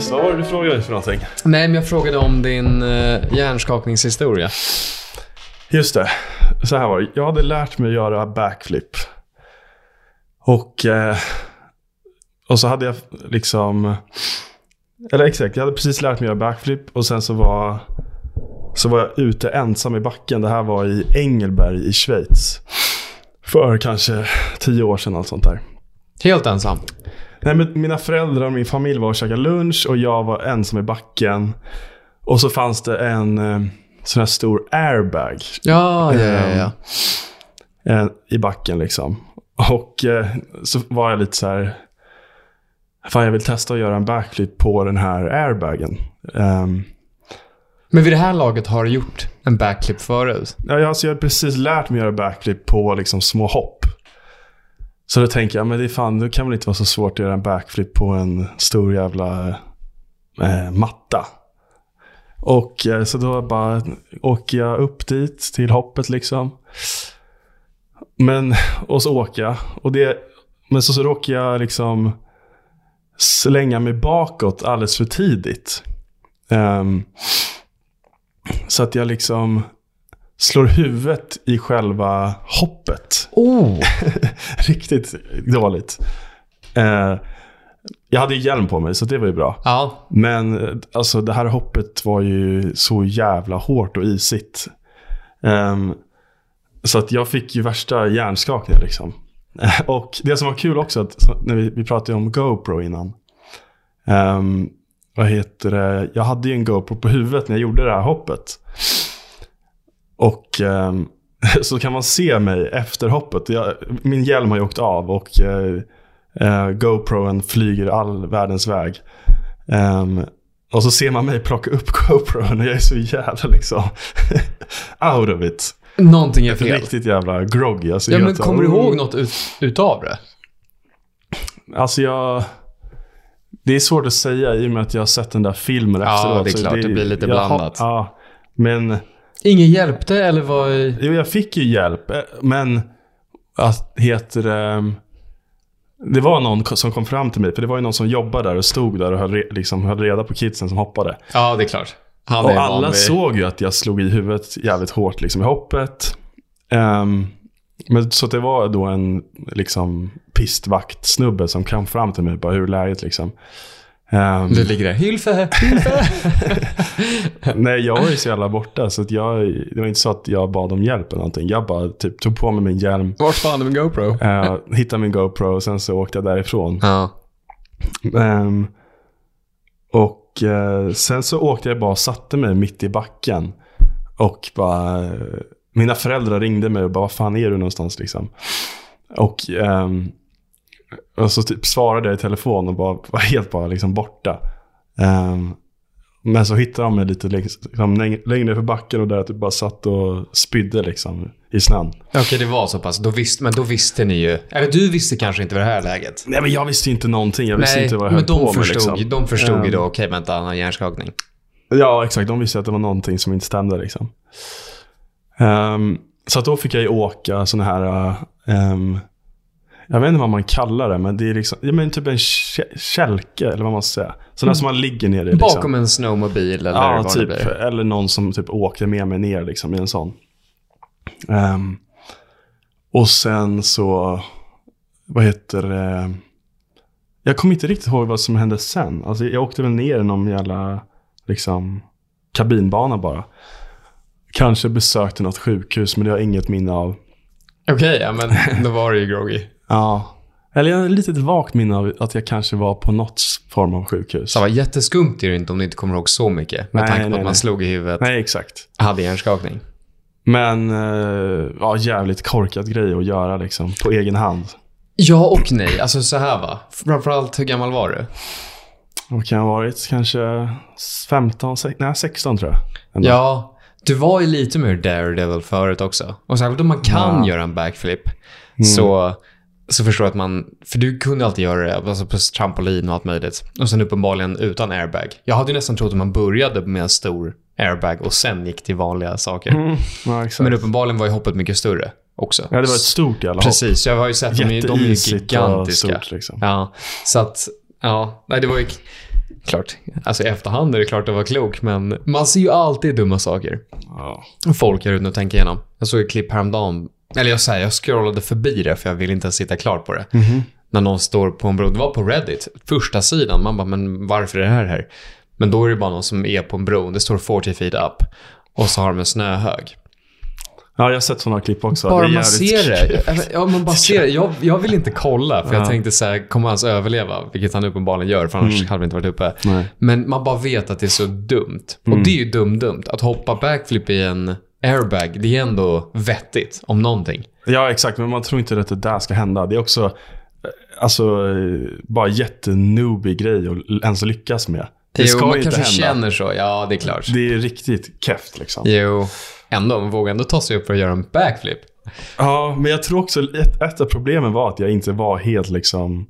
visst, vad var det du frågade för någonting? Nej, men jag frågade om din uh, hjärnskakningshistoria. Just det, så här var det. Jag hade lärt mig att göra backflip. Och, eh, och så hade jag liksom... Eller exakt, jag hade precis lärt mig att göra backflip och sen så var, så var jag ute ensam i backen. Det här var i Engelberg i Schweiz. För kanske tio år sedan, allt sånt där. Helt ensam? Nej, men mina föräldrar och min familj var och käkade lunch och jag var ensam i backen. Och så fanns det en eh, sån här stor airbag. Ja, ja, ja. ja. Eh, I backen liksom. Och eh, så var jag lite så här. Fan, jag vill testa att göra en backflip på den här airbagen. Um, men vid det här laget har du gjort en backflip förut? Ja, alltså jag har precis lärt mig att göra backflip på liksom små hopp. Så då tänker jag, men det är fan, det kan väl inte vara så svårt att göra en backflip på en stor jävla eh, matta. Och eh, så då bara åker jag upp dit till hoppet liksom. Men, och så åker jag. Och det, men så, så råkar jag liksom slänga mig bakåt alldeles för tidigt. Um, så att jag liksom slår huvudet i själva hoppet. Oh. Riktigt dåligt. Uh, jag hade ju hjälm på mig så det var ju bra. Ja. Men alltså det här hoppet var ju så jävla hårt och isigt. Um, så att jag fick ju värsta hjärnskakningen liksom. Och det som var kul också, att när vi, vi pratade om GoPro innan. Um, vad heter det? Jag hade ju en GoPro på huvudet när jag gjorde det här hoppet. Och um, så kan man se mig efter hoppet. Jag, min hjälm har ju åkt av och uh, uh, GoProen flyger all världens väg. Um, och så ser man mig plocka upp GoProen och jag är så jävla liksom out of it. Någonting är fel. Riktigt jävla groggy. Alltså ja, men kommer du ihåg något ut, utav det? Alltså jag... Det är svårt att säga i och med att jag har sett den där filmen ja, efteråt. Ja, det är klart. Det, det blir lite blandat. Ja, men... Ingen hjälpte eller vad? Jo, jag fick ju hjälp. Eh, men... Att heter det... Det var någon som kom fram till mig, för det var ju någon som jobbade där och stod där och höll, liksom, höll reda på kidsen som hoppade. Ja, det är klart. Han och alla vanlig. såg ju att jag slog i huvudet jävligt hårt liksom, i hoppet. Um, men, så det var då en liksom, pistvakt-snubbe som kom fram till mig bara hur är läget liksom. Um, du ligger där, Hilfe, Hilfe. Nej, jag var ju så jävla borta så att jag, det var inte så att jag bad om hjälp eller någonting. Jag bara typ, tog på mig min hjälm. Vart fan är min GoPro? uh, hittade min GoPro och sen så åkte jag därifrån. Ja. Um, och eh, sen så åkte jag bara och satte mig mitt i backen. Och bara... Mina föräldrar ringde mig och bara, vad fan är du någonstans liksom? Och, eh, och så typ svarade jag i telefon och bara var helt bara liksom borta. Um, men så hittade de mig lite liksom, längre för backen och där jag typ bara satt och spydde liksom i snön. Okej, okay, det var så pass. Då visste, men då visste ni ju. Eller du visste kanske inte vid det här läget. Nej, men jag visste inte någonting. Jag visste Nej, inte vad jag höll de på förstod, med. Liksom. De förstod um, ju då, okej, okay, vänta, han har hjärnskakning. Ja, exakt. De visste att det var någonting som inte stämde liksom. Um, så då fick jag ju åka sådana här... Um, jag vet inte vad man kallar det, men det är liksom, ja, men typ en kälke, eller vad man ska säga. Sådana mm. som man ligger ner i. Liksom. Bakom en snowmobil eller ja, vad typ, det blir. Eller någon som typ åker med mig ner liksom, i en sån. Um, och sen så, vad heter det? Jag kommer inte riktigt ihåg vad som hände sen. Alltså, jag åkte väl ner i någon jävla liksom, kabinbana bara. Kanske besökte något sjukhus, men det har jag inget minne av. Okej, okay, ja men då var det ju groggy. Ja. Eller jag har ett litet vagt minne av att jag kanske var på något form av sjukhus. Så var jätteskumt är det inte om du inte kommer ihåg så mycket. Med nej, tanke på nej, att man nej. slog i huvudet. Nej, exakt. Hade hjärnskakning. Men, uh, ja, jävligt korkad grej att göra liksom, på egen hand. Ja och nej. Alltså så här va. Framförallt, hur gammal var du? Vad kan jag ha varit? Kanske 15, 16, nej 16 tror jag. Ändå. Ja, du var ju lite mer daredevil förut också. Och särskilt om man kan ja. göra en backflip. Mm. Så, så förstår jag att man... För du kunde alltid göra det alltså på trampolin och allt möjligt. Och sen uppenbarligen utan airbag. Jag hade ju nästan trott att man började med en stor airbag och sen gick till vanliga saker. Mm. Ja, Men uppenbarligen var ju hoppet mycket större också. Ja, det var ett stort jävla hopp. Precis, jag har ju sett dem, de är ju gigantiska. Stort, liksom. Ja, så att, ja, nej det var ju... klart. Alltså i efterhand är det klart att vara klok, men man ser ju alltid dumma saker. Ja. Folk är ute och tänker igenom. Jag såg ett klipp häromdagen. Eller jag säger, jag scrollade förbi det för jag vill inte sitta klart på det. När någon står på en bro. Det var på Reddit, första sidan. Man bara, men varför är det här här? Men då är det bara någon som är på en bro. Det står 40 feet up. Och så har de en snöhög. ja, jag har sett sådana klipp också. Bara man ser det. Ja, man bara ser det. Jag, jag vill inte kolla, för jag Ja. tänkte så här, kommer han ens överleva? Vilket han uppenbarligen gör, för annars hade vi inte varit uppe. Nej. Men man bara vet att det är så dumt. Mm. Och det är ju dum-dumt. Att hoppa backflip i en airbag, det är ändå vettigt, om någonting. Ja, exakt. Men man tror inte att det där ska hända. Det är också eh, alltså, eh, bara jättenoobig grej att ens lyckas med. Det ska jo, man ju inte kanske hända. känner så. Ja, det är klart. Det är riktigt keft liksom. Jo, ändå. Man vågar ändå ta sig upp för att göra en backflip. Ja, men jag tror också ett, ett av problemen var att jag inte var helt liksom...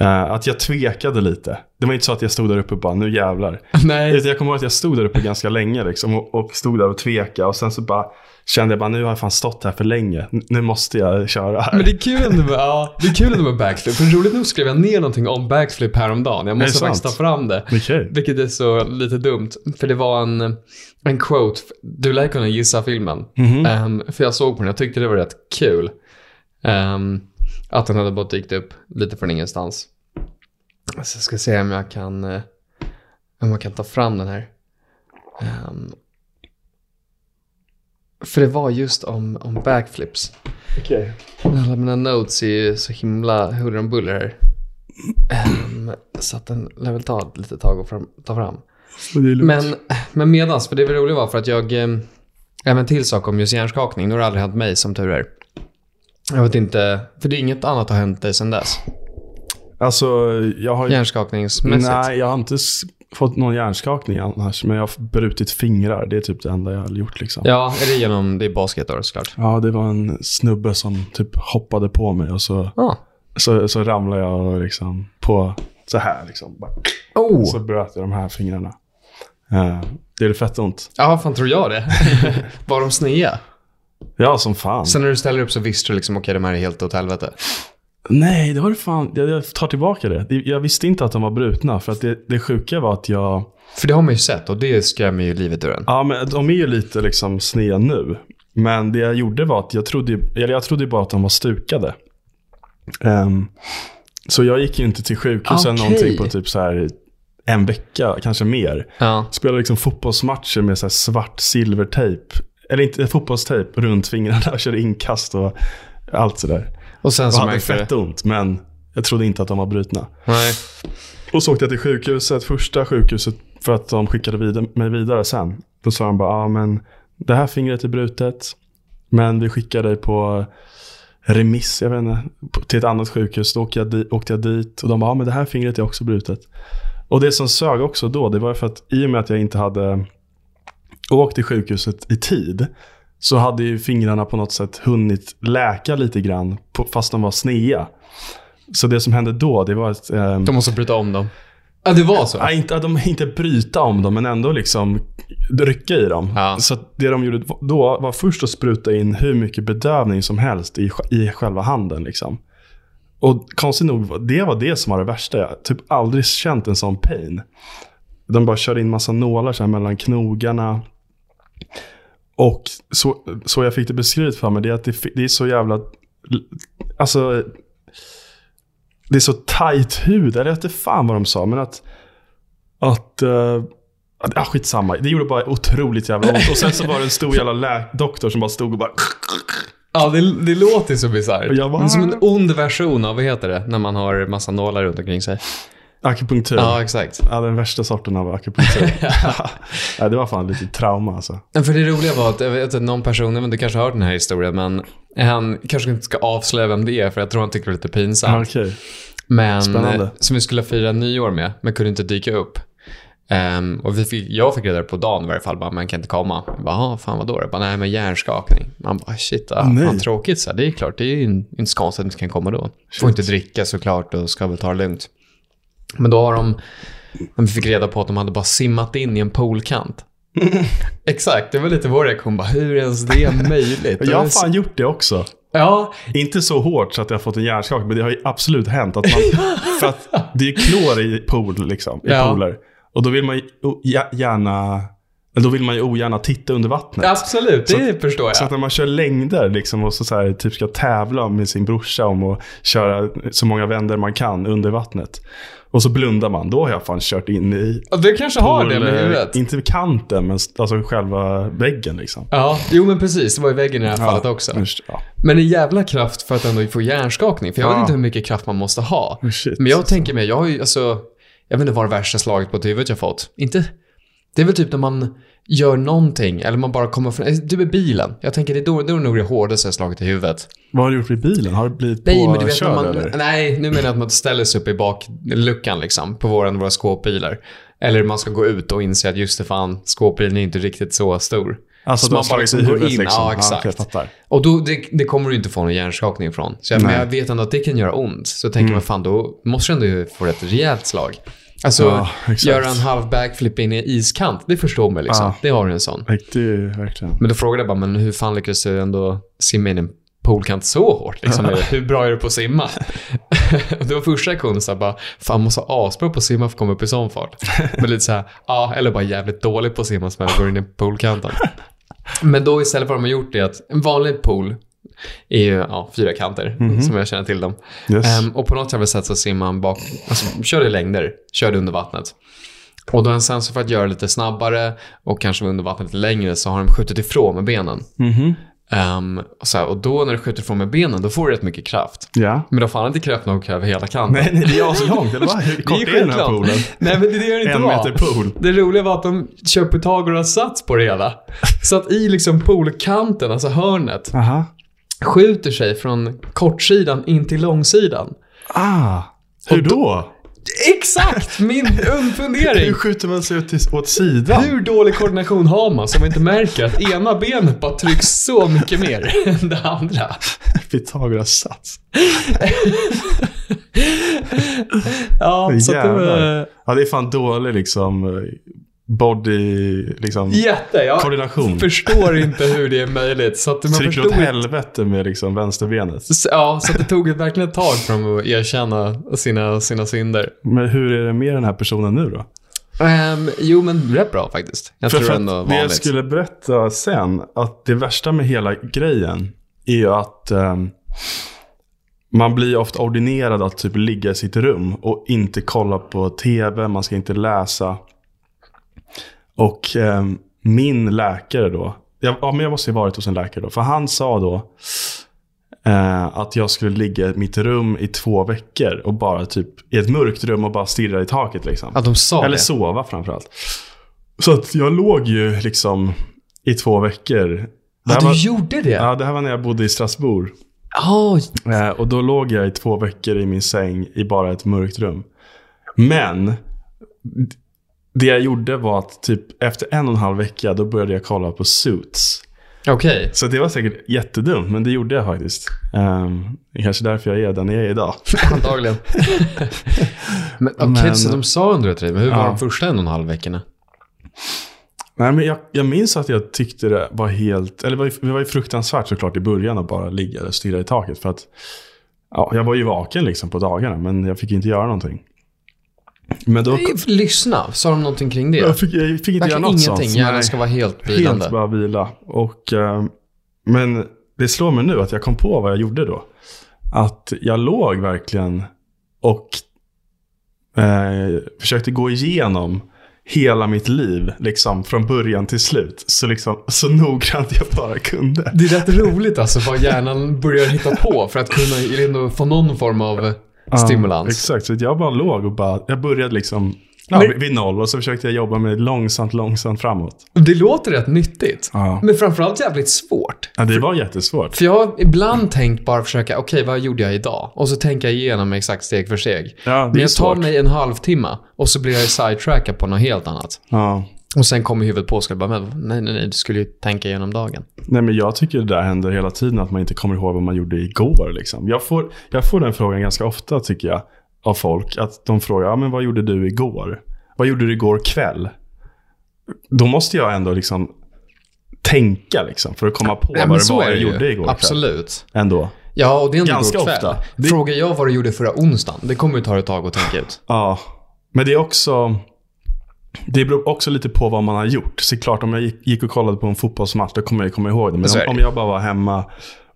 eh, att jag tvekade lite. Det var inte så att jag stod där uppe och bara, nu jävlar. Nej. Jag kommer ihåg att jag stod där uppe ganska länge liksom, och, och stod där och tvekade. Och sen så bara kände jag bara, nu har jag fan stått här för länge. Nu måste jag köra här. Men det är kul ändå med, ja, det är kul ändå med backflip. För roligt nog skrev jag ner någonting om backflip häromdagen. Jag måste sant? faktiskt ta fram det. Okej. Vilket är så lite dumt. För det var en, en quote. Du lär kunna gissa filmen. Mhm. Ehm, för jag såg på den. Jag tyckte det var rätt kul. Ehm, att den hade bara dykt upp lite från ingenstans. Så jag ska se om jag kan, eh, om jag kan ta fram den här. Ehm, för det var just om, om backflips. Okej. Alla mina notes är ju så himla huller om buller här. Ehm, så att den lär väl ta ett litet tag att ta fram. Men. Men, medans, för det roliga var för att jag... Eh, även till sak om just hjärnskakning. Nu har det aldrig hänt mig som tur är. Jag vet inte, för det är inget annat har hänt dig sedan dess. Alltså, jag har. Hjärnskakningsmässigt. Nej, jag har inte fått någon hjärnskakning annars. Men jag har brutit fingrar. Det är typ det enda jag har gjort liksom. Ja, är det genom, det är basket då såklart. Ja, det var en snubbe som typ hoppade på mig och så, Ah. så, så ramlade jag och liksom på så här liksom. Bara, Oh! Så bröt jag de här fingrarna. Eh, det är fett ont. Ja, fan tror jag det. var de snea? Ja, som fan. Sen när du ställer upp så visste du liksom, okej, de här är helt åt helvete. Nej, det var det fan. Jag, jag tar tillbaka det. Jag visste inte att de var brutna. För att det, det sjuka var att jag... För det har man ju sett och det skrämmer ju livet ur en. Ja, men de är ju lite liksom sneda nu. Men det jag gjorde var att jag trodde, eller jag trodde bara att de var stukade. Ehm, så jag gick ju inte till sjukhus eller Okej. någonting på typ så här en vecka, kanske mer. Ja. Spelade liksom fotbollsmatcher med så här svart silvertejp. Eller inte fotbollstejp runt fingrarna. Körde inkast och allt sådär. Och sen Jag så hade märkte fett ont, men jag trodde inte att de var brutna. Nej. Och så åkte jag till sjukhuset, första sjukhuset, för att de skickade vidare, mig vidare sen. Då sa de bara, ja men det här fingret är brutet, men vi skickar dig på remiss, jag vet inte, till ett annat sjukhus. Då åkte jag, di- åkte jag dit och de bara, ja men det här fingret är också brutet. Och det som sög också då, det var för att i och med att jag inte hade åkt till sjukhuset i tid, så hade ju fingrarna på något sätt hunnit läka lite grann, på, fast de var snea. Så det som hände då, det var att ehm, De måste bryta om dem. Ja, det var så? Nej, inte, de inte bryta om dem, men ändå liksom rycka i dem. Ja. Så det de gjorde då var först att spruta in hur mycket bedövning som helst i, i själva handen. Liksom. Och konstigt nog, det var det som var det värsta. Jag typ aldrig känt en sån pain. De bara körde in massa nålar så mellan knogarna. Och så, så jag fick det beskrivet för mig, det är att det, det är så jävla... Alltså, det är så tight hud. Eller jag vet inte fan vad de sa, men att... Att... Uh, ah, skitsamma. Det gjorde bara otroligt jävla ont. Och sen så var det en stor jävla doktor som bara stod och bara... Ja, det, det låter så bisarrt. Bara- som en ond version av, vad heter det, när man har massa nålar runt omkring sig. Akupunktur. Ja, exakt. Ja, den värsta sorten av akupunktur. ja, det var fan lite trauma alltså. För det roliga var att, jag vet att någon person, du kanske har hört den här historien, men han kanske inte ska avslöja vem det är, för jag tror han tycker det är lite Ja, pinsamt. Okej. Men, Spännande. eh, som vi skulle fira nyår med, men kunde inte dyka upp. Ehm, och vi fick, jag fick reda på dagen i varje fall, bara, man kan inte komma. Jag bara, "Ah, fan vadå? Jag bara, nej men hjärnskakning. Man bara, shit, ah, fan tråkigt. Så här, det är klart, det är ju in- inte så konstigt att inte kan komma då. Får inte dricka såklart och ska väl ta det lugnt. Men då har de, vi fick reda på att de hade bara simmat in i en poolkant. Exakt, det var lite vår reaktion. Bara, hur är ens det möjligt? Jag har fan gjort det också. Ja, Inte så hårt så att jag har fått en hjärnskakning, men det har ju absolut hänt. Att man, för att det är klor i pool, liksom, i Ja. pooler. Och då vill man ju gärna, då vill man ju ogärna titta under vattnet. absolut. Det Så- förstår jag. Så att när man kör längder liksom, och så, så här, typ ska tävla med sin brorsa om att köra så många vändor man kan under vattnet. Och så blundar man. Då har jag fan kört in i du kanske har det med eh, huvudet. Inte kanten, men alltså själva väggen liksom. Ja, jo men precis. Det var i väggen i det här fallet också. Usch, ja. Men en jävla kraft för att ändå få hjärnskakning. För jag vet Ja. inte hur mycket kraft man måste ha. Oh, shit. Men jag tänker mig, jag har ju alltså, jag vet inte vad det värsta slaget på huvudet jag fått. Inte, det är väl typ när man gör någonting, eller man bara kommer från, du är bilen. Jag tänker det är då, då är nog det hårdaste slaget i huvudet. Vad har du gjort vid bilen? Har du blivit Nej, men du vet påkörd man, eller? nej, nu menar jag att man ställer sig upp i bakluckan liksom, på våran, våra skåpbilar. Eller man ska gå ut och inse att just det fan, skåpbilen är inte riktigt så stor. Alltså Så man bara slagit i liksom går in, liksom? ja, exakt. jag fattar. Och då, det, det kommer du inte få någon hjärnskakning ifrån. Så jag, men jag vet ändå att det kan göra ont. Så jag tänker Mm. man fan, då måste du ändå få ett rejält slag. Alltså, Ja, göra en halv backflip in i iskant, det förstår mig liksom. Ja. Det har du en sån. Det verkligen... Men då frågade jag bara, men hur fan lyckades du ändå simma in i en poolkant så hårt? Liksom? hur bra är du på att simma? det var första kunden så här bara, fan måste ha asbra på att simma för att komma upp i sån fart. Men lite så här, ja, eller bara jävligt dålig på att simma som går in i poolkanten. Men då istället för vad de har gjort är att en vanlig pool är ju ja, fyra kanter, som jag känner till dem. Yes. Ehm, och på något jävla sätt så simmar man bak, alltså kör i längder, kör under vattnet. Och då sen så för att göra det lite snabbare och kanske under vattnet lite längre så har de skjutit ifrån med benen. Mhm. Ehm, och, så här, och då när du skjuter ifrån med benen, då får du rätt mycket kraft. Ja. Men då får han inte kraft nog över hela kanten. Nej, nej, det är aslångt, eller vad? Hur kort är, den här poolen? Nej, men det gör det inte En meter pool. Det roliga var att de kör Pythagoras sats på det hela. Så att i liksom poolkanten, alltså hörnet, Aha. Skjuter sig från kortsidan in till långsidan. Ah. Hur då? Exakt! Min fundering. Hur skjuter man sig till, åt sidan? Hur dålig koordination har man som inte märker att ena benet bara trycks så mycket mer än det andra? Pythagoras sats. Ja, så att det. Ja, det är fan dålig liksom eh, body, liksom jätte. Jag koordination. förstår inte hur det är möjligt. Så att man Trycker förstod åt helvete med liksom vänsterbenet. Så- Ja, så det tog ett verkligen ett tag för dem att erkänna sina, sina synder. Men hur är det med den här personen nu då? Ehm, jo, men rätt bra faktiskt. Jag För, tror för ändå att det jag vanligt. skulle berätta sen, att det värsta med hela grejen är ju att ehm, man blir ofta ordinerad att typ ligga i sitt rum och inte kolla på tv, man ska inte läsa. Och ehm, min läkare då, jag, ja, men jag måste ju varit hos en läkare då, för han sa då eh, att jag skulle ligga i mitt rum i två veckor och bara typ i ett mörkt rum och bara stirra i taket liksom. Att de sa Eller det. sova framförallt. Så att jag låg ju liksom i två veckor. Ja, du var, gjorde det? ja, det här var när jag bodde i Strasbourg. Ja, Eh, och då låg jag i två veckor i min säng i bara ett mörkt rum. Men det jag gjorde var att typ efter en och en halv vecka då började jag kolla på Suits. okej. Så det var säkert jättedumt, men det gjorde jag faktiskt. Um, det är kanske därför jag är den jag är idag. Antagligen. men okej, Men- så de sa under dig, men hur var Ja. de första en och en halv veckorna? Nej, men jag, jag minns att jag tyckte det var helt... Eller det var ju, det var ju fruktansvärt såklart i början att bara ligga och stirra i taket. För att ja, jag var ju vaken liksom på dagarna, men jag fick inte göra någonting. Men då... Lyssna, sa de någonting kring det? Jag fick, jag fick inte göra något ingenting, sånt. hjärnan Nej, ska vara helt vilande. Helt bara vila. Och, eh, men det slår mig nu att jag kom på vad jag gjorde då. Att jag låg verkligen och eh, försökte gå igenom hela mitt liv, liksom från början till slut. Så, liksom, så noggrant jag bara kunde. Det är rätt roligt alltså vad hjärnan börjar hitta på för att kunna ändå få någon form av stimulans. Ja, exakt, så jag bara låg och bara, jag började liksom ja, Men- vid- noll och så försökte jag jobba mig långsamt, långsamt framåt. Det låter rätt nyttigt. Ja. Men framförallt jävligt svårt. Ja, det var jättesvårt. För jag har ibland tänkt bara försöka, okej vad gjorde jag idag? Och så tänker jag igenom exakt steg för steg. Ja, det Men jag tar svårt. mig en halvtimme och så blir jag sidetrackad på något helt annat. Ja. Och sen kommer huvudet på ska bara, nej, nej, nej, du skulle ju tänka igenom dagen. Nej, men jag tycker det där händer hela tiden, att man inte kommer ihåg vad man gjorde igår. Liksom. Jag, får, jag får den frågan ganska ofta, tycker jag, av folk. Att de frågar, ja, men vad gjorde du igår? Vad gjorde du igår kväll? Då måste jag ändå liksom tänka liksom, för att komma på Ja, vad det var jag ju. gjorde igår kväll. Absolut. Ändå. Ja, och det är ändå Ganska igår kväll. ofta. Det- Frågar jag vad du gjorde förra onsdagen, det kommer ju ta ett tag att tänka ut. Ja, men det är också... Det beror också lite på vad man har gjort. Så klart, om jag gick, och kollade på en fotbollsmatch, då kommer jag komma ihåg det. Men om, om jag bara var hemma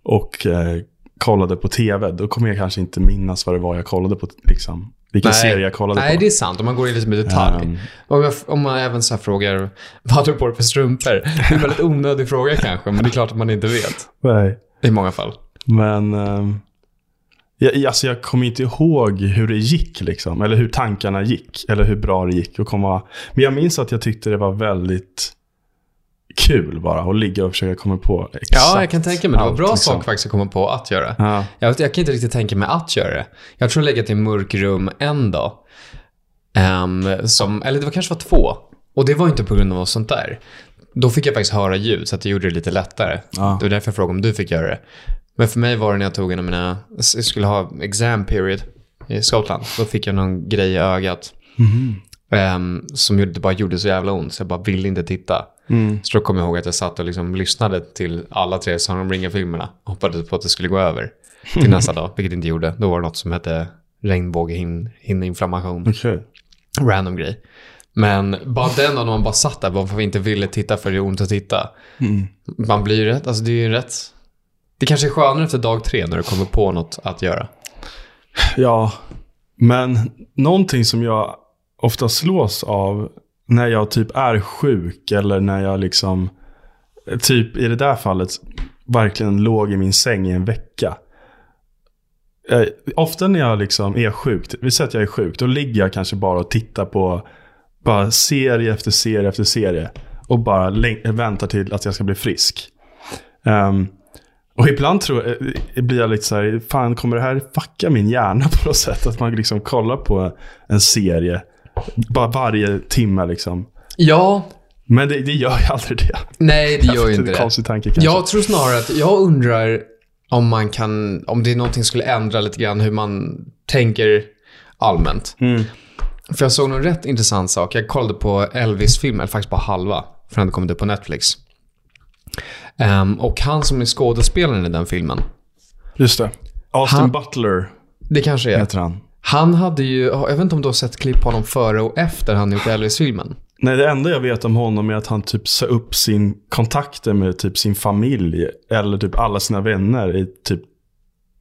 och eh, kollade på tv, då kommer jag kanske inte minnas vad det var jag kollade på. Liksom. Vilken serie jag kollade Nej, på. det är sant. Om man går in lite med detalj. Ehm. Om, jag, om man även så här frågar, vad har du på dig för strumpor? Det är en väldigt onödig fråga kanske, men det är klart att man inte vet. Nej. I många fall. Men... ehm, jag, alltså jag kommer inte ihåg hur det gick, liksom. Eller hur tankarna gick. Eller hur bra det gick att komma... Men jag minns att jag tyckte det var väldigt kul bara att ligga och försöka komma på exakt Ja, jag kan tänka mig. Det var bra liksom. sak faktiskt att komma på att göra. Ja. Jag, jag kan inte riktigt tänka mig att göra det. Jag tror jag legat i en mörk rum en dag. Ehm, som, eller det var kanske var två. Och det var inte på grund av något sånt där. Då fick jag faktiskt höra ljud, så att det gjorde det lite lättare. Ja. Det var därför jag frågade om du fick göra det. Men för mig var det när jag tog en av mina, jag skulle ha exam period i Skottland. Då fick jag någon grej i ögat. ehm, som gjorde, det bara gjorde så jävla ont, så jag bara ville inte titta. Mm. Så då kom jag ihåg att jag satt och liksom lyssnade till alla tre Sagan om ringen-filmerna. Hoppades på att det skulle gå över till nästa dag, vilket det inte gjorde. Då var det något som hette regnbågehinneinflammation. Okej. Random grej. Men bara den dagen man bara satt där varför vi inte ville titta för det är ont att titta. Mm. Man blir ju rätt, alltså det är ju rätt. Det kanske är skönare efter dag tre när du kommer på något att göra. Ja, men någonting som jag ofta slås av när jag typ är sjuk eller när jag liksom, typ i det där fallet, verkligen låg i min säng i en vecka. Eh, ofta när jag liksom är sjuk, vi säger att jag är sjuk, då ligger jag kanske bara och tittar på bara serie efter serie efter serie. Och bara väntar till att jag ska bli frisk. Ehm, och ibland tror jag, eh, blir jag lite så här, fan kommer det här fucka min hjärna på något sätt? Att man liksom kollar på en serie, bara varje timme liksom. Ja, Men det, det gör ju aldrig det. nej det gör ju inte det. konstig tanke kanske. Jag tror snarare att jag undrar om man kan, om det är någonting som skulle ändra lite grann hur man tänker allmänt. Mm. För jag såg någon rätt intressant sak. Jag kollade på Elvis-filmen, eller faktiskt bara halva, för den hade kommit upp på Netflix. Ehm, och han som är skådespelaren i den filmen, Just det. Austin Han- Butler det kanske är, heter han. han hade ju, jag vet inte om du har sett klipp på honom före och efter han gjort Elvis-filmen. Nej, det enda jag vet om honom är att han typ sa upp sin kontakter med typ sin familj eller typ alla sina vänner i typ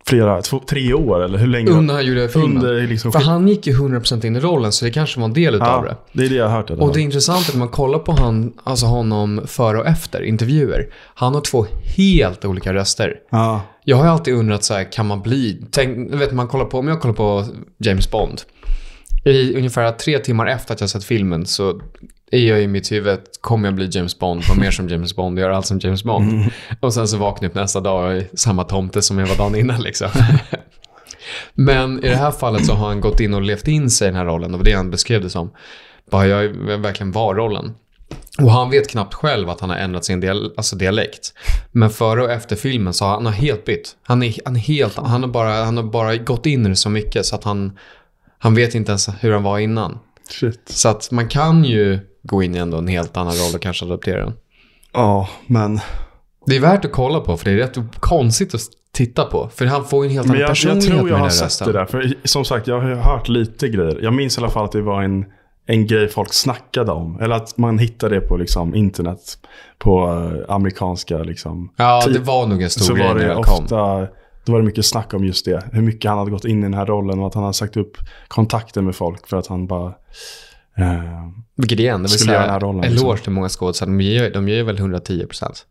flera, två, tre år eller hur länge? Under han gjorde filmen. Under liksom För han gick ju 100% in i rollen, så det kanske var en del utav det. ja, det är det jag har hört. alla Och det är intressant att man kollar på han, alltså honom före och efter intervjuer. Han har två helt olika röster. Ja, Jag har alltid undrat så här, kan man bli... Tänk, vet, man kollar på, om jag kollar på James Bond. I ungefär tre timmar efter att jag sett filmen så är jag i mitt huvud, kommer jag bli James Bond, vara mer som James Bond, göra allt som James Bond. Och sen så vaknar jag upp nästa dag och är samma tomte som jag var dagen innan liksom. Men i det här fallet så har han gått in och levt in sig i den här rollen. Det var det han beskrev det som. Bara jag verkligen var rollen. Och han vet knappt själv att han har ändrat sin dial alltså dialekt. Men före och efter filmen så har han har helt bytt. Han, är, han, helt, han, har bara, han har bara gått in i det så mycket så att han, han vet inte ens hur han var innan. Shit. Så att man kan ju gå in i ändå en helt annan roll och kanske adaptera den. Ja, men, Det är värt att kolla på för det är rätt konstigt att titta på. För han får ju en helt men annan jag, jag personlighet tror med jag har sett rösten. det där. För som sagt, jag har hört lite grejer. Jag minns i alla fall att det var en, en grej folk snackade om. Eller att man hittade det på liksom, internet. På eh, amerikanska liksom, Ja, Typ. det var nog en stor så grej när jag kom. ofta, då var det mycket snack om just det. Hur mycket han hade gått in i den här rollen och att han hade sagt upp kontakter med folk för att han bara... Eh, Vilket igen, det vill Skulle göra den här rollen, eloge liksom. till många skådespelare. De gör, de gör väl 110 procent.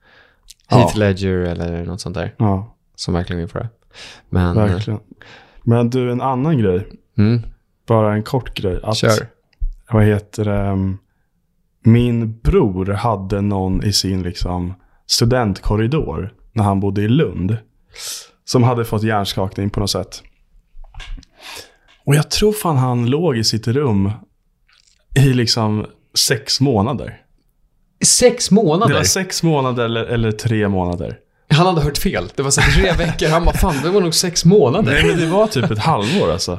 Ja. Heath Ledger eller något sånt där. ja, Som verkligen vill för det. Men, verkligen. Men du, en annan grej. mm, Bara en kort grej. Att, kör. Vad heter det? um, Min bror hade någon i sin liksom studentkorridor när han bodde i Lund. Som hade fått hjärnskakning på något sätt. Och jag tror fan han låg i sitt rum i liksom sex månader. Sex Det månader? var sex månader eller, eller tre månader. Han hade hört fel. Det var så tre veckor. Han bara, fan det var nog sex månader. Nej men det var typ ett halvår alltså.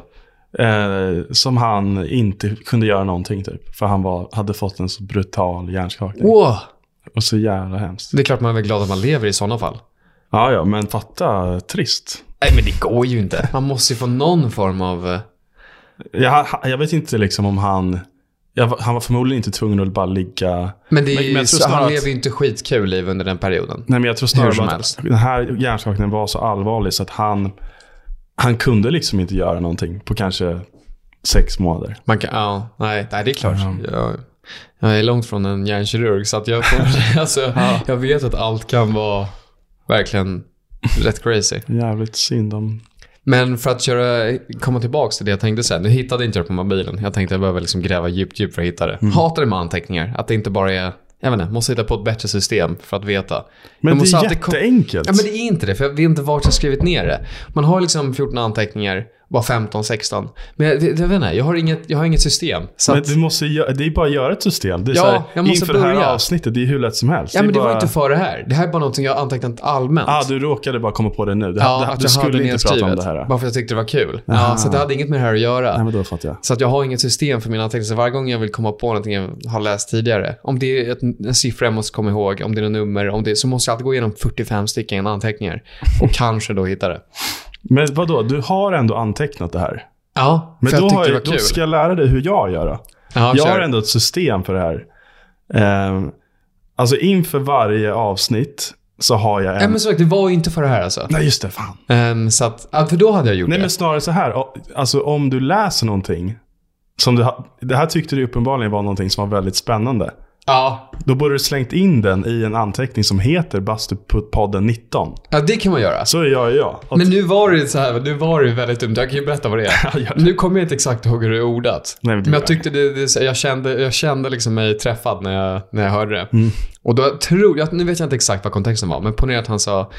Eh, som han inte kunde göra någonting typ. För han var, hade fått en så brutal hjärnskakning. Wow. Och så jävla hemskt. Det är klart man är glad att man lever i sådana fall. Ja, ja, men fatta trist. Nej, men det går ju inte. Man måste ju få någon form av... eh, Jag, jag vet inte liksom om han... Jag, han var förmodligen inte tvungen att bara ligga... Men, det är Men- men jag tror han att- lever ju inte skitkul liv under den perioden. Nej, men jag tror snarare bara helst. att den här hjärnskakningen var så allvarlig så att han... Han kunde liksom inte göra någonting på kanske sex månader. Man kan, ja, nej, nej, det är klart. Ja. Jag, jag är långt från en hjärnkirurg, så att jag, får, alltså, jag vet att allt kan vara verkligen rätt crazy. Jävligt synd om... Men för att köra, komma tillbaka till det jag tänkte sen. Nu hittade inte jag på mobilen. Jag tänkte jag behöver liksom gräva djupt, djupt för att hitta det. Mm. Hatar det med anteckningar. Att det inte bara är, jag vet inte, måste hitta på ett bättre system för att veta. Men det är jätteenkelt. Ja, men det är inte det, för jag vet inte vart jag skrivit ner det. Man har liksom 14 anteckningar, bara 15, 16. Men jag, jag vet inte, jag har inget, jag har inget system. Men att, du måste det är bara att göra ett system. Det är Ja, här, jag måste inför det börja. här avsnittet, det är hur lätt som helst. ja, men är det var bara... inte för det här. Det här är bara någonting jag har antecknat allmänt. Ah, du råkade bara komma på det nu. Det, ja, det, att du jag skulle hade inte prata om det här. Bara för att jag tyckte det var kul. Ja, så det hade inget med det här att göra. Nej, men då fattar jag. Så att jag har inget system för mina anteckningar. Så varje gång jag vill komma på någonting jag har läst tidigare, om det är ett, en siffra jag måste komma ihåg, om det är något nummer, om det, så måste jag alltid gå igenom 45 stycken anteckningar och kanske då hitta det. Men vadå, du har ändå antecknat det här. Ja, Men för då, jag tyckte har det var då kul. ska jag lära dig hur jag gör då. Ja, jag kör. har ändå ett system för det här. Ehm, alltså inför varje avsnitt så har jag en... Nej, men sagt, det var ju inte för det här alltså. Nej, just det. Fan. Ehm, så att, ja, för då hade jag gjort Nej, det. men snarare så här. Alltså om du läser någonting. Som du, ha- det här tyckte du uppenbarligen var någonting som var väldigt spännande. Ja. Då borde du slängt in den i en anteckning som heter Bastupodden 19. ja, det kan man göra. Så gör jag. Och Men nu var det så här, nu var det väldigt dumt. Jag kan ju berätta vad det är. det. nu kommer jag inte exakt ihåg hur det är ordat. Nej, men men jag tyckte det, det jag kände, jag kände liksom mig träffad när jag, när jag hörde det. Mm. Och då tror jag, nu vet jag inte exakt vad kontexten var, men ponera att han sa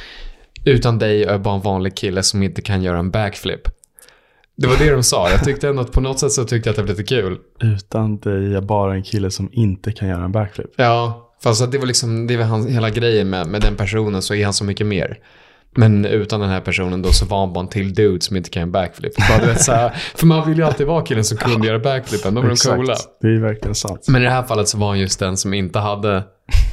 utan dig är jag bara en vanlig kille som inte kan göra en backflip. Det var det de sa. Jag tyckte ändå att på något sätt så tyckte jag att det var lite kul. Utan dig är jag bara en kille som inte kan göra en backflip. Ja, fast det var liksom, det var hans, hela grejen med, med den personen så är han så mycket mer. Men utan den här personen då så var en till dude som inte kan göra en backflip. Vet, här, för man vill ju alltid vara killen som kunde göra backflipen, de är de coola. Det är verkligen sant. Men i det här fallet så var han just den som inte hade,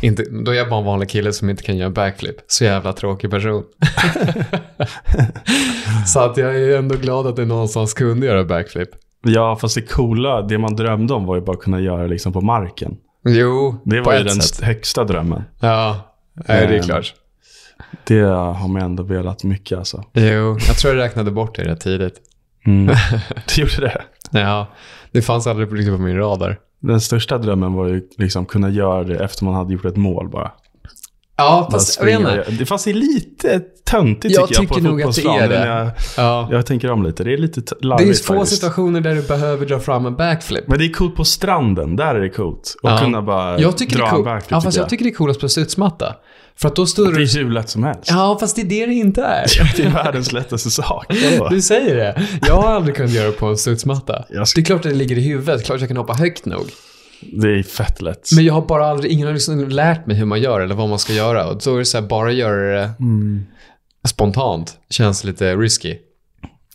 inte, då är jag bara en vanlig kille som inte kan göra backflip. Så jävla tråkig person. så att jag är ändå glad att det någonstans kunde göra backflip. Ja, fast det coola, det man drömde om var ju bara att kunna göra liksom på marken. Jo, Det var ju den sätt. högsta drömmen. Ja, nej, det är Ehm, klart. Det har man ändå velat mycket alltså. Jo, jag tror jag räknade bort det rätt tidigt. Mm. det gjorde det. Ja, det fanns aldrig på- min radar. Den största drömmen var ju liksom kunna göra det efter man hade gjort ett mål bara. Ja, fast jag vet inte. Det det är lite töntigt Jag tycker jag på nog att det är det. Jag, Ja. jag tänker om lite. Det är lite t- Det larvigt är få faktiskt. situationer där du behöver dra fram en backflip. Men det är coolt på stranden. Där är det coolt. Och Ja. kunna bara Jag tycker, det dra är en cool. backflip. ja, fast tycker jag tycker det är coolast på studsmatta. För att då står Det du... är hur lätt som helst. Ja, fast det är det det inte är. Det är världens lättaste sak. Du säger det. Jag har aldrig kunnat göra det på en studsmatta. Jag ska- Det är klart att det ligger i huvudet. Klart jag kan hoppa högt nog. Det är fett lätt. Men jag har bara aldrig, ingen har liksom lärt mig hur man gör eller vad man ska göra. Och då är det så här, bara göra det Mm. Spontant. Känns lite risky.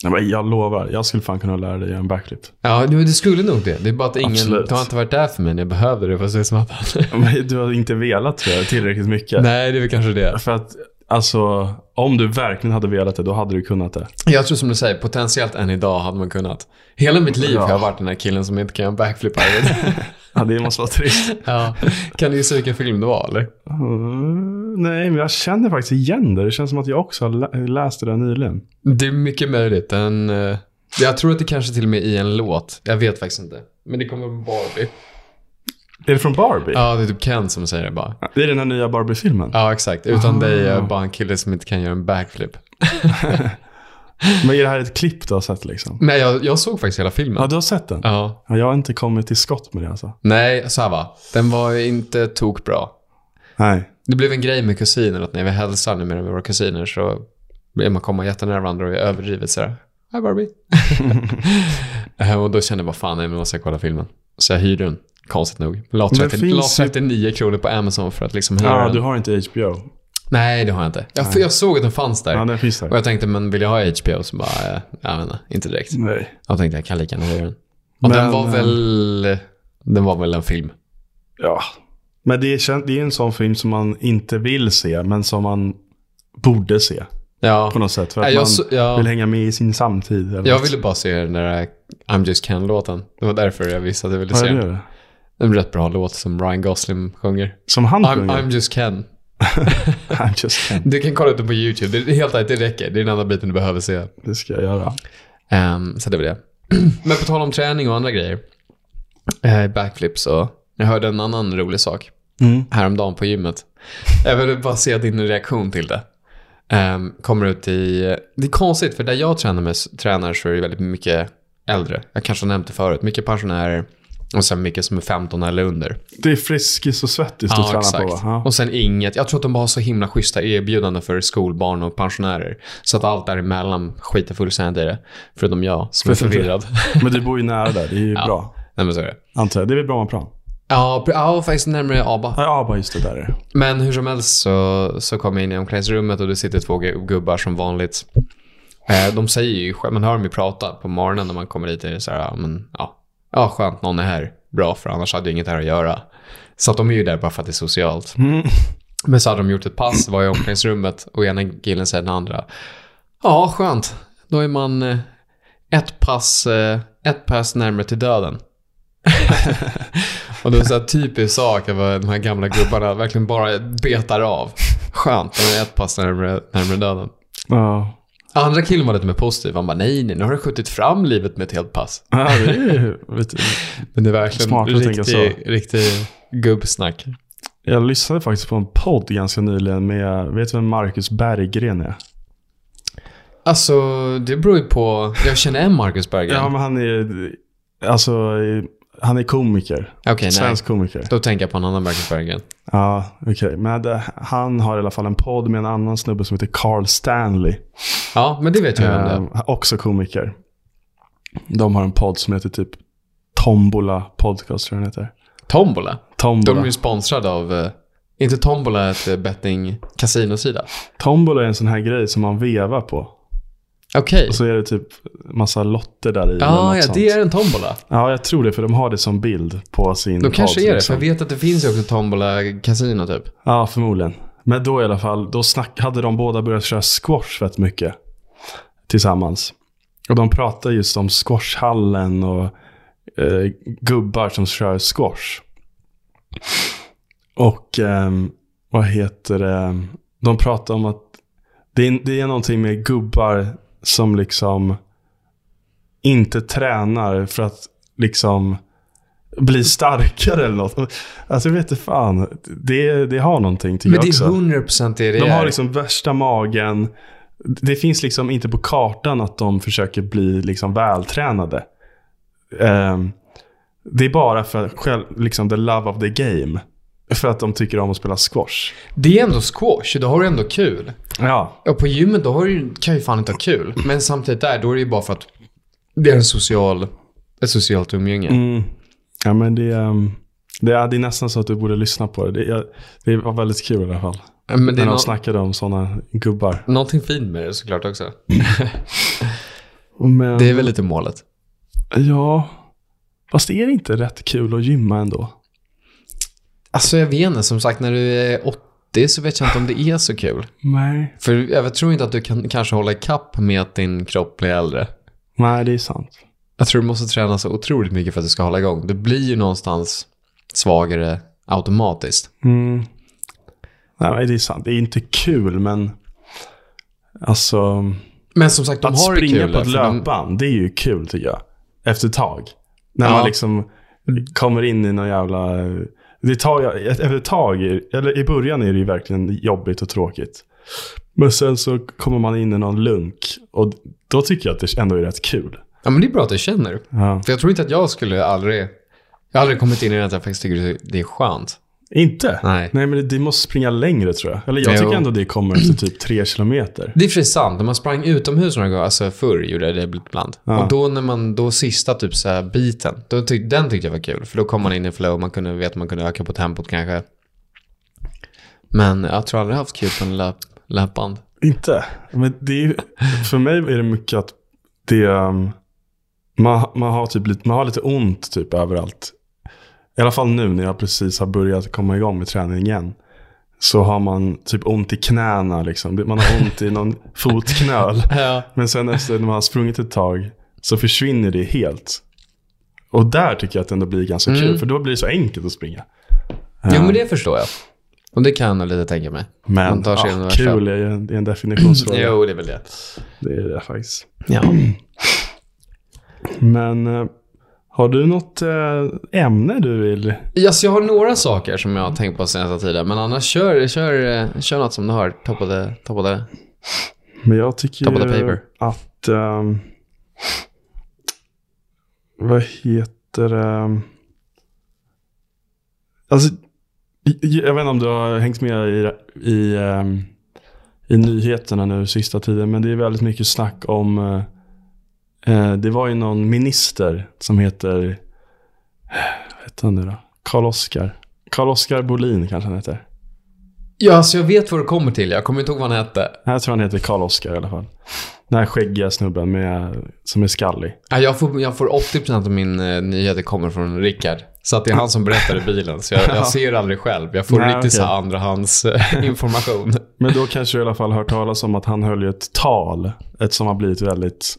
Ja, jag lovar, jag skulle fan kunna lära dig en backflip. Ja, det skulle nog det. Det är bara att ingen, Absolut. det har inte varit där för mig när jag behövde det på studsmattan. Men du har inte velat tror jag, tillräckligt mycket. Nej, det är väl kanske det. För att, alltså, om du verkligen hade velat det, då hade du kunnat det. Jag tror som du säger, potentiellt än idag hade man kunnat. Hela mitt liv Ja. har jag varit den här killen som inte kan göra en backflip. Ja, det måste vara trist. ja. Kan du gissa vilken film det var, eller? Mm, nej, men jag känner faktiskt igen det. Det känns som att jag också har lä- läst det där nyligen. Det är mycket möjligt. Den, eh, jag tror att det kanske till och med är i en låt. Jag vet faktiskt inte. Men det kommer från Barbie. Är det från Barbie? Ja, det är typ Ken som säger det bara. Det är den här nya Barbie-filmen. Ja, exakt. Utan Ah. dig är jag bara en kille som inte kan göra en backflip. Men är det här ett klipp du har sett liksom? Nej, jag, jag såg faktiskt hela filmen. Ja, du har sett den? Ja. Ja, jag har inte kommit till skott med det alltså. Nej, så här va. Den var inte tokbra. Nej. Det blev en grej med kusiner att när vi hälsar numera med våra kusiner så är man komma jättenära varandra och är överdrivet sådär. Hi Barbie. Eh, och då kände jag bara fan, nej men måste jag kolla filmen. Så jag hyrde den, konstigt nog. La, Men 30, finns la ju- 39 kronor på Amazon för att liksom hyra Ja, den. du har inte HBO. Nej, det har jag inte. Jag, jag såg att den fanns där. Ja, den finns Och där. jag tänkte, men vill jag ha HBO? Så bara, eh, jag vet inte, inte direkt. Nej. Jag tänkte, jag kan lika gärna den. Och den Men, var eh, väl, den var väl en film. Ja. Men det är, det är en sån film som man inte vill se, men som man borde se. Ja. På något sätt. För att jag man så- ja. vill hänga med i sin samtid. Jag något. ville bara se den där I'm just Ken-låten. Det var därför jag visste att jag ville Vad se den. det? Det är en rätt bra låt som Ryan Gosling sjunger. Som han I'm, sjunger? I'm just Ken. Just. Du kan kolla upp det på YouTube. Det är helt ärligt, det räcker. Det är den enda biten du behöver se. Det ska jag göra. Ehm, så det var det. Men på tal om träning och andra grejer. Uh, backflips och... Jag hörde en annan rolig sak Mm. häromdagen på gymmet. Jag ville bara se din reaktion till det. Ehm, kommer ut i... Det är konstigt, för där jag tränar, med, tränar så är det väldigt mycket äldre. Jag kanske har nämnt det förut. Mycket pensionärer och sen mycket som är 15 eller under. Det är Friskis och Svettis du tränar på va? Ja. Och sen inget. Jag tror att de bara har så himla schyssta erbjudanden för skolbarn och pensionärer. Så att allt däremellan skiter fullständigt i det. Förutom jag som är förvirrad. Men du bor ju nära där, det är ju Ja. bra. Nej men så är det. Antar jag. Det är väl bra med plan? Ja, ja, faktiskt närmare ABA. Ja, bara just det där är. Men hur som helst så, så kom jag in i omklädningsrummet och det sitter två gu- gubbar som vanligt. Eh, de säger ju, man hör dem ju prata på morgonen när man kommer dit. Är det så här, ja, men, ja, ja, skönt någon är här. Bra, för annars hade jag inget här att göra. Så att de är ju där bara för att det är socialt. Men så hade de gjort ett pass, var i omklädningsrummet och ena killen säger den andra. Ja, skönt. Då är man eh, ett pass, eh, ett pass närmare till döden. och det är så här typisk sak av vad de här gamla gubbarna verkligen bara betar av. Skönt, man är ett pass närmare, närmare döden. Ja. Andra killen var lite mer positiv. Han bara, nej, nej, nu har du skjutit fram livet med ett helt pass. ja, det är. Vet. Men det är verkligen Smart riktig, riktig gubbsnack. Jag lyssnade faktiskt på en podd ganska nyligen med, vet du vem Marcus Berggren är? Alltså, det beror ju på... Jag känner en Marcus Berggren. Ja, men han är, alltså, han är komiker. Nej. Svensk komiker. Då tänker jag på en annan Marcus Berggren. Ja, okej. Men det, han har i alla fall en podd med en annan snubbe som heter Carl Stanley. Ja, men det vet jag. Eh, också komiker. De har en podd som heter typ Tombola Podcast, tror jag den heter. Tombola. Tombola. De är ju sponsrade av... eh, inte Tombola ett eh, betting kasinosida? Tombola är en sån här grej som man vevar på. Okej. Och så är det typ massa lotter där i. eller Ja, sånt. det är en tombola. Ja, jag tror det, för de har det som bild på sin Då kanske är det, liksom. för jag vet att det finns ju också tombola kasino typ. Ja, förmodligen. Men då i alla fall, då snack, hade de båda börjat köra squash fett mycket. Tillsammans. Och de pratar just om squashhallen och eh, gubbar som kör squash. Och ehm, vad heter det? De pratar om att det är, det är någonting med gubbar som liksom inte tränar för att liksom bli starkare eller något. Alltså jag vet inte fan. Det, det har någonting tycker Men jag det också. är 100% det det De har liksom värsta magen. Det finns liksom inte på kartan att de försöker bli liksom vältränade. Ehm, det är bara för själv, liksom the love of the game. För att de tycker om att spela squash. Det är ändå squash, då har du ändå kul. Ja, Och på gymmet då har du, kan ju fan inte ha kul. Men samtidigt där, då är det ju bara för att det är en social, ett socialt umgänge. mm. ja men det, um, det, är, det är nästan så att du borde lyssna på det. Det, jag, det var väldigt kul i alla fall. Men det När är de snackade om sådana gubbar. någonting fint med det såklart också. Men, Det är väl lite målet. Ja, fast är det inte rätt kul att gymma ändå? Alltså jag vet inte, som sagt när du är 80 så vet jag inte om det är så kul. Nej. För jag tror inte att du kan kanske hålla ikapp med att din kropp blir äldre. Nej, det är sant. Jag tror du måste träna så otroligt mycket för att du ska hålla igång. Du blir ju någonstans svagare automatiskt. Mm. Nej, det är sant. Det är inte kul, men alltså Men som sagt, de att har springa kul. på ett för de- löpband, det är ju kul tycker jag. Efter ett tag. När Ja. man liksom kommer in i någon jävla... Det tar, efter ett tag, eller i början är det ju verkligen jobbigt och tråkigt. Men sen så kommer man in i någon lunk och då tycker jag att det ändå är rätt kul. Ja, men det är bra att du känner. Ja. För jag tror inte att jag skulle aldrig... Jag har aldrig kommit in i det att jag faktiskt tycker det är skönt. Inte? Nej. Nej, men det, det måste springa längre tror jag. Eller jag Jo. tycker ändå det kommer efter typ tre kilometer. Det är för sant. När man sprang utomhus några gånger, alltså förr gjorde jag det ibland. Ja. Och då när man, då sista typ så här biten, då tyck, den tyckte jag var kul. För då kom man in i flow, man kunde, vet man kunde öka på tempot kanske. Men jag tror aldrig haft kul på en löp, löpband. Inte. Men det är, för mig är det mycket att det, um, man, man, har typ lite, man har lite ont typ överallt. I alla fall nu när jag precis har börjat komma igång med träning igen. Så har man typ ont i knäna liksom. Man har ont i någon fotknöl. Ja. Men sen efter när man har sprungit ett tag så försvinner det helt. Och där tycker jag att det ändå blir ganska kul. För då blir det så enkelt att springa. Jo, men det förstår jag. Och det kan jag lite tänka mig. Men Man tar sig ja, värsta. kul är ju en, en definitionsfråga. Jo, det är väl det. Det är det faktiskt. Ja. Men eh, har du något eh, ämne du vill? Yes, jag har några saker som jag har tänkt på senaste tiden. Men annars kör, kör, eh, kör något som du har. Top of the, top of the... Men jag tycker att... ehm, vad heter det? Alltså, i- jag vet inte om du har hängt med i, i, ehm, i nyheterna nu sista tiden. Men det är väldigt mycket snack om... eh, det var ju någon minister som heter... Vad heter han nu då? Karl-Oskar. Karl-Oskar Bolin kanske han heter. Ja, alltså jag vet vad du kommer till. Jag kommer inte ihåg vad han hette. Jag tror han heter Karl-Oskar i alla fall. Den här skäggiga snubben med, som är skallig. Ja, Jag får, jag får 80% av min eh, nyheter kommer från Rickard. Så att det är han som berättar i bilen. Så jag, jag ser aldrig själv. Jag får Nej, riktigt så här okej. andrahands eh, information. Men då kanske du i alla fall hört talas om att han höll ett tal. Ett som har blivit väldigt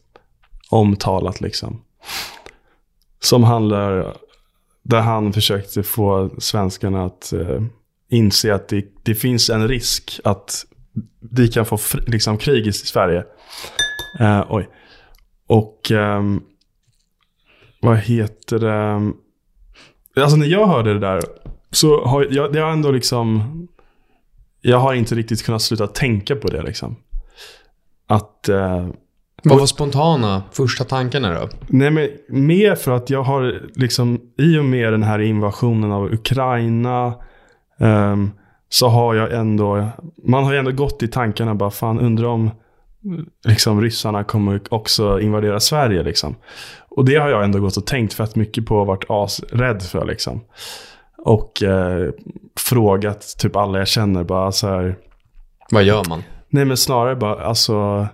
omtalat liksom. Som handlar, där han försökte få svenskarna att eh, inse att det, det finns en risk att vi kan få fri, liksom, krig i Sverige. Eh, oj. Och eh, vad heter det? Alltså när jag hörde det där så har jag, jag ändå liksom jag har inte riktigt kunnat sluta tänka på det liksom. Att, eh, vad var spontana första tankarna då? nej men mer för att jag har liksom, i och med den här invasionen av Ukraina, ehm, så har jag ändå, man har ju ändå gått i tankarna bara, fan undrar om liksom ryssarna kommer också invadera Sverige liksom. Och det har jag ändå gått och tänkt fett mycket på och varit asrädd för liksom. Och eh, frågat typ alla jag känner bara så här, Vad gör man? Nej men snarare bara alltså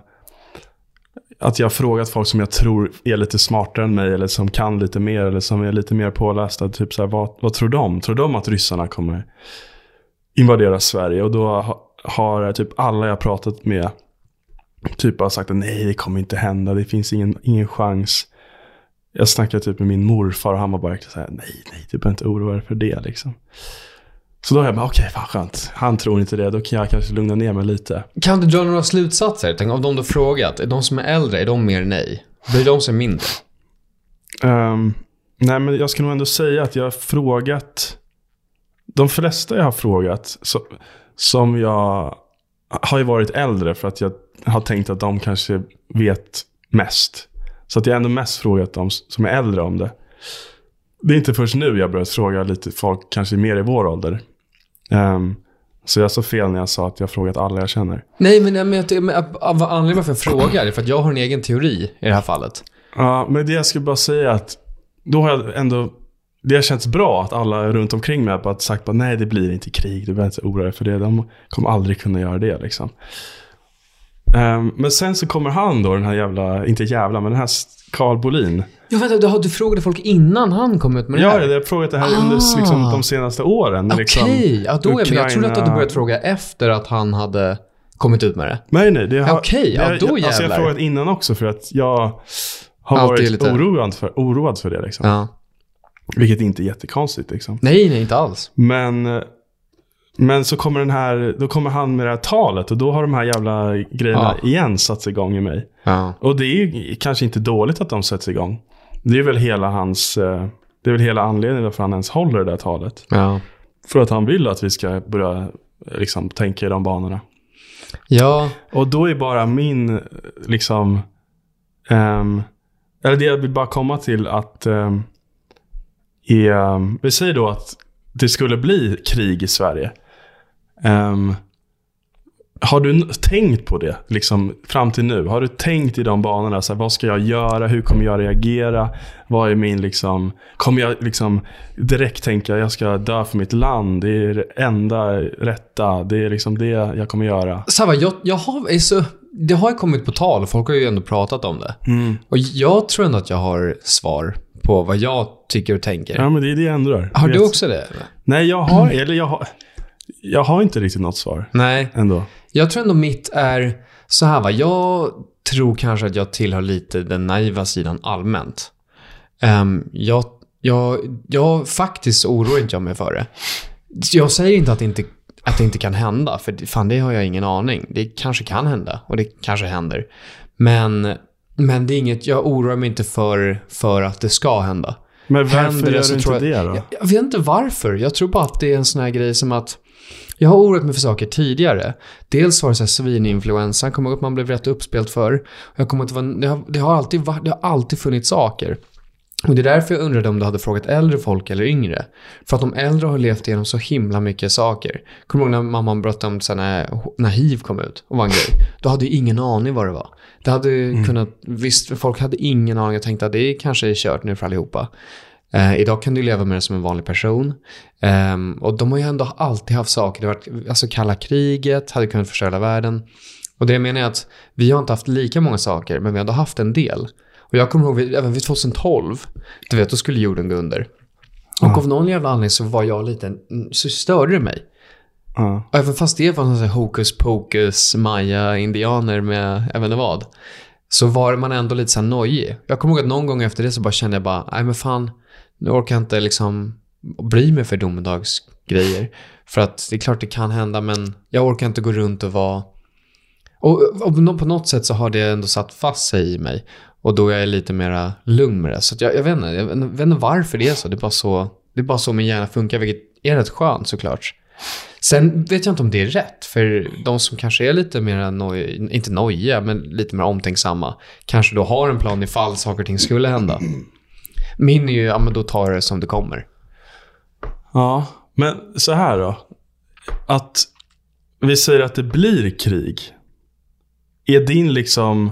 att jag har frågat folk som jag tror är lite smartare än mig eller som kan lite mer eller som är lite mer pålästa. Typ så här, vad, vad tror de? Tror de att ryssarna kommer invadera Sverige? Och då har, har typ alla jag pratat med typ har sagt att nej det kommer inte hända, det finns ingen, ingen chans. Jag snackade typ med min morfar och han var bara så här, nej, nej, du behöver inte oroa dig för det liksom. Så då är jag bara, okej, fan skönt. Han tror inte det, då kan jag kanske lugna ner mig lite. Kan du dra några slutsatser? Tänk, av de du frågat, är de som är äldre, är de mer nej? Blir de som är mindre? Ehm, nej, men jag ska nog ändå säga att jag har frågat... De flesta jag har frågat, så, som jag har ju varit äldre för att jag har tänkt att de kanske vet mest. Så att jag ändå mest frågat dem som är äldre om det. Det är inte först nu jag börjat fråga lite folk kanske mer i vår ålder. Ehm, så jag sa fel när jag sa att jag frågat alla jag känner. Nej, men, jag- men, men anledningen varför jag frågar är för att jag har en egen teori i det här fallet. Ja, men det jag skulle bara säga att då har jag ändå, det har känts bra att alla runt omkring mig har sagt att nej det blir inte krig, du behöver inte oroa dig för det, de kommer aldrig kunna göra det liksom. Ehm, men sen så kommer han då, den här jävla, inte jävla, men den här Carl Bolin. Ja, vänta, du, har- du frågade folk innan han kom ut med det Ja, här? jag har frågat det här under Ah. liksom, de senaste åren. Okej, Liksom, ja, då är jag med. Jag trodde att du hade Ukraina- börjat fråga efter att han hade kommit ut med det. Nej, nej. Det har, Okej, ja, då Alltså jag har jävlar. frågat innan också för att jag har Alltid varit lite- oroad, för, oroad för det. Liksom. Ja. Vilket inte är jättekonstigt. Liksom. Nej, nej, inte alls. Men, men så kommer den här, då kommer han med det här talet och då har de här jävla grejerna Ja. igen satts igång i mig. Ja. Och det är ju kanske inte dåligt att de sätts igång. Det är väl hela hans, eh, det är väl hela anledningen varför han ens håller det där talet. Ja. För att han vill att vi ska börja eh, liksom, tänka i de banorna. Ja. Och då är bara min, eh, liksom, ehm, eller det jag vill bara komma till att, um, är, vi säger då att det skulle bli krig i Sverige. Ehm, har du tänkt på det liksom, fram till nu? Har du tänkt i de banorna? Så här, vad ska jag göra? Hur kommer jag reagera? Vad är min liksom... Kommer jag liksom direkt tänka jag ska dö för mitt land? Det är det enda rätta. Det är liksom det jag kommer göra. Sava, jag, jag har, så, det har ju kommit på tal. Folk har ju ändå pratat om det. Mm. Och jag tror ändå att jag har svar på vad jag tycker och tänker. Ja, men det är det jag ändrar. Har du också det? Nej, jag har, eller jag har, jag har inte riktigt något svar Nej. ändå. Jag tror ändå mitt är så här va. Jag tror kanske att jag tillhör lite den naiva sidan allmänt. Um, jag, jag, jag faktiskt oroar inte jag mig för det. Jag säger inte att det inte, att det inte kan hända, för det- fan det har jag ingen aning. Det kanske kan hända och det kanske händer. Men, men det är inget, jag oroar mig inte för, för att det ska hända. Men Händer varför det gör så du inte tror det jag- då? Jag, jag vet inte varför. Jag tror bara att det är en sån här grej som att jag har oroat mig för saker tidigare. Dels var det så här svininfluensan, kommer ihåg att man blev rätt uppspelt för. Jag kommer inte vara, det, har, det, har alltid det har alltid funnits saker. Och det är därför jag undrade om du hade frågat äldre folk eller yngre. För att de äldre har levt igenom så himla mycket saker. Kommer du ihåg när mamman berättade om så när, när hiv kom ut och var en grej? Då hade ju ingen aning vad det var. Det hade kunnat, visst, folk hade ingen aning och tänkte att det kanske är kört nu för allihopa. Eh, idag kan du leva med det som en vanlig person. Ehm, och de har ju ändå alltid haft saker. Det har varit, alltså kalla kriget hade kunnat förstöra världen. Och det menar jag att vi har inte haft lika många saker, men vi har ändå haft en del. Och jag kommer ihåg, även vid 2012, du vet, då skulle jorden gå under. Och Ja. av någon jävla anledning så var jag lite, mm, så störde det mig. Och Även fast det var någon hokus pokus, maya-indianer med jag vet inte vad. Så var man ändå lite så här nojig. Jag kommer ihåg att någon gång efter det så bara kände jag bara, nej men fan, nu orkar jag inte liksom bry mig för domedagsgrejer. För att det är klart det kan hända, men jag orkar inte gå runt och vara... Och, och på något sätt så har det ändå satt fast sig i mig. Och då är jag lite mera lugn med det. Så att jag, jag, vet inte, jag vet inte varför det är så. Det är bara så, det är bara så min hjärna funkar, vilket är rätt skönt såklart. Sen vet jag inte om det är rätt, för de som kanske är lite mer noj, inte nojiga, men lite mer omtänksamma, kanske då har en plan ifall saker och ting skulle hända. Min är ju, ja men då tar det som det kommer. ja, men så här då. Att vi säger att det blir krig. Är din liksom...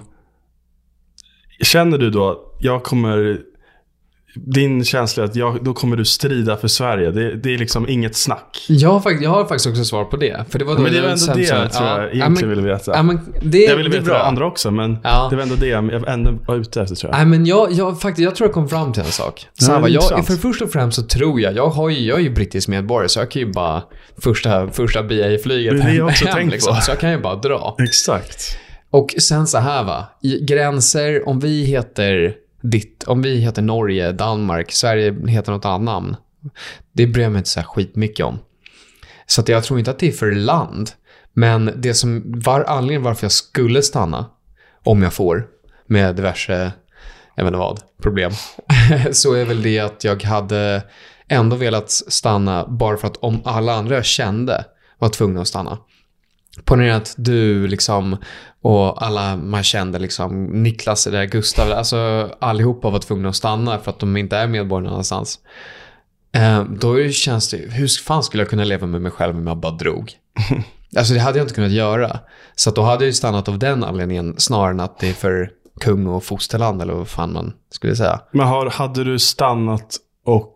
Känner du då att jag kommer... Din känsla är att jag, då kommer du strida för Sverige. Det, det är liksom inget snack. Jag har, fakt- jag har faktiskt också svar på det. För det var då Men det var jag ändå det jag tror ja, jag ja, egentligen men- ville veta. Ja, men det, jag ville det är veta bra. det andra också, men Ja. det var ändå det jag ändå var ute efter tror jag. Nej, men jag, jag, faktiskt, jag tror jag kom fram till en sak. Ja, va, jag, för först och främst så tror jag, jag, har ju, jag är ju brittisk medborgare så jag kan ju bara första, första BA-flyget Det det jag också hem, liksom, på. Så jag kan ju bara dra. Exakt. Och sen så här va, gränser, om vi heter ditt, om vi heter Norge, Danmark, Sverige heter något annat namn. Det bryr jag mig inte så här skitmycket om. Så att jag tror inte att det är för land. Men det som var anledningen varför jag skulle stanna, om jag får, med diverse, jag vet inte vad, problem, så är väl det att jag hade ändå velat stanna bara för att om alla andra jag kände var tvungna att stanna. Ponera att du liksom och alla man kände liksom, Niklas, där, Gustav, alltså allihopa var tvungna att stanna för att de inte är medborgare någonstans. Eh, då känns det, hur fan skulle jag kunna leva med mig själv om jag bara drog? Alltså det hade jag inte kunnat göra. Så då hade jag ju stannat av den anledningen snarare än att det är för kung och fosterland eller vad fan man skulle säga. Men har, hade du stannat och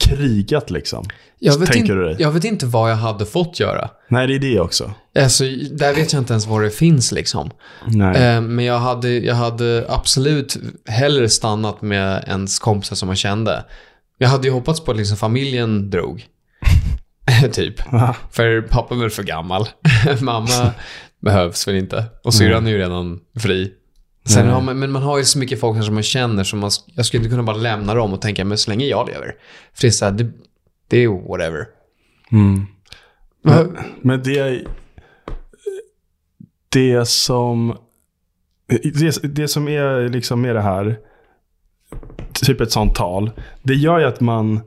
krigat liksom? Jag vet, Tänker inte, du dig? jag vet inte vad jag hade fått göra. Nej, det är det också. Alltså, där vet jag inte ens vad det finns liksom. Eh, Men jag hade, jag hade absolut hellre stannat med ens kompisar som jag kände. Jag hade ju hoppats på att liksom familjen drog. typ. Ja. För pappa är väl för gammal. Mamma behövs väl inte. Och syrran är ju redan fri. Sen har man, men man har ju så mycket folk som man känner som man, jag skulle inte kunna bara lämna dem och tänka, men så länge jag lever. För det är så här, det, det är whatever. Mm. Men, men det... Det som... Det, det som är liksom med det här, typ ett sånt tal, det gör ju att man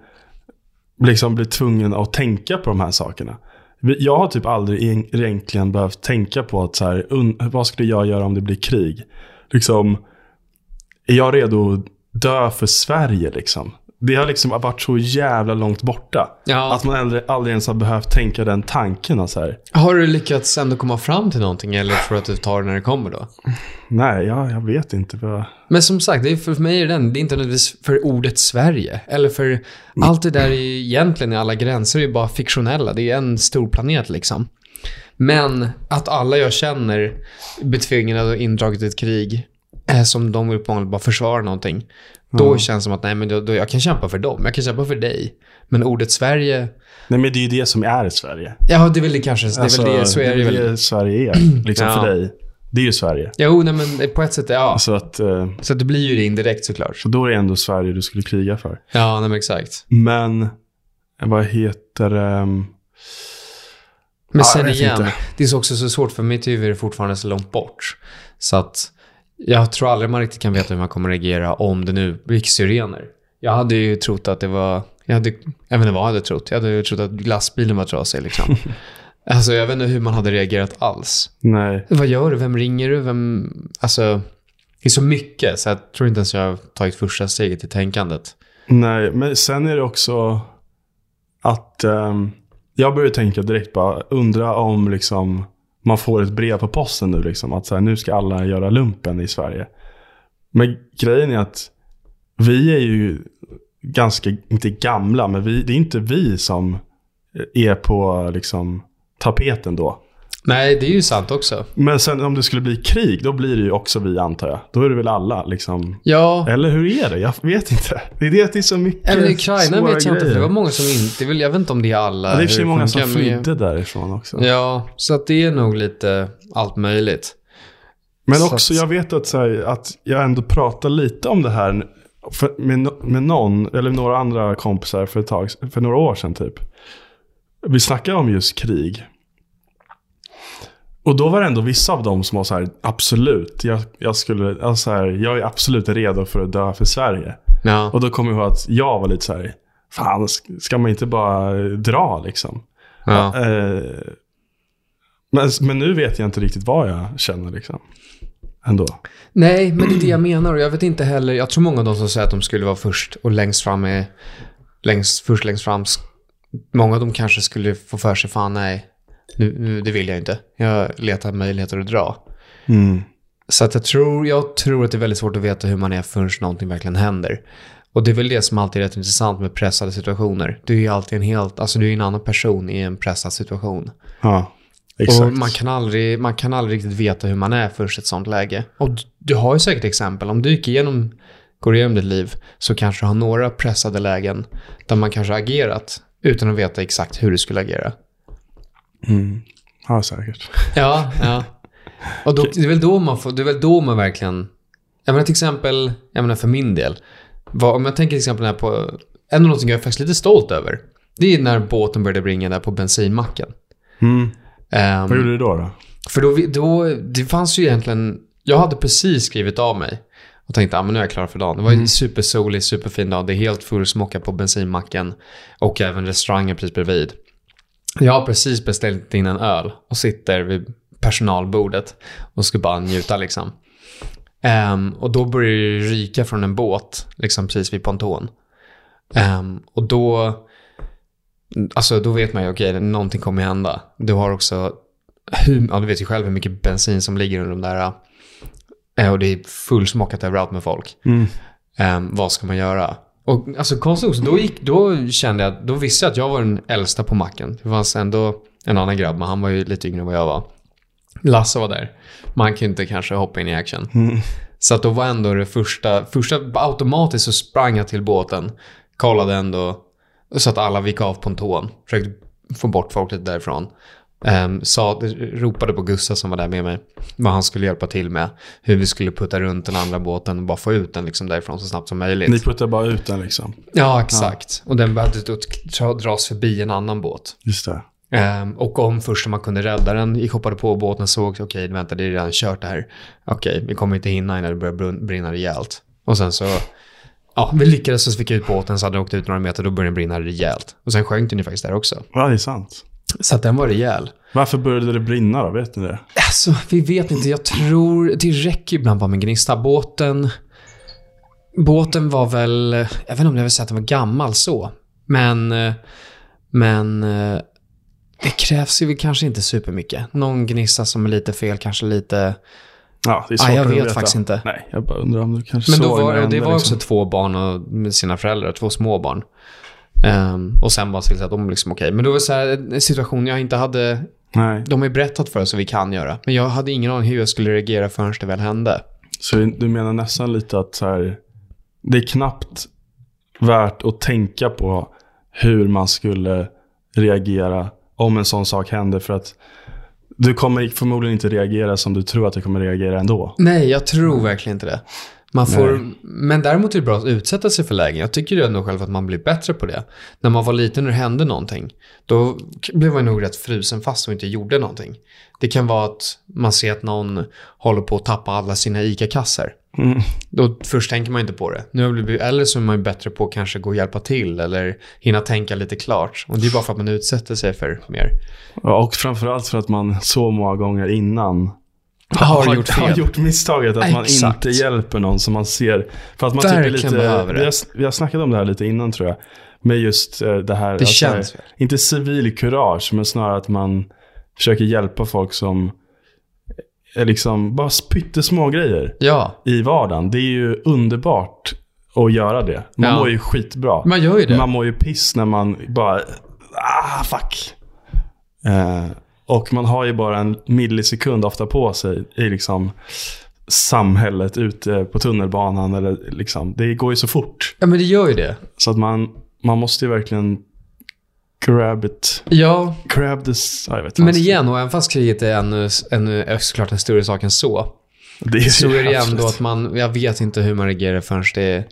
liksom blir tvungen att tänka på de här sakerna. Jag har typ aldrig eg- egentligen behövt tänka på att så här, vad skulle jag göra om det blir krig? Liksom, är jag redo att dö för Sverige liksom? Det har liksom varit så jävla långt borta. Ja. Att man aldrig, aldrig ens har behövt tänka den tanken. Och så här. Har du lyckats ändå komma fram till någonting eller tror du att du tar det när det kommer då? Nej, jag, jag vet inte. Vad... Men som sagt, det är för mig är den, det är inte nödvändigtvis för ordet Sverige. Eller för allt det där är egentligen i alla gränser är ju bara fiktionella. Det är en stor planet liksom. Men att alla jag känner blir tvingade och indragit i ett krig eh, som de uppmanar bara försvara någonting. Då Ja. känns det som att nej, men då, då, jag kan kämpa för dem, jag kan kämpa för dig. Men ordet Sverige, Nej, men det är ju det som är Sverige. ja det är väl det kanske, det är väl det, så är det, väl. det Sverige är, liksom Ja. för dig. Det är ju Sverige. Jo, nej men på ett sätt, ja. Så att, eh, Så det blir ju det indirekt såklart. så då är det ändå Sverige du skulle kriga för. Ja, nej men exakt. Men, vad heter ehm, Men Ja, sen igen, inte. det är också så svårt för mitt huvud är fortfarande så långt bort. Så att jag tror aldrig man riktigt kan veta hur man kommer reagera om det nu gick syrener. Jag hade ju trott att det var, jag, hade, jag vet inte vad jag hade trott. Jag hade ju trott att lastbilen var trasig liksom. alltså jag vet inte hur man hade reagerat alls. Nej. Vad gör du? Vem ringer du? Vem, alltså, det är så mycket så jag tror inte ens jag har tagit första steget i tänkandet. Nej, men sen är det också att ehm, jag började tänka direkt bara, undra om liksom man får ett brev på posten nu liksom. Att så här, nu ska alla göra lumpen i Sverige. Men grejen är att vi är ju ganska, inte gamla, men vi, det är inte vi som är på liksom tapeten då. Nej, det är ju sant också. Men sen om det skulle bli krig, då blir det ju också vi antar jag. Då är det väl alla liksom. Ja, Eller hur är det? Jag vet inte. Det är det att det är så mycket Även Ukraina svåra vet jag inte, för det var många som inte vill, jag vet inte om det är alla. Ja, det är i för sig många som flydde därifrån också. Ja, så att det är nog lite allt möjligt. Men Så också, att- jag vet att, så här, att jag ändå pratar lite om det här för, med, med någon, eller några andra kompisar för, ett tag, för några år sedan typ. Vi snackade om just krig. Och då var det ändå vissa av dem som var så här, absolut, jag, jag, skulle, alltså så här, jag är absolut redo för att dö för Sverige. Ja. Och då kommer jag ihåg att jag var lite så här, fan, sk- ska man inte bara dra liksom? ja. Eh, men, men nu vet jag inte riktigt vad jag känner liksom. Ändå. Nej, men det är det jag menar. Och jag vet inte heller, jag tror många av de som säger att de skulle vara först och längst fram är, längst, först längst fram, många av dem kanske skulle få för sig, fan nej, nu, det vill jag inte. Jag letar möjligheter att dra. Mm. Så att jag tror, jag tror att det är väldigt svårt att veta hur man är förrän någonting verkligen händer. Och det är väl det som alltid är rätt intressant med pressade situationer. Du är ju alltid en helt, alltså du är en annan person i en pressad situation. Ja, exakt. Och man kan, aldrig, man kan aldrig riktigt veta hur man är först i ett sånt läge. Och du, du har ju säkert exempel. Om du gick igenom, går igenom ditt liv så kanske du har några pressade lägen där man kanske har agerat utan att veta exakt hur du skulle agera. Mm. Ja, säkert. Ja, ja. Och då, det, är väl då man får, det är väl då man verkligen... Jag menar till exempel, jag menar för min del. Vad, om jag tänker till exempel här på... En av någonting jag är faktiskt lite stolt över. Det är när båten började bringa där på bensinmacken. Mm. Ehm, Vad gjorde du då? då? För då, då, det fanns ju egentligen, jag hade precis skrivit av mig och tänkte, ah, men nu är jag klar för dagen. Det var ju en supersolig, superfin dag. Det är helt fullsmockat på bensinmacken och även restaurangen precis bredvid. Jag har precis beställt in en öl och sitter vid personalbordet och ska bara njuta liksom. Ehm, och då börjar det ryka från en båt, liksom precis vid ponton. Ehm, och då, alltså då vet man ju, okej, någonting kommer hända. Du har också hur, ja, du vet ju själv hur mycket bensin som ligger under de där. eh, Och det är fullsmockat överallt med folk. Mm. Ehm, vad ska man göra? Och alltså konstigt också, då, gick, då kände jag, då visste jag att jag var den äldsta på macken. Det fanns ändå en annan grabb, men han var ju lite yngre än vad jag var. Lasse var där. Man ju inte kanske hoppa in i action. Mm. Så att då var ändå det första, första automatiskt så sprang jag till båten. Kollade ändå så att alla gick av ponton. Försökte få bort folk lite därifrån. Um, sa, ropade på Gustav som var där med mig vad han skulle hjälpa till med. Hur vi skulle putta runt den andra båten och bara få ut den liksom därifrån så snabbt som möjligt. Ni puttar bara ut den liksom. Ja, exakt. Och den behövde då dras förbi en annan båt. Just det. Ehm, och om först man kunde rädda den, gick hoppade på båten, såg okej, vänta, det är redan kört det här. Okej, vi kommer inte hinna innan det börjar brinna rejält. Och sen så, ja, vi lyckades och så fick jag ut båten, så hade den åkt ut några meter, då började den brinna rejält. Och sen sjönk den ju faktiskt där också. Ja, det är sant. Så att den var rejäl. Varför började det brinna då? Vet ni det? Alltså, vi vet inte. Jag tror det räcker ibland bara med gnista. Båten... Båten var väl... Jag vet inte om jag vill säga att den var gammal så. Men... Men... Det krävs ju kanske inte supermycket. Någon gnista som är lite fel, kanske lite... Ja, det är Ah, svårt jag att vet veta. faktiskt inte. Nej, jag bara undrar om du kanske Men då såg var, när och det var liksom. också två barn och sina föräldrar, två små barn. Ehm, och sen bara se till att de liksom okej. Men då var det så här, en situation jag inte hade Nej, de har ju berättat för oss vad vi kan göra. Men jag hade ingen aning hur jag skulle reagera förrän det väl hände. Så du menar nästan lite att så här, det är knappt värt att tänka på hur man skulle reagera om en sån sak händer. För att du kommer förmodligen inte reagera som du tror att du kommer reagera ändå. Nej, jag tror verkligen inte det. Man får, men däremot är det bra att utsätta sig för lägen. Jag tycker ju ändå själv att man blir bättre på det. När man var liten och det hände någonting, då blev man nog rätt frusen fast och inte gjorde någonting. Det kan vara att man ser att någon håller på att tappa alla sina ICA-kassor. Mm. Då först tänker man inte på det. Nu blivit, eller så är man bättre på att kanske gå och hjälpa till eller hinna tänka lite klart. Och det är bara för att man utsätter sig för mer. Ja, Och framförallt för att man så många gånger innan Har gjort fel. har gjort misstaget att man Exakt. inte hjälper någon som man ser. För att man typ är Verkligen lite, vi, har, vi har snackat om det här lite innan tror jag. Med just eh, det här. Det känns väl. Inte civilkurage, men snarare att man försöker hjälpa folk som är liksom bara pyttesmå grejer Ja, i vardagen. Det är ju underbart att göra det. Man Ja. mår ju skitbra. man gör ju det. Man mår ju piss när man bara, ah fuck. Eh, och man har ju bara en millisekund ofta på sig i liksom samhället ute på tunnelbanan. Eller liksom, det går ju så fort. Ja, men det gör ju det. Så att man, man måste ju verkligen grab it. Ja, Grab this, ja, jag vet men igen, och även fast kriget är ännu, ännu såklart en större sak än så, det är så är det ändå att man, jag vet inte hur man reagerar förrän det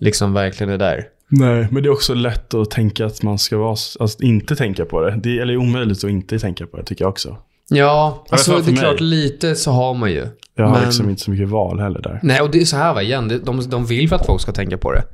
liksom verkligen är där. Nej, men det är också lätt att tänka att man ska vara, alltså inte tänka på det. Det är, eller omöjligt att inte tänka på det tycker jag också. Ja, alltså det är klart lite så har man ju. Jag har Men- liksom inte så mycket val heller där. Nej, och det är så här va, igen, det- de, de vill för att folk ska tänka på det.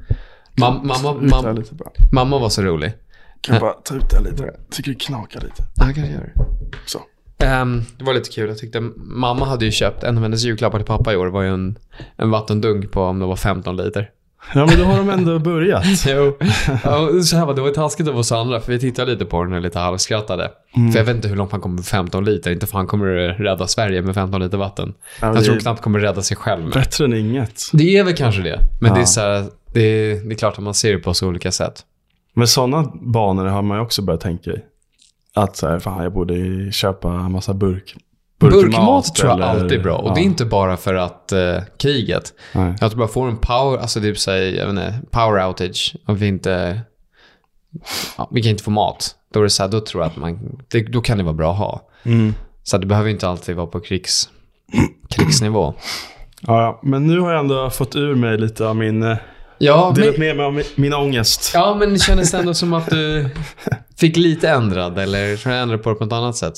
Mam, mamma, Ut det här mam, lite bara. mamma var så rolig. Kan jag bara ta ut det här lite? Jag tycker det knakar lite. Ja, jag kanske gör det. Så. Ehm, det var lite kul. Jag tyckte mamma hade ju köpt, en av hennes julklappar till pappa i år var ju en, en vattendunk på om det var 15 liter. Ja, men då har de ändå börjat. Jo. Ja, så här var, det var taskigt av oss andra, för vi tittade lite på den och lite halvskrattade. För jag vet inte hur långt han kommer med 15 liter. Inte fan kommer det rädda Sverige med 15 liter vatten. Ja, det tror knappt kommer rädda sig själv med. Bättre än inget. Det är väl kanske det. Men Ja. det är så här, det är, det är klart att man ser det på så olika sätt. Men sådana banor har man ju också börjat tänka i. Att så här, fan jag borde köpa en massa burk. Burkmat tror jag eller- alltid är bra. Och ja. det är inte bara för att eh, kriget. Nej. Att du bara får en power, alltså typ säg, jag vet inte, power outage. Och vi inte, ja, vi kan inte få mat. Då är det så här, då tror jag att man, det, då kan det vara bra att ha. Mm. Så det behöver inte alltid vara på krigs, krigsnivå. Ja, men nu har jag ändå fått ur mig lite av min... eh, Ja, Delat men, med mig av min, ångest. ja, men kändes det ändå som att du fick lite ändrad eller tror jag ändrade på det på ett annat sätt?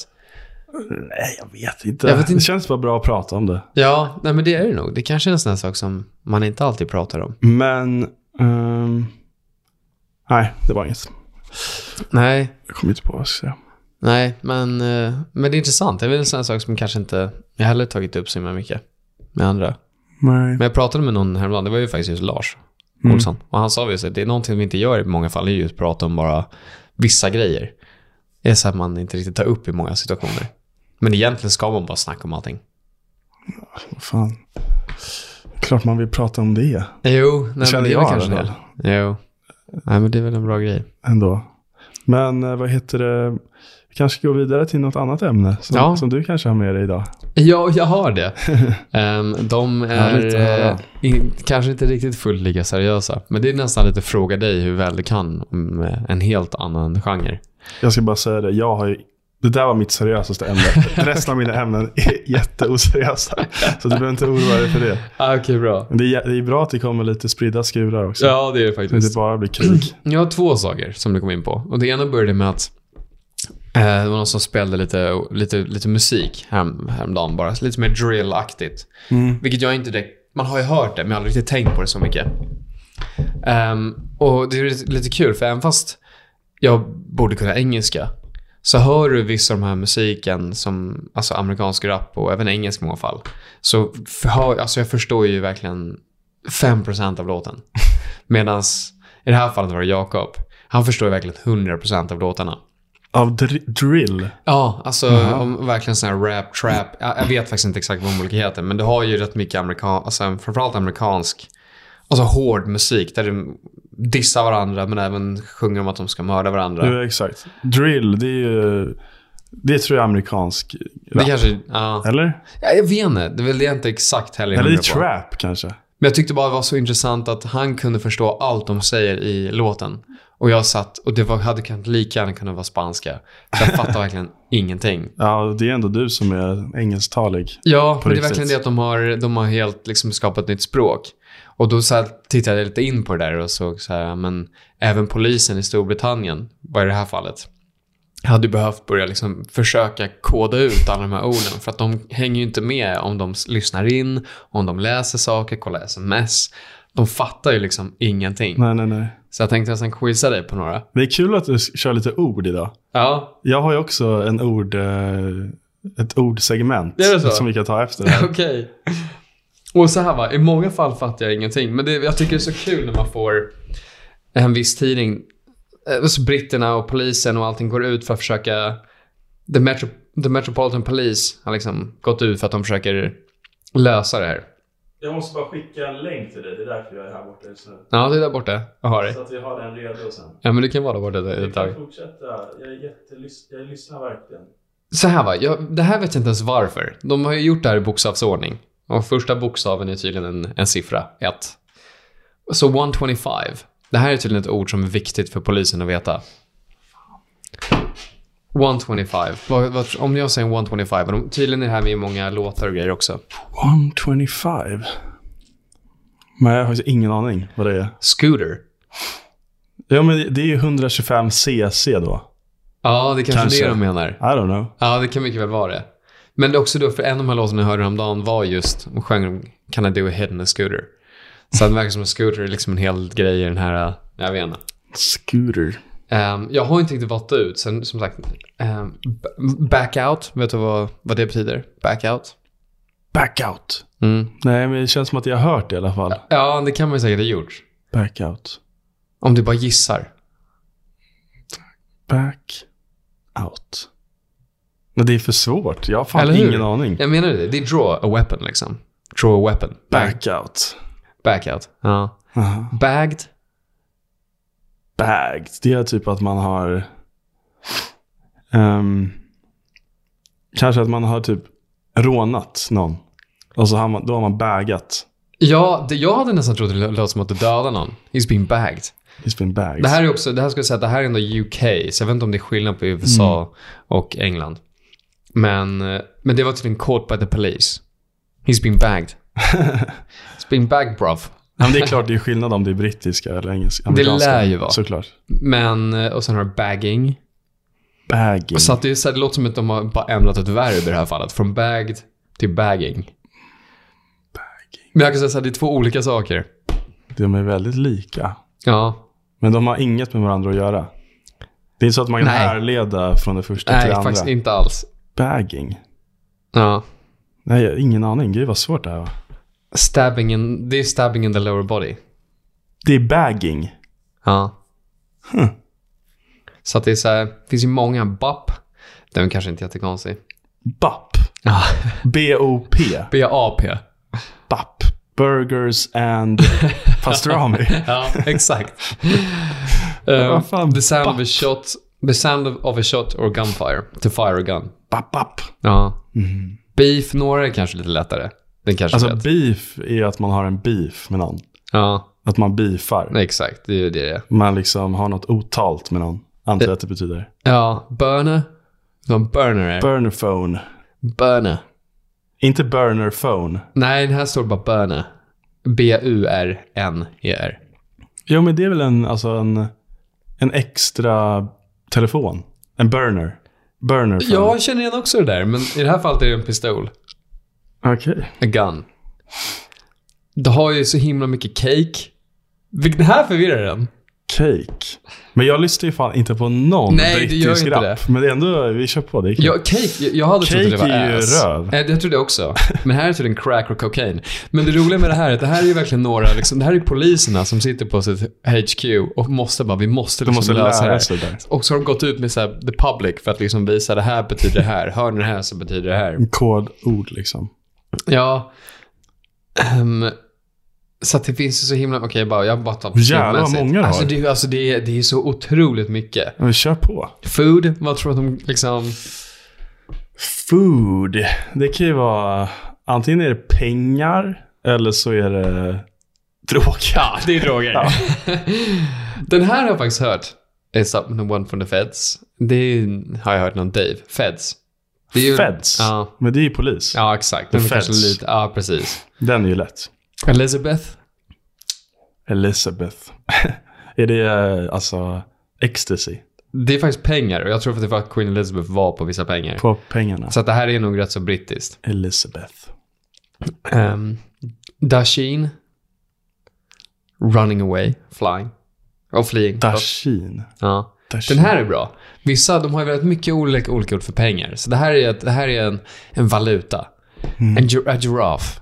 Nej, jag vet inte. Jag vet inte. Det känns bara bra att prata om det. Ja, nej men det är det nog. Det kanske är en sån här sak som man inte alltid pratar om. Men... ehm, nej, det var inget. Nej, Jag kommer inte på vad jag ska säga. nej, men, eh, men det är intressant. Det är väl en sån här sak som kanske inte jag heller tagit upp så himla mycket med andra. Nej. Men jag pratade med någon häromdagen, det var ju faktiskt just Lars Mm. Olsson. Och han sa ju så att det är någonting vi inte gör i många fall, det är ju att prata om bara vissa grejer. Det är så att man inte riktigt tar upp i många situationer. Men egentligen ska man bara snacka om allting. Vad fan. Klart man vill prata om det Jo, nej, känner jag kanske det. Jo. Nej, men det är väl en bra grej. ändå. Men eh, vad heter det? Vi kanske ska gå vidare till något annat ämne som, Ja. som du kanske har med dig idag. Ja, jag har det. Ehm, de är höra. eh, in, kanske inte riktigt fullt lika seriösa. Men det är nästan lite fråga dig hur väl du kan om eh, en helt annan genre. Jag ska bara säga det, jag har ju, det där var mitt seriösaste ämne. Resten av mina ämnen är jätteoseriösa. Så du behöver inte oroa dig för det. Ah, Okej, bra. Men det är, det är bra att det kommer lite spridda skurar också. Ja, det är det Så det faktiskt. inte bara blir krig. Jag har två saker som du kom in på. Och det ena började med att eh, det var någon som spelade lite, lite, lite musik härom, häromdagen bara. Lite mer drill-aktigt. Mm. Vilket jag inte direkt... Man har ju hört det, men jag har aldrig riktigt tänkt på det så mycket. Ehm, och det är lite, lite kul, för även fast jag borde kunna engelska så hör du vissa av de här musiken som, alltså amerikansk rap och även engelsk i många fall. Så för, alltså jag förstår ju verkligen 5% av låten. Medan i det här fallet var det Jakob. Han förstår ju verkligen 100% av låtarna. Av dr- drill. Ja, alltså Jaha. om verkligen sån här rap, trap. Jag, jag vet faktiskt inte exakt vad de olika heter, men det har ju rätt mycket amerikan, alltså framförallt amerikansk, alltså hård musik där de dissar varandra men även sjunger om att de ska mörda varandra. Ja, exakt. Drill, det är ju Det tror jag är amerikansk Det rap. kanske, ja. Eller? ja. Jag vet inte. Det är väl det inte exakt heller Eller det är på. trap kanske. Men jag tyckte bara det var så intressant att han kunde förstå allt de säger i låten. Och jag satt, och det var, hade lika gärna kunnat vara spanska. Jag fattar verkligen ingenting. Ja, det är ändå du som är engelsktalig. Ja, men det är verkligen det att de har, de har helt liksom skapat ett nytt språk. Och då så tittade jag lite in på det där och såg så här, men även polisen i Storbritannien, vad i det här fallet, hade behövt börja liksom försöka koda ut alla de här orden. För att de hänger ju inte med om de lyssnar in, om de läser saker, kollar sms. De fattar ju liksom ingenting. Nej, nej, nej. Så jag tänkte nästan quizza dig på några. Det är kul att du kör lite ord idag. Ja, Jag har ju också en ord, eh, ett ordsegment Är som vi kan ta efter det här. Okej. Och så här va, i många fall fattar jag ingenting. Men det, jag tycker det är så kul när man får en viss tidning. eh, Så britterna och polisen och allting går ut för att försöka... The, Metro, the Metropolitan Police har liksom gått ut för att de försöker lösa det här. Jag måste bara skicka en länk till dig, det är därför jag är här borta just nu. Ja, det är där borta. Jag har det. att vi har den redo sen. Ja, men det kan vara där borta ett, ett tag. fortsätta, jag, är jättelys- jag lyssnar verkligen. Så här va, jag, det här vet jag inte ens varför. De har ju gjort det här i bokstavsordning. Och första bokstaven är tydligen en, en siffra, 1. Så 125. Det här är tydligen ett ord som är viktigt för polisen att veta. 125. Vad, vad, om jag säger 125, och de, tydligen är det här med många låtar och grejer också. 125? Men jag har ingen aning vad det är. Scooter. Ja, men det är ju 125 cc då. Ja, det är kanske, Kanske. det de menar. I don't know. Ja, det kan mycket väl vara det. Men det är också då, för en av de här låtarna jag hörde häromdagen var just, de sjöng Can I do a hit in a scooter? Så det verkar som en scooter är liksom en hel grej i den här, äh, jag vet inte. Scooter. Ehm, jag har inte riktigt valt ut, sen som sagt, b- back out, vet du vad, vad det betyder? Back out? Back out. Mm. Nej, men det känns som att jag har hört det i alla fall. Ja, det kan man ju säkert ha gjort. Back out. Om du bara gissar. Back out. Men det är för svårt. Jag har fan Eller hur? ingen aning. Jag menar det, det är draw a weapon liksom. Draw a weapon. Back out. Back out. Ja. Aha. Bagged. Bagged. Det är typ att man har... ehm, kanske att man har typ rånat någon. Och så har man, då har man baggat. Ja, det, jag hade nästan trott det låt som att du dödade någon. He's been bagged. It's been bagged. Det här är också, det här ska jag säga det här är ändå UK, så jag vet inte om det är skillnad på USA Mm. och England. Men, eh, men det var tydligen caught by the police. He's been bagged. He's been bagged bruv. Ja, men det är klart det är skillnad om det är brittiska eller engelska. amerikanska. lär ju vara. Såklart. Men, eh, och sen har du bagging. Bagging. Så att det, är så här, det låter som att de har bara ändrat ett verb i det här fallet. Från bagged till bagging. Men jag kan säga så här, det är två olika saker. De är väldigt lika. Ja. Men de har inget med varandra att göra. Det är inte så att man kan Nej. härleda från det första till Nej, det andra. faktiskt inte alls. Bagging. Ja. Nej, ingen aning. Gud vad svårt det här var. Stabbing in, det är stabbing in the lower body. Det är bagging. Ja. Huh. Så att det är så här, det finns ju många BAP. Den är kanske inte jättekonstig. BAP. Ja. B-O-P. B-A-P. BAP. Burgers and pastrami. Ja, exakt. Um, fan, the sound of BAP? a shot, the sound of, a shot or gunfire. To fire a gun. BAP, BAP. Ja. Beef, några är kanske lite lättare. Den kanske Alltså vet. beef är att man har en beef med någon. Ja, Att man beefar. exakt. Det är ju det. Man liksom har något otalt med någon. Antar att det betyder. Ja, burner. Vad burner är. Burner phone. burner. Inte burner phone. Nej, den här står bara burner. B-U-R-N-E-R. Jo, men det är väl en, alltså en, en extra telefon. En burner. Burner phone. Jag känner igen också det där, men i det här fallet är det en pistol. Okej. A gun. Det har ju så himla mycket cake. Det här förvirrar den. Cake. Men jag lyssnar ju fan inte på någon Nej, det gör inte rap. Men det är ändå, vi kör på. Det är kul. Ja, cake. Jag, jag hade trott att det var Cake är ju ass. röv. Nej, det trodde jag också. Men här är tydligen crack och cocaine. Men det roliga med det här är att det här är ju verkligen några, liksom, det här är ju poliserna som sitter på sitt HQ och måste bara, vi måste liksom måste lösa det här. Och så har de gått ut med så här, the public för att liksom visa det här betyder det här. Hör ni det här så betyder det här. Kodord liksom. Ja. Ehm, så att det finns ju så himla... Okej, bara, jag bara tar Jävlar vad många du alltså, det, är- alltså det, är, det är så otroligt mycket. Men kör på. Food, vad tror du att de liksom... Food. Det kan ju vara... Antingen är det pengar eller så är det droger. Ja, det är droger. Den här har jag faktiskt hört. It's up the one from the feds. Det har jag hört någon Dave. Feds. Är ju, Feds. Ja, Men det är ju polis. ja exakt. Den The är feds. lite, ja, precis. Den är ju lätt. Elizabeth. Elizabeth. är det eh, alltså ecstasy Det är faktiskt pengar och jag tror att det var att Queen Elizabeth var på vissa pengar. på pengarna? Så att det här är nog rätt så brittiskt. Elizabeth. Um, Dashin. Running away. Flying. Och fleeing. Dashin. Ja. Den här är bra. Vissa, de har ju väldigt mycket olika, olika ord för pengar. Så det här är, ett- det här är en, en valuta. Mm. En gi- a giraffe.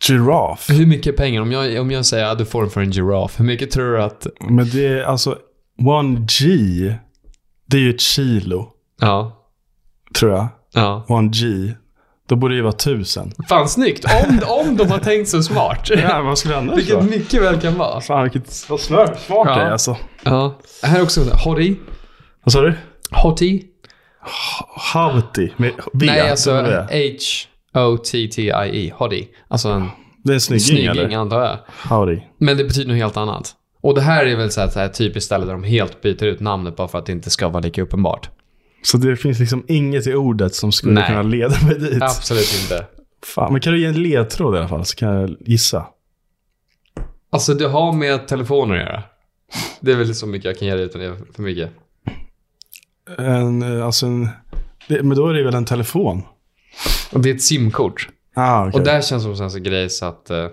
Giraffe. Hur mycket pengar? Om jag, om jag säger att du får den för en giraffe, hur mycket tror du att... Men det är alltså... One G. Det är ju ett kilo. Ja. Tror jag. Ja. One G. Då borde det ju vara tusen. Fan snyggt! Om, om de har tänkt så smart. Ja, vad skulle annars Vilket vara? mycket väl kan vara. Fan vilket vad smart smart det är Ja. alltså. Ja. Här är också hottie. Vad sa du? Hottie. Hauti. Med V. Nej, alltså W. H-O-T-T-I-E. Hottie. Alltså en Det är en snygging, snygging antar jag. Howdy. Men det betyder något helt annat. Och det här är väl så här, så här typiskt ställe där de helt byter ut namnet bara för att det inte ska vara lika uppenbart. Så det finns liksom inget i ordet som skulle Nej. kunna leda mig dit. Absolut inte. Fan, men kan du ge en ledtråd i alla fall så kan jag gissa. Alltså det har med telefoner att göra. Det är väl så mycket jag kan ge dig utan det är för mycket. En, eh, alltså en, det, men då är det väl en telefon? Och det är ett simkort. Ah, okej. Och där känns det som en grej så att... eh,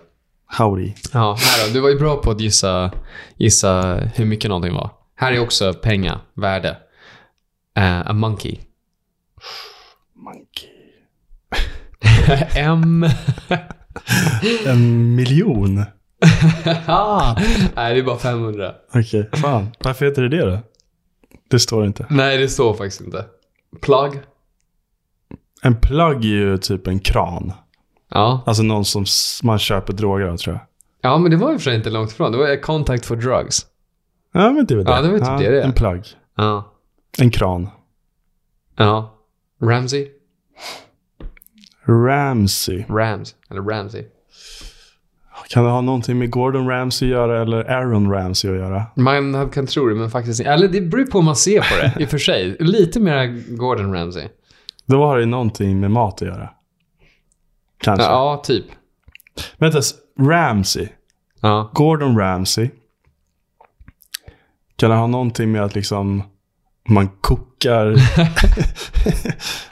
Howdy. Ja, här då. Du var ju bra på att gissa, gissa hur mycket någonting var. Här är också pengar, värde. Eh, a monkey. Monkey. M. En miljon? ah, nej, det är bara 500. Okej, fan. Varför heter det det då? Det står inte. Nej, det står faktiskt inte. Plug. En plug är ju typ en kran. Ja. Alltså någon som man köper droger av tror jag. ja, men det var ju för sig inte långt ifrån. Det var contact for drugs. Ja, men det väl det. Ja, det var typ det det är. En plug. Ja. En kran. Ja. Ramsey. Ramsey. Rams. Eller Ramsey. Kan det ha någonting med Gordon Ramsay att göra eller Aaron Ramsay att göra? Man kan tro det, men faktiskt inte. Eller det beror på hur man ser på det, i och för sig. Lite mer Gordon Ramsay. Då har det någonting med mat att göra. Kanske. Ja, typ. Vänta, Ramsay. Ja. Gordon Ramsay. Kan det ha någonting med att liksom man kokar,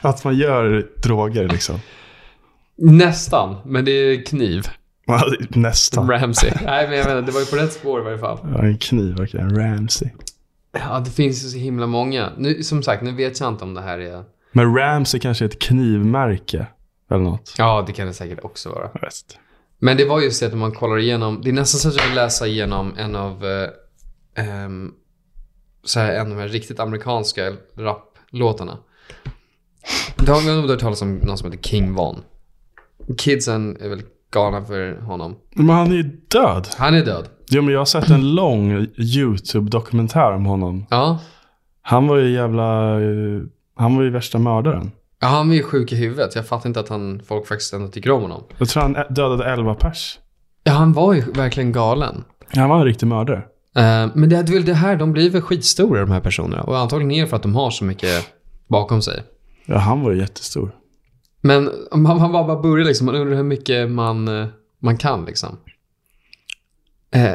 att man gör droger liksom? Nästan, men det är kniv. Nästan. Ramsey. Nej, men jag menar, det var ju på rätt spår i varje fall. Ja, en kniv, okej. En Ramsay. Ja, det finns ju så himla många. Nu, som sagt, nu vet jag inte om det här är... Men kanske är ett knivmärke. Eller något. Ja, det kan det säkert också vara. Inte. Men det var just det att om man kollar igenom, det är nästan så att jag vill läsa igenom en av, eh, ehm, så här, en av de här riktigt amerikanska raplåtarna. Du har nog hört talas om någon som heter King Von. Kidsen är väl galna för honom. Men han är ju död. Han är död. Jo, men jag har sett en lång YouTube-dokumentär om honom. Ja. Han var ju jävla... Han var ju värsta mördaren. ja, han var ju sjuk i huvudet. Jag fattar inte att han, folk faktiskt ändå tycker om honom. Jag tror han dödade 11 pers. Ja, han var ju verkligen galen. Han var en riktig mördare. Eh, men det är väl det här, de blir väl skitstora de här personerna. Och antagligen är det för att de har så mycket bakom sig. Ja, han var ju jättestor. Men man, man bara börjar liksom, man undrar hur mycket man, eh, man kan liksom. Eh,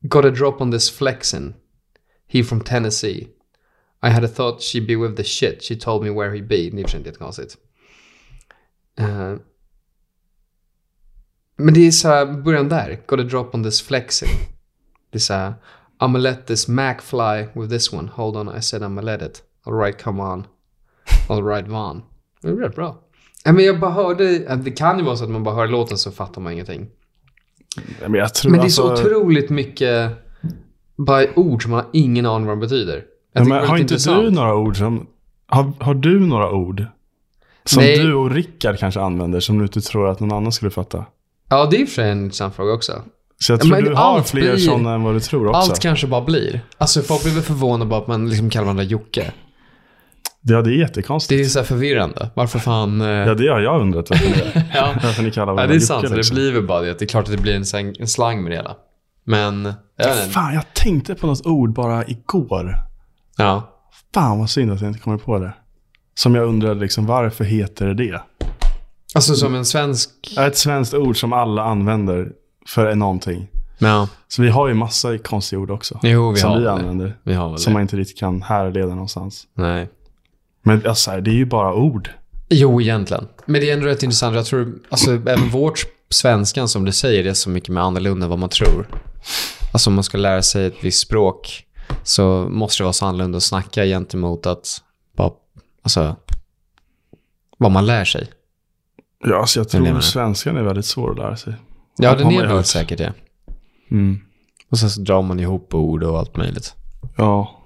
got a drop on this flexin. He from Tennessee. I had a thought she'd be with the shit. She told me where he'd be. Det är i och för sig inte jättekonstigt. Eh, men det är så här, början där. Got a drop on this flexing. Det är så här, I'ma let this Mac fly with this one. Hold on, I said I'ma let it. Alright, come on. Alright, Van. Det är rätt bra. Men jag bara hörde, det kan ju vara så att man bara hör låten så fattar man ingenting. Men Men det är alltså... så otroligt mycket bara ord som man har ingen aning vad de betyder. Ja, men det har inte du intressant. några ord som... Har, har du några ord? Som Nej. du och Rickard kanske använder som du inte tror att någon annan skulle fatta? Ja, det är för sig en intressant fråga också. Så jag Ja, tror men du har fler blir- sådana än vad du tror också. Allt kanske bara blir. Alltså folk blir väl förvånade bara att man liksom kallar varandra Jocke. Ja, det är Det jättekonstigt. är så förvirrande. Varför fan... eh, Ja, det har jag undrat varför ni, ja. varför ni kallar ja, varandra det är sant. Jocke, Det liksom. blir väl bara det. Det är klart att det blir en, slang- en slang med det hela. Men, jag. Fan, jag tänkte på något ord bara igår. Ja. Fan vad synd att jag inte kommer på det. Som jag undrade liksom, varför heter det det? Alltså som en svensk... Det ett svenskt ord som alla använder för någonting. Ja. Så vi har ju massa konstiga ord också. Jo, vi som har vi väl använder. det. Vi har Som det. man inte riktigt kan härleda någonstans. Nej. Men alltså, det är ju bara ord. Jo, egentligen. Men det är ändå rätt intressant. Jag tror, alltså även vårt svenskan som du säger, det är så mycket mer annorlunda än vad man tror. Alltså om man ska lära sig ett visst språk så måste det vara så annorlunda att snacka gentemot att bara, alltså, vad man lär sig. Ja, alltså jag tror svenskan är väldigt svår att lära sig. Ja, Har den är hört. säkert det. Mm. Och sen så drar man ihop ord och allt möjligt. Ja.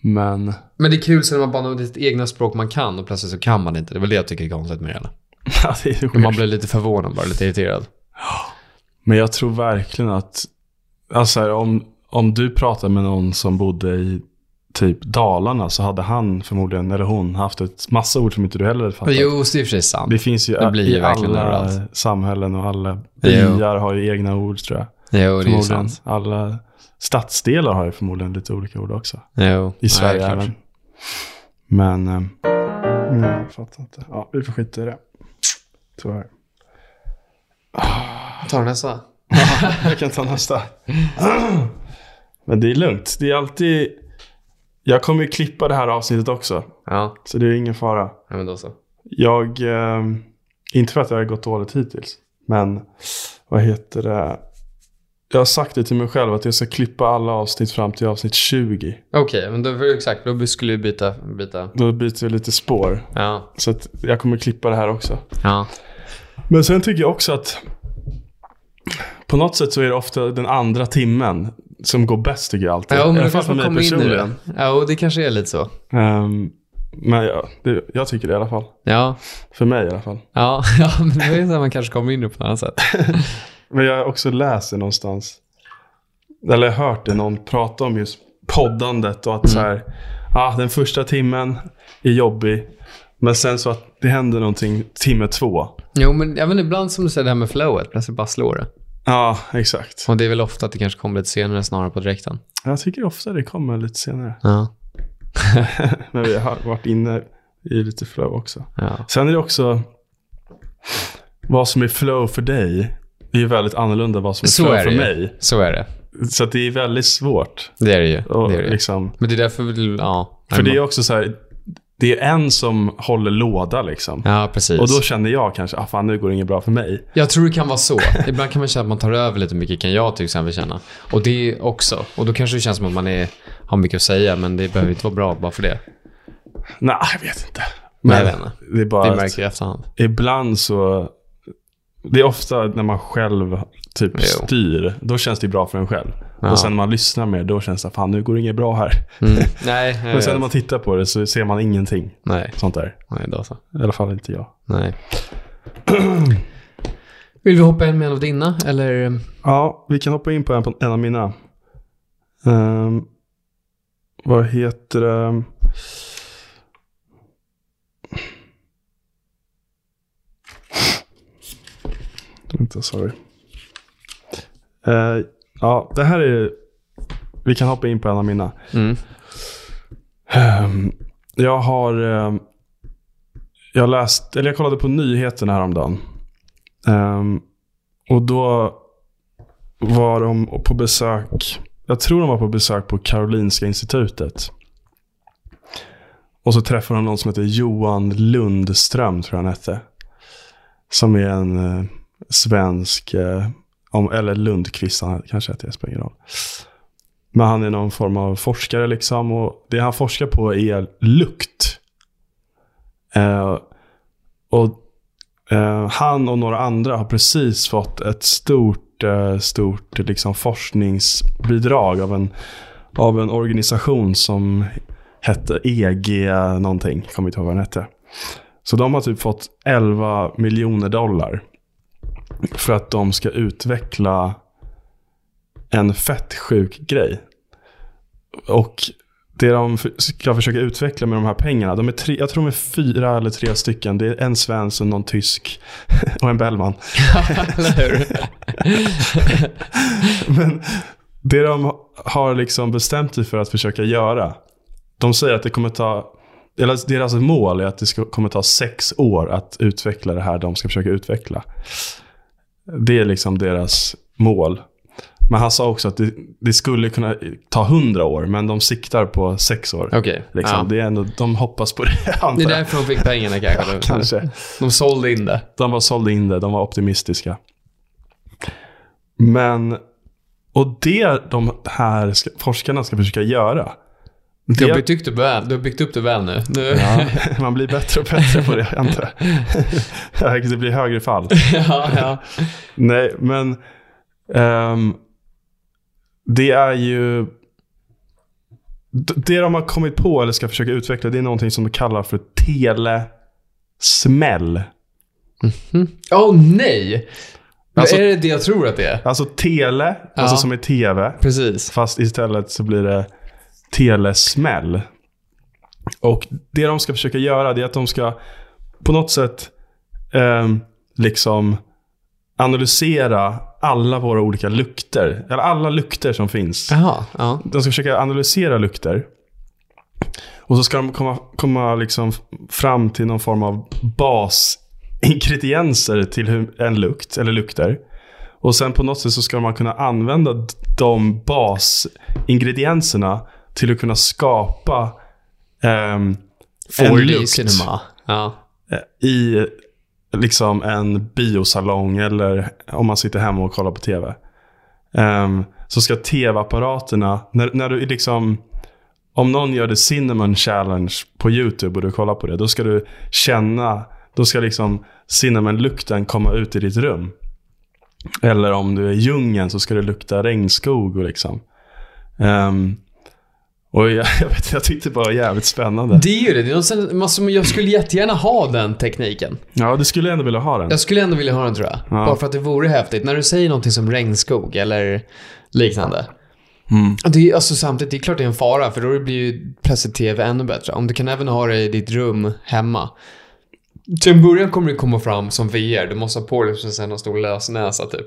Men... Men det är kul sen när man bara använder sitt egna språk man kan och plötsligt så kan man inte. Det är väl det jag tycker är konstigt med det. Ja, det är Man blir lite förvånad bara, lite irriterad. Men jag tror verkligen att... Alltså här, om, om du pratar med någon som bodde i typ Dalarna så hade han förmodligen, eller hon, haft ett massa ord som inte du heller hade fattat. Jo, det är i och för sig sant. Det finns ju Det blir ju i alla överallt. samhällen och alla byar har ju egna ord tror jag. Jo, det är sant. Alla stadsdelar har ju förmodligen lite olika ord också. Jo, I Sverige klart. även. Men... ehm, mm, jag fattar inte. Ja, vi får skita i det. Tyvärr. Ta nästa. Jag kan ta nästa. Men det är lugnt. Det är alltid... Jag kommer ju klippa det här avsnittet också. Ja, Så det är ingen fara. ja men då så. Jag... ehm, inte för att jag har gått dåligt hittills. Men vad heter det? Jag har sagt det till mig själv att jag ska klippa alla avsnitt fram till avsnitt 20. Okej, men då, exakt, då skulle vi byta, byta. Då byter jag lite spår. Ja, Så att jag kommer klippa det här också. ja. Men sen tycker jag också att på något sätt så är det ofta den andra timmen som går bäst tycker jag alltid. Ja, men då kanske man kommer in i den. Ja, och det kanske är lite så. Ehm, men ja, det, jag tycker det i alla fall. Ja, För mig i alla fall. ja, ja men det är så att man kanske kommer in det på ett annat sätt. Men jag har också läst det någonstans. Eller hört det någon prata om just poddandet och att så här, ja, den första timmen är jobbig. Men sen så att det händer någonting timme två. Jo, men även ibland som du säger det här med flowet, plötsligt bara slår det. Ja, exakt. Och det är väl ofta att det kanske kommer lite senare snarare på direkten. Jag tycker ofta det kommer lite senare. Ja, Men vi har varit inne i lite flow också. ja. Sen är det också vad som är flow för dig. är ju väldigt annorlunda vad som är Så flow är för det ju. mig. Så är det. Så det är väldigt svårt. Det är det ju. Och Det är det. ju. liksom, Men det är därför, vi- ja. för det är också så här, det är en som håller låda liksom. Ja, precis. Och då känner jag kanske, ah fan nu går det inget bra för mig. Jag tror det kan vara så. Ibland kan man känna att man tar över lite mycket, kan jag till exempel känna. Och det också. Och då kanske det känns som att man är, har mycket att säga, men det behöver inte vara bra bara för det. Nej, jag vet inte. Nej, jag vet inte. det är bara Det märker jag efterhand. ibland så, det är ofta när man själv typ Jo. styr, då känns det bra för en själv. Ja. Och sen när man lyssnar mer, då känns det, fan nu går det inget bra här. Mm. Nej, Men sen när man tittar på det så ser man ingenting Nej, sånt där. nej, då så. I alla fall inte jag. Nej. Vill vi hoppa in med en av dina, eller? Ja, vi kan hoppa in på en, på en av mina. Ehm, vad heter det? Vänta, sorry. Eh, ja, det här är... Vi kan hoppa in på en av mina. Mm. Ehm, jag har... ehm, jag läst, eller jag kollade på nyheterna häromdagen. Um, och då var de på besök, jag tror de var på besök på Karolinska institutet. Och så träffade de någon som heter Johan Lundström, tror jag han hette. Som är en eh, svensk, eh, om, eller Lundqvist, han kanske heter, det spelar ingen roll. Men han är någon form av forskare liksom. Och det han forskar på är lukt. Eh, och eh, han och några andra har precis fått ett stort, eh, stort liksom forskningsbidrag av en, av en organisation som hette EG någonting. Kommer inte ihåg vad den hette. Så de har typ fått 11 miljoner dollar. För att de ska utveckla en fett sjuk grej. Och det de ska försöka utveckla med de här pengarna, de är tre, jag tror de är fyra eller tre stycken. Det är en svensk och någon tysk och en Bellman. Men det de har liksom bestämt sig för att försöka göra, de säger att det kommer ta, eller deras mål är att det ska, kommer ta sex år att utveckla det här de ska försöka utveckla. Det är liksom deras mål. Men han sa också att det, det skulle kunna ta hundra år, men de siktar på sex år. Okej. Liksom. Ja. Det är ändå, de hoppas på det, Det är därför de fick pengarna kanske. Ja, kanske. De sålde in det. De var sålde in det, de var optimistiska. Men, och det de här ska, forskarna ska försöka göra. Du har, byggt upp det väl, du har byggt upp det väl nu. nu. ja, man blir bättre och bättre på det, antar jag. Det blir högre fall. ja, ja. Nej, men ehm, det är ju... Det de har kommit på eller ska försöka utveckla, det är någonting som de kallar för telesmäll. Åh oh, nej! Alltså- är det det jag tror att det är? Alltså tele, Ja. alltså som är tv. Precis. Fast istället så blir det telesmäll. Och det de ska försöka göra det är att de ska på något sätt ehm, liksom analysera alla våra olika lukter. Eller alla lukter som finns. Jaha, ja. De ska försöka analysera lukter. Och så ska de komma, komma liksom fram till någon form av basingredienser till en lukt, eller lukter. Och sen på något sätt så ska man kunna använda de basingredienserna till att kunna skapa ehm, en 4D lukt cinema. Ja. eh, i liksom en biosalong eller om man sitter hemma och kollar på tv. Ehm, så ska tv-apparaterna, när, när du liksom, om någon gör det Cinnamon Challenge på YouTube och du kollar på det, då ska du känna, då ska liksom cinnamon-lukten komma ut i ditt rum. Eller om du är i djungeln så ska det lukta regnskog och liksom. Ehm, och jag, jag, vet, jag tyckte var jävligt spännande. Det är ju det. alltså, jag skulle jättegärna ha den tekniken. Ja, du skulle ändå vilja ha den. Jag skulle ändå vilja ha den tror jag. Ja. Bara för att det vore häftigt. När du säger någonting som regnskog eller liknande. Mm. Det är, alltså, samtidigt, det är klart det är en fara för då blir ju plötsligt tv ännu bättre. Om du kan även ha det i ditt rum hemma. Till en början kommer det komma fram som VR. Du måste ha på dig sen en stor lösnäsa typ.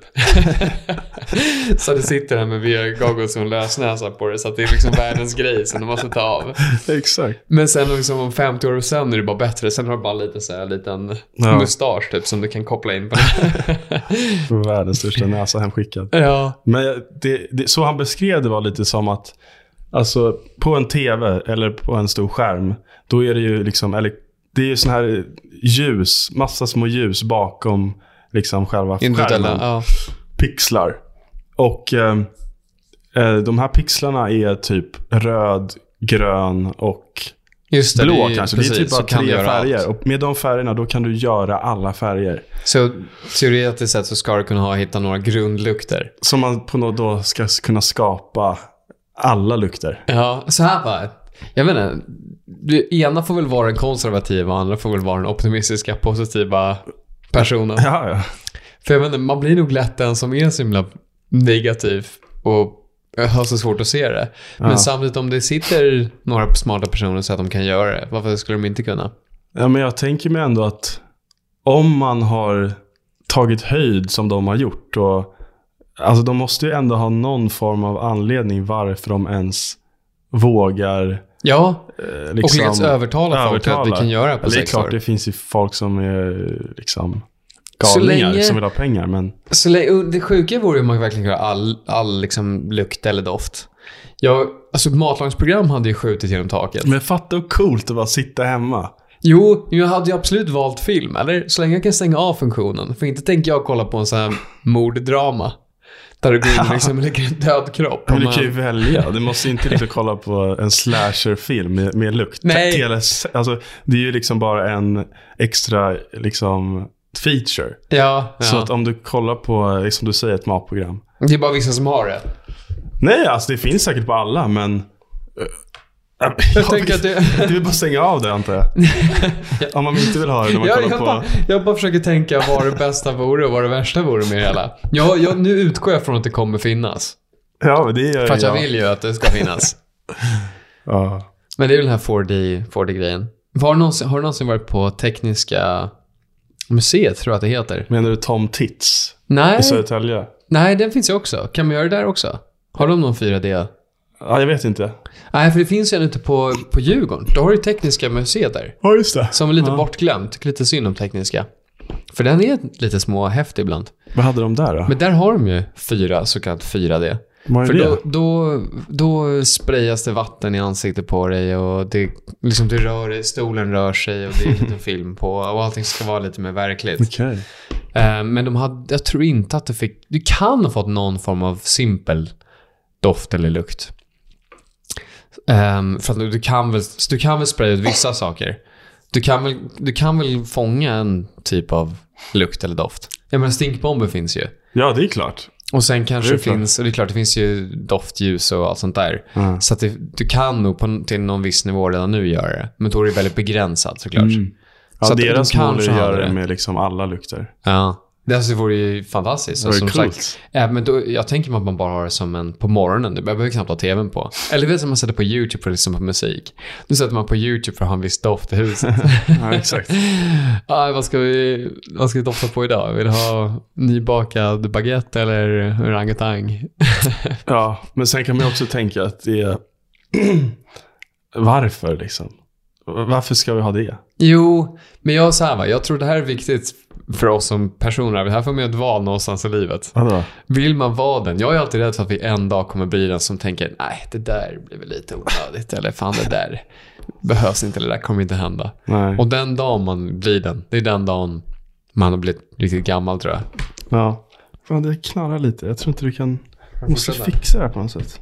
så det sitter här med VR-goggles och en lösnäsa på dig. Så det är liksom världens grej som du måste ta av. Exakt. Men sen liksom om 50 år sen är det bara bättre. Sen har du bara lite så här liten Ja. mustasch typ som du kan koppla in på. Världens största näsa hemskickad. ja. Men det, det, så han beskrev det var lite som att alltså, på en tv eller på en stor skärm, då är det ju liksom, eller det är ju sån här ljus, massa små ljus bakom liksom själva skärmen. ja. Pixlar. Och eh, eh, de här pixlarna är typ röd, grön och det, blå det kanske. precis, det är typ bara tre färger. Och med de färgerna då kan du göra alla färger. Så teoretiskt sett så ska du kunna ha, hitta några grundlukter. Som man på något då ska kunna skapa alla lukter. Ja, så här bara. Jag inte. Det ena får väl vara den konservativa och andra får väl vara den optimistiska, positiva personen. Ja, ja. För jag inte, man blir nog lätt den som är så himla negativ och har så svårt att se det. Men Ja. samtidigt om det sitter några smarta personer så att de kan göra det, varför skulle de inte kunna? Ja, men jag tänker mig ändå att om man har tagit höjd som de har gjort. Och, alltså de måste ju ändå ha någon form av anledning varför de ens vågar Ja, eh, och liksom, lyckats övertala, folk till att vi kan göra det på Eller Det är sex klart år. det finns ju folk som är liksom galningar länge- som vill ha pengar. Men Så lä- och det sjuka vore ju om man verkligen kunde ha all, all liksom lukt eller doft. Jag, alltså matlagningsprogram hade ju skjutit genom taket. Men fatta hur coolt det var att sitta hemma. Jo, jag hade ju absolut valt film, eller? Så länge jag kan stänga av funktionen. För inte tänker jag kolla på en sån här morddrama. Där du går in och liksom lägger en död kropp. Men du kan ju välja. Du måste inte liksom kolla på en slasherfilm med, med lukt. Nej. Teles, alltså, det är ju liksom bara en extra liksom, feature. Ja, ja. Så att om du kollar på, som du säger, ett matprogram. Det är bara vissa som har det. Nej, alltså det finns säkert på alla, men... Jag, Jag tänker att det... Du vill bara stänga av det antar jag. Om man inte vill ha det när man Jag, kollar jag, på... bara, jag bara försöker tänka vad det bästa vore och vad det värsta vore med det hela. Jag, jag, nu utgår jag från att det kommer finnas. Ja, men det gör För att jag jag. vill ju att det ska finnas. Ja. Men det är väl den här 4D, 4D-grejen. Har, du någonsin- har du någonsin varit på Tekniska museet, tror jag att det heter? Menar du Tom Tits Nej, i Södertälje? nej den finns ju också. Kan man göra det där också? Har de någon 4D? Ja, jag vet inte. Nej, för det finns ju en ute på, på Djurgården. Då har du Tekniska museet där. Ja, just det. Som är lite Ja. bortglömt. Lite synd om Tekniska. För den är lite småhäftig ibland. Vad hade de där då? Men där har de ju fyra, så kallat 4D. Vad är För det? då, då, då sprayas det vatten i ansiktet på dig och det, liksom du rör dig, stolen rör sig och det är en liten film på och allting ska vara lite mer verkligt. Okej. Eh, men de hade, jag tror inte att du fick, du kan ha fått någon form av simpel doft eller lukt. Ehm, för att du kan väl, du kan väl spraya ut vissa saker. Du kan, väl, du kan väl fånga en typ av lukt eller doft. Jag menar stinkbomber finns ju. Ja, det är klart. Och sen kanske Det finns, och det är klart det finns ju doftljus och allt sånt där. Ja. Så det, du kan nog på, till någon viss nivå redan nu göra det. Men då är det väldigt begränsat såklart. Mm. Ja, Så de deras mål är att göra det. med liksom alla lukter. Ja. Det alltså vore ju fantastiskt. Det Och var som sagt. Ja, men då, jag tänker mig att man bara har det som en på morgonen. Du behöver knappt ha tvn på. Eller vet du, man sätter på YouTube för att lyssna på musik. Nu sätter man på YouTube för att ha en viss doft i huset. Ja, exakt. ah, vad, ska vi, vad ska vi dofta på idag? Vill du ha nybakad baguette eller orangutang? Ja, men sen kan man också tänka att det är... Varför liksom? Varför ska vi ha det? Jo, men jag så här va, jag tror det här är viktigt för oss som personer. Här får man göra ett val någonstans i livet. Vadå? Vill man vara den? Jag är alltid rädd för att vi en dag kommer bli den som tänker nej, det där blir väl lite onödigt. Eller fan, det där behövs inte. Det där kommer inte hända. Nej. Och den dagen man blir den, det är den dagen man har blivit riktigt gammal tror jag. Ja. Fan, det knarrar lite. Jag tror inte du kan... Du måste fixa det här på något sätt.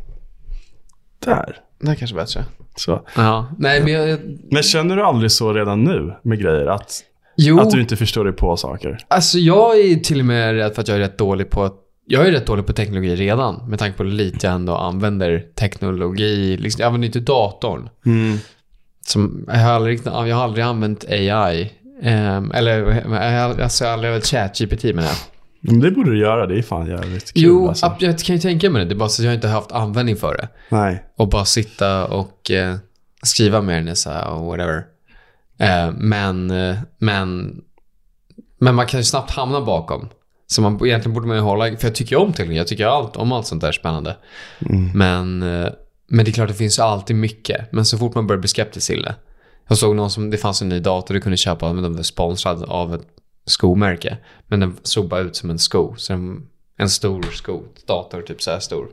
Där. Det är kanske bättre. Så. Ja, nej men jag... Men känner du aldrig så redan nu med grejer? Att, Jo, att du inte förstår dig på saker? alltså jag är till och med rädd för att jag är rätt dålig på jag är rätt dålig på teknologi redan, med tanke på hur lite jag ändå använder teknologi. Liksom, jag använder inte datorn. Mm. Som, jag, har aldrig, jag har aldrig använt AI. ehm, eller alltså, jag har aldrig använt ChatGPT menar jag. Men det borde du göra. Det är fan jävligt kul Jo, alltså. ab- jag kan ju tänka mig det. Det är bara så att jag inte har haft användning för det. Nej. Och bara sitta och eh, skriva med den så här och whatever. Eh, men, eh, men, men man kan ju snabbt hamna bakom. Så man, egentligen borde man ju hålla, för jag tycker ju om teknik, jag tycker allt, om allt sånt där spännande. Mm. Men, eh, men det är klart, det finns ju alltid mycket. Men så fort man börjar bli skeptisk till det. Jag såg någon som, det fanns en ny dator du kunde köpa, men den var sponsrad av ett skomärke. Men den såg bara ut som en sko. Så en, en stor sko, dator typ så här stor.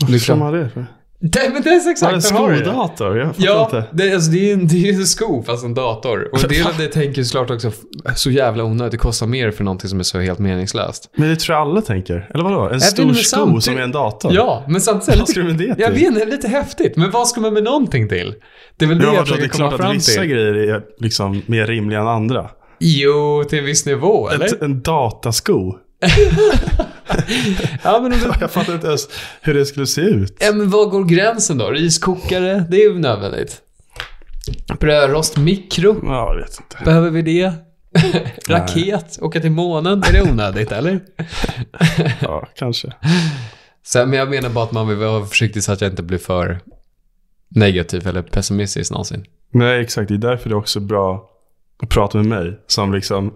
Vad Det är fan klart- var det för? Det, men det är exakt, det en det. skodator? Jag fattar Ja, inte. det, är- alltså, det är en, det är en sko fast en dator. Och en del av det tänker såklart också så jävla onödigt. Det kostar mer för någonting som är så helt meningslöst. Men det tror jag alla tänker. Eller vadå? En vet stor sko samtidigt- som är en dator? Ja, men samtidigt... Vad ska du med det till? Jag vet det är lite häftigt. Men vad ska man med någonting till? Det är väl det Ja, jag vadå, det försöker är komma klart att fram vissa till. grejer är liksom mer rimliga än andra. Jo, till en viss nivå, eller? Ett, en datasko. Ja, men. Jag fattar inte ens hur det skulle se ut. ja, men var går gränsen då? Riskokare, det är ju nödvändigt. Brödrost, mikro, Ja, jag vet inte. behöver vi det? Raket, åka till månen, är det onödigt eller? Ja, kanske. Så, men jag menar bara att man vill vara försiktig så att jag inte blir för negativ eller pessimistisk någonsin. Nej, exakt. Det är därför det är också bra prata med mig. Som liksom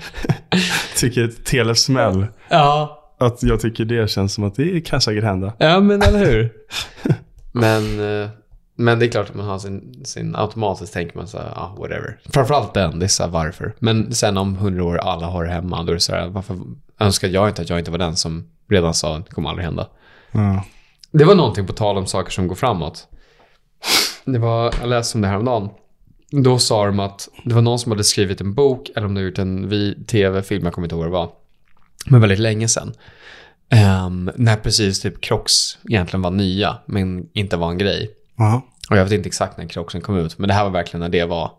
tycker telesmäll. Ja, Att jag tycker det känns som att det kan säkert hända. ja men eller hur? men, eh, men det är klart att man har sin, sin automatiskt tänker man så här, ja, whatever. Framförallt den, det är så här, varför. Men sen om hundra år alla har det hemma, då är det så här, varför önskar jag inte att jag inte var den som redan sa att det kommer aldrig hända. Ja. Det var någonting på tal om saker som går framåt. Det var, jag läste om det här om dagen. Då sa de att det var någon som hade skrivit en bok, eller om det gjort en tv-film, jag kommer inte ihåg vad det var. Men väldigt länge sedan. Ehm, när precis typ Crocs egentligen var nya, men inte var en grej. Ja. Och jag vet inte exakt när Crocsen kom ut, men det här var verkligen när det var.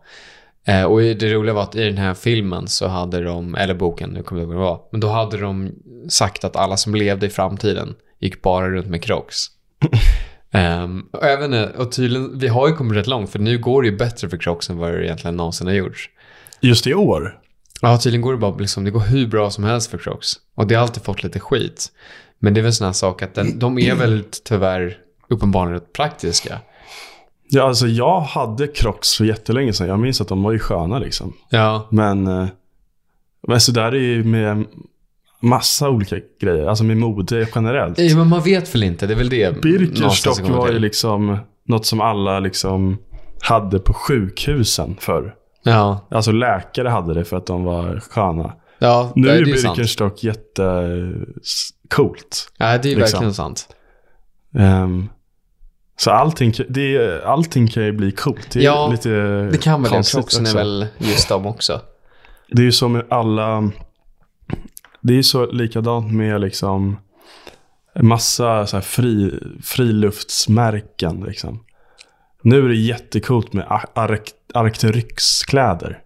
Eh, och det roliga var att i den här filmen så hade de, eller boken, nu kommer jag inte ihåg vad det var, men då hade de sagt att alla som levde i framtiden gick bara runt med Crocs. Ehm, och vet inte, och tydligen, vi har ju kommit rätt långt, för nu går det ju bättre för Crocs än vad det egentligen någonsin har gjorts. Just i år. Ja, tydligen går det bara liksom, det går hur bra som helst för Crocs. Och det har alltid fått lite skit. Men det är väl en sån här sak att den, de är väl tyvärr uppenbarligen rätt praktiska. Ja, alltså jag hade Crocs för jättelänge sedan. Jag minns att de var ju sköna liksom. Ja. Men, eh, men så där är ju med massa olika grejer. Alltså med mode generellt. Ja, men man vet väl inte, det är väl det. Birkenstock var ju liksom något som alla liksom hade på sjukhusen förr. Ja, Alltså läkare hade det för att de var sköna. ja Nu är är ju sant. Birkenstock jättecoolt. Ja, det är liksom. verkligen sant. Um, så allting, det, allting kan ju bli coolt. Det är Ja, lite Det kan väl det. Crocksen är väl just de också. Det är ju som alla... Det är så likadant med liksom massa så här fri, friluftsmärken. Liksom. Nu är det jättekult med Ar- Arcteryx-kläder.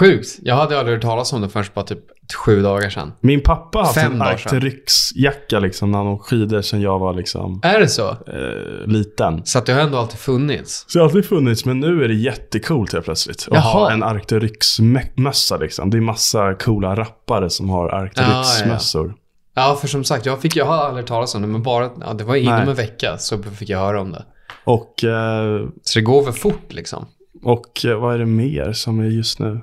Sjukt. Jag hade aldrig hört talas om det förrän bara typ sju dagar sedan. Min pappa har haft Fem en dagar sedan. Arcteryx-jacka liksom, när han åkte skidor sedan jag var liksom, Är det så? eh, liten. Så att det har ändå alltid funnits? Så det har alltid funnits, men nu är det jättekult helt plötsligt. Att Jaha. ha en Arcteryx-mössa liksom. Det är massa coola rappare som har Arcteryx-mössor. Ja, för som sagt, jag, fick, jag har aldrig hört talas om det, men bara, ja, det var inom Nej. en vecka så fick jag höra om det. Och, eh, Så det går väl fort liksom. och eh, vad är det mer som är just nu?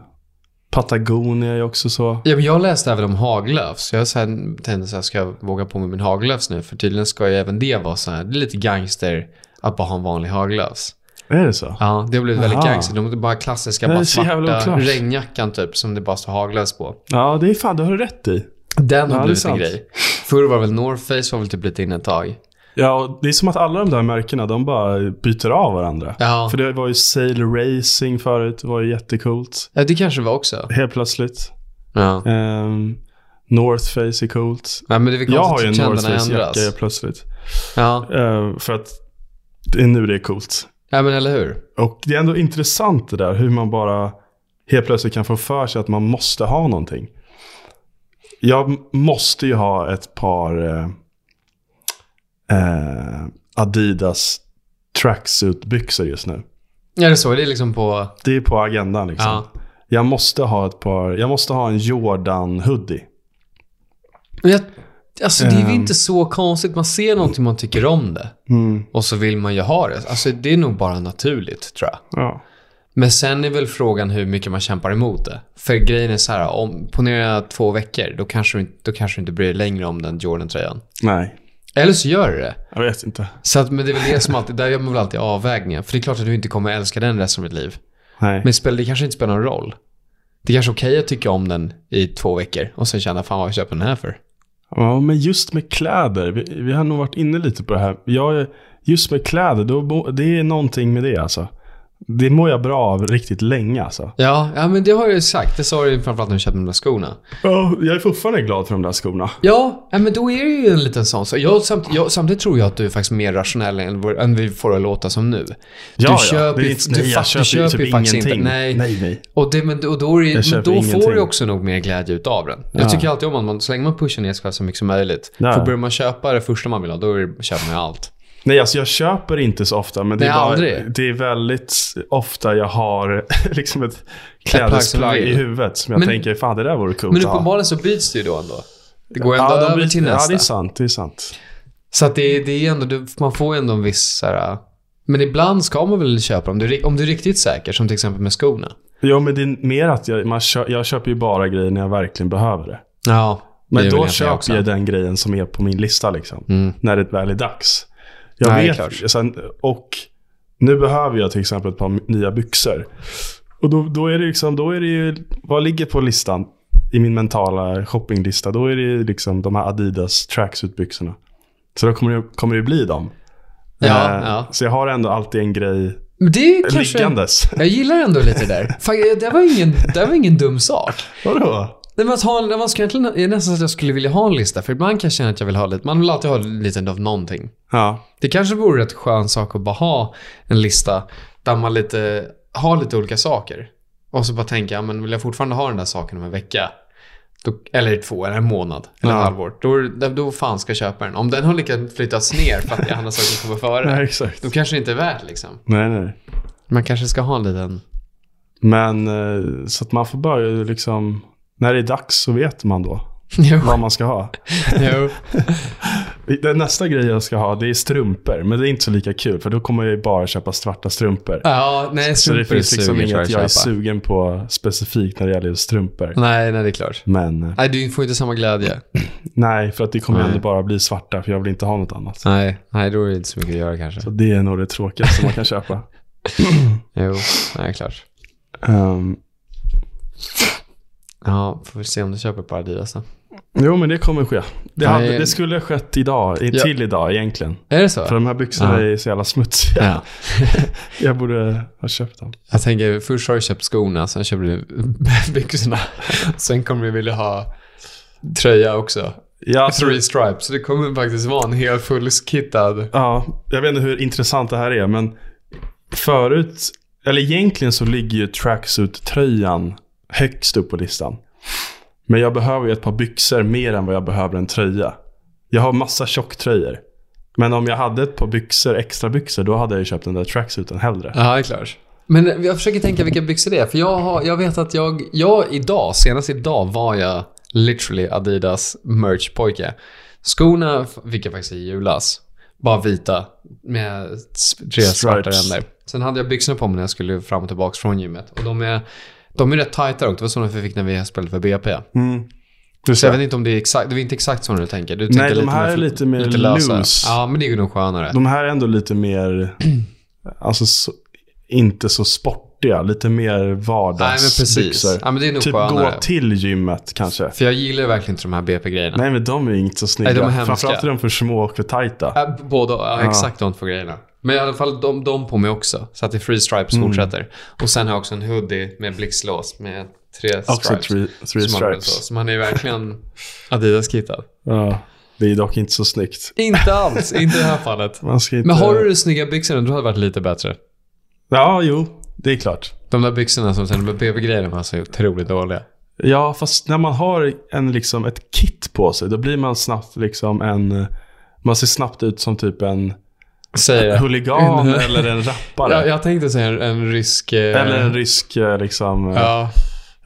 Patagonia är också så. Ja, men jag läste även om haglöfs. Jag så här, tänkte så här, ska jag våga på mig min haglöfs nu? För tydligen ska ju även det vara så här, det är lite gangster att bara ha en vanlig haglöfs. Är det så? Ja, det har blivit väldigt gangster. De är bara klassiska, bara svarta regnjackan typ, som det bara står haglöfs på. Ja, det är fan, det har du rätt i. Den Ja, har är blivit en grej. Förr var väl North Face var väl typ lite inne ett tag. Ja, det är som att alla de där märkena, de bara byter av varandra. Ja, För det var ju Sail Racing förut, det var ju jättecoolt. ja det kanske var också. Helt plötsligt. Ja. Ehm, North Face är coolt. Nej, men det är väl Jag har ju en North Face-jacka helt plötsligt. Ja. Ehm, för att det är nu det är coolt. ja, men eller hur? Och det är ändå intressant det där, hur man bara helt plötsligt kan få för sig att man måste ha någonting. Jag måste ju ha ett par eh, Adidas tracksuit-byxor just nu. Ja, det så. Det är liksom på... Det är på agendan liksom. Ja. Jag måste ha ett par, jag måste ha en Jordan-hoodie. Jag, alltså det är väl Ehm. inte så konstigt. Man ser någonting man tycker om det. Mm. Och så vill man ju ha det. Alltså det är nog bara naturligt tror jag. Ja. Men sen är väl frågan hur mycket man kämpar emot det. För grejen är så här, om ponera två veckor, kanske, då kanske du inte bryr dig längre om den Jordan-tröjan. Nej, Eller så gör du det. jag vet inte. Så att, men det är väl det som alltid, där gör man väl alltid avvägningar. För det är klart att du inte kommer älska den resten av ditt liv. Nej. Men spel, det kanske inte spelar någon roll. Det är kanske är okej att tycka om den i två veckor och sen känna, fan vad jag köper den här för. Ja, men just med kläder. Vi, vi har nog varit inne lite på det här. Jag, just med kläder, då, det är någonting med det alltså. Det mår jag bra av riktigt länge alltså. Ja, ja men det har jag ju sagt. Det sa du framförallt när du köpte de där skorna. Ja, jag är fortfarande glad för de där skorna. Ja, ja men då är det ju en liten sån. Så jag, samt, jag, samtidigt tror jag att du är faktiskt mer rationell än, än vi får att låta som nu. Ja, du köper är inte- du, nej, jag fa- du köper köper ju typ faktiskt ingenting. inte. Nej. Nej, nej. Och, det, men, och då, är Jag men köper då får du också nog mer glädje utav den. Jag Ja. tycker alltid om att man, så länge man pushar ner sig själv så mycket som möjligt. Ja. För börjar man köpa det första man vill ha, då köper man allt. Nej, alltså jag köper inte så ofta. Men det, Nej, är, bara, aldrig. det är väldigt ofta jag har liksom ett klädesplagg i huvudet. Som jag Men- tänker, fan det där vore coolt Men uppenbarligen så byts det ju då ändå. Det går ändå ja, över byter- till nästa. Ja, det är sant. Det är sant. Så att det, det är ändå, man får ändå en viss så här, Men ibland ska man väl köpa om du, om du är riktigt säker, som till exempel med skorna. Jo, men det är mer att jag, man kö, jag köper ju bara grejer när jag verkligen behöver det. Ja, det Men då köper också. jag den grejen som är på min lista liksom. Mm. När det väl är dags. Jag Nej, vet, klart. sen, och nu behöver jag till exempel ett par nya byxor. Och då, då är det liksom, då är det ju, vad ligger på listan? I min mentala shoppinglista. Då är det liksom de här Adidas tracksuit-byxorna. Så då kommer det, kommer det bli dem. Ja, Eh, ja. Så jag har ändå alltid en grej Men det är kanske... liggandes. Jag gillar ändå lite där. Fan, det var ingen, det var ingen dum sak. Vadå? Nej, men ha, man ska egentligen, det är nästan så att jag skulle vilja ha en lista. För ibland kan jag känna att jag vill ha lite, man vill alltid ha lite av någonting. Ja. Det kanske vore ett skön sak att bara ha en lista där man lite, har lite olika saker. Och så bara tänka, ja, men vill jag fortfarande ha den där saken om en vecka? Då, eller två, eller en månad, eller Ja. ett halvår. Då, då fan ska jag köpa den. Om den har lyckats flyttas ner för att det är andra saker som kommer före. Nej, exakt. Då kanske det inte är värt liksom. Nej, nej. Man kanske ska ha en liten... Men eh, så att man får börja liksom, när det är dags så vet man då Jo. vad man ska ha. Det nästa grej jag ska ha, det är strumpor. Men det är inte så lika kul, för då kommer jag ju bara köpa svarta strumpor. Ja, nej, så det strumpor finns liksom suger, inget tror jag är sugen på specifikt när det gäller strumpor. Nej, nej, det är klart. Men eh, Nej, du får inte samma glädje. nej, för att det kommer Nej. ändå bara bli svarta, för jag vill inte ha något annat. Nej, nej, då är det inte så mycket att göra kanske. Så det är nog det tråkigaste man kan köpa. Jo, nej, klart. Ehm, Ja, får vi se om du köper ett par Adidas då. jo, men det kommer ske. Det, Nej. hade, det skulle ha skett idag, i- Ja. till idag egentligen. Är det så? För de här byxorna Ja. är så jävla smutsiga. Ja. Jag borde ha köpt dem. Jag tänker, först har du köpt skorna, sen köper du byxorna. Sen kommer du vilja ha tröja också. Ja, alltså, Three stripes. Så det kommer faktiskt vara en hel fullskittad. ja, jag vet inte hur intressant det här är, men förut, eller egentligen så ligger ju tracksuit-tröjan högst upp på listan. Men jag behöver ju ett par byxor mer än vad jag behöver en tröja. Jag har massa tjocktröjor. Men om jag hade ett par byxor, extra byxor, då hade jag ju köpt den där tracksuiten hellre. Ja, det är klart. Men jag försöker tänka vilka byxor det är. För jag, har, jag vet att jag, jag idag, senast idag var jag literally Adidas merch-pojke. Skorna fick jag faktiskt i julas. Bara vita med tre svarta ränder. Sen hade jag byxorna på mig när jag skulle fram och tillbaka från gymmet. Och de är, de är rätt tajta och det var sådana vi fick när vi spelade för BP. Mm. Så jag vet inte om det är exakt, det är inte exakt så du tänker. Du tänker Nej, de lite här är lite mer lösa. loose. Ja, men det är ju nog skönare. de här är ändå lite mer, alltså så, inte så sportiga, lite mer Nej, men precis. vardagsbyxor. Ja, men det är nog Typ skönare. gå till gymmet kanske. För jag gillar ju verkligen inte de här BP-grejerna. Nej men de är inte så snygga. Nej, de är hemska. Framförallt är de för små och för tajta. Ja, båda, ja, Ja. exakt de två grejerna. Men i alla fall de, de på mig också. Så att det är free stripes Mm. fortsätter. Och sen har jag också en hoodie med blixtlås med tre Också stripes. three, three som använder stripes. Så, man är verkligen Adidas-kittad. Ja, det är dock inte så snyggt. Inte alls, inte i det här fallet. Inte... Men har du snygga byxorna, då hade det varit lite bättre. Ja, jo. Det är klart. De där byxorna som sen med BB-grejerna var så otroligt dåliga. Ja, fast när man har en, liksom, ett kit på sig, då blir man snabbt liksom en... Man ser snabbt ut som typ en Säger jag. huligan En- eller en rappare. Ja, jag tänkte säga en, en rysk... eh, Eller en rysk eh, liksom... Ja.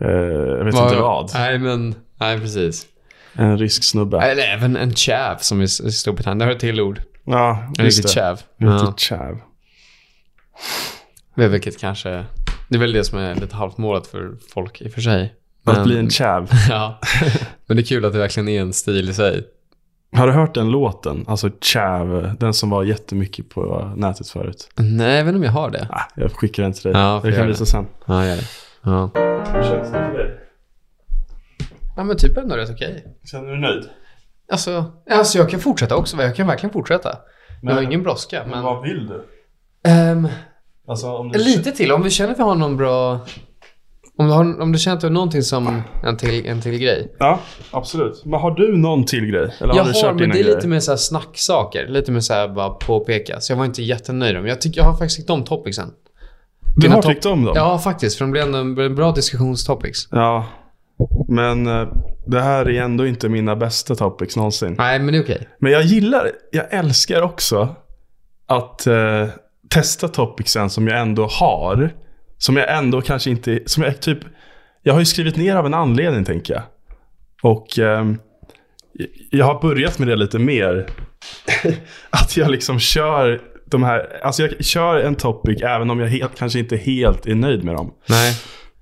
Eh, jag vet inte vad. Nej, men... Nej, precis. En rysk snubbe. Eller även en chav som i Storbritannien. Det har ett till ord. Ja, En riktig chav. En Ja. chav. Är vilket kanske... Det är väl det som är lite halvt målet för folk i och för sig. Att Men- bli en chav. Ja. Men det är kul att det verkligen är en stil i sig. Har du hört den låten? Alltså chav, den som var jättemycket på nätet förut. Nej, jag vet inte om jag har det. Ah, jag skickar den till dig. Ja, jag kan visa sen. Ja, gör det. Ja. Hur känns det för dig? ja, men typ ändå rätt okej. Känner du dig nöjd? Alltså, alltså, jag kan fortsätta också. Jag kan verkligen fortsätta. jag har ingen brådska, men... vad vill du? Ehm, Alltså om du... lite till. Om vi känner att vi har någon bra... Om du, har, om du känner att du har någonting som en till, en till grej. Ja, absolut. Men har du någon till grej? Eller Jag har du har, kört men dina det är grejer? lite mer så här snacksaker. Lite mer så här bara påpeka. Så jag var inte jättenöjd med. Jag, tycker, jag har faktiskt tyckt om topicsen. Du dina har tyckt om dem? Ja, faktiskt. För de blev ändå en, bra diskussionstopics. Ja. Men eh, det här är ändå inte mina bästa topics någonsin. Nej, men det är okej. Men jag gillar, jag älskar också att eh, testa topicsen som jag ändå har. Som jag ändå kanske inte, som jag typ, jag har ju skrivit ner av en anledning tänker jag. Och ehm, jag har börjat med det lite mer. att jag liksom kör de här, alltså jag kör en topic även om jag helt, kanske inte helt är nöjd med dem. Nej.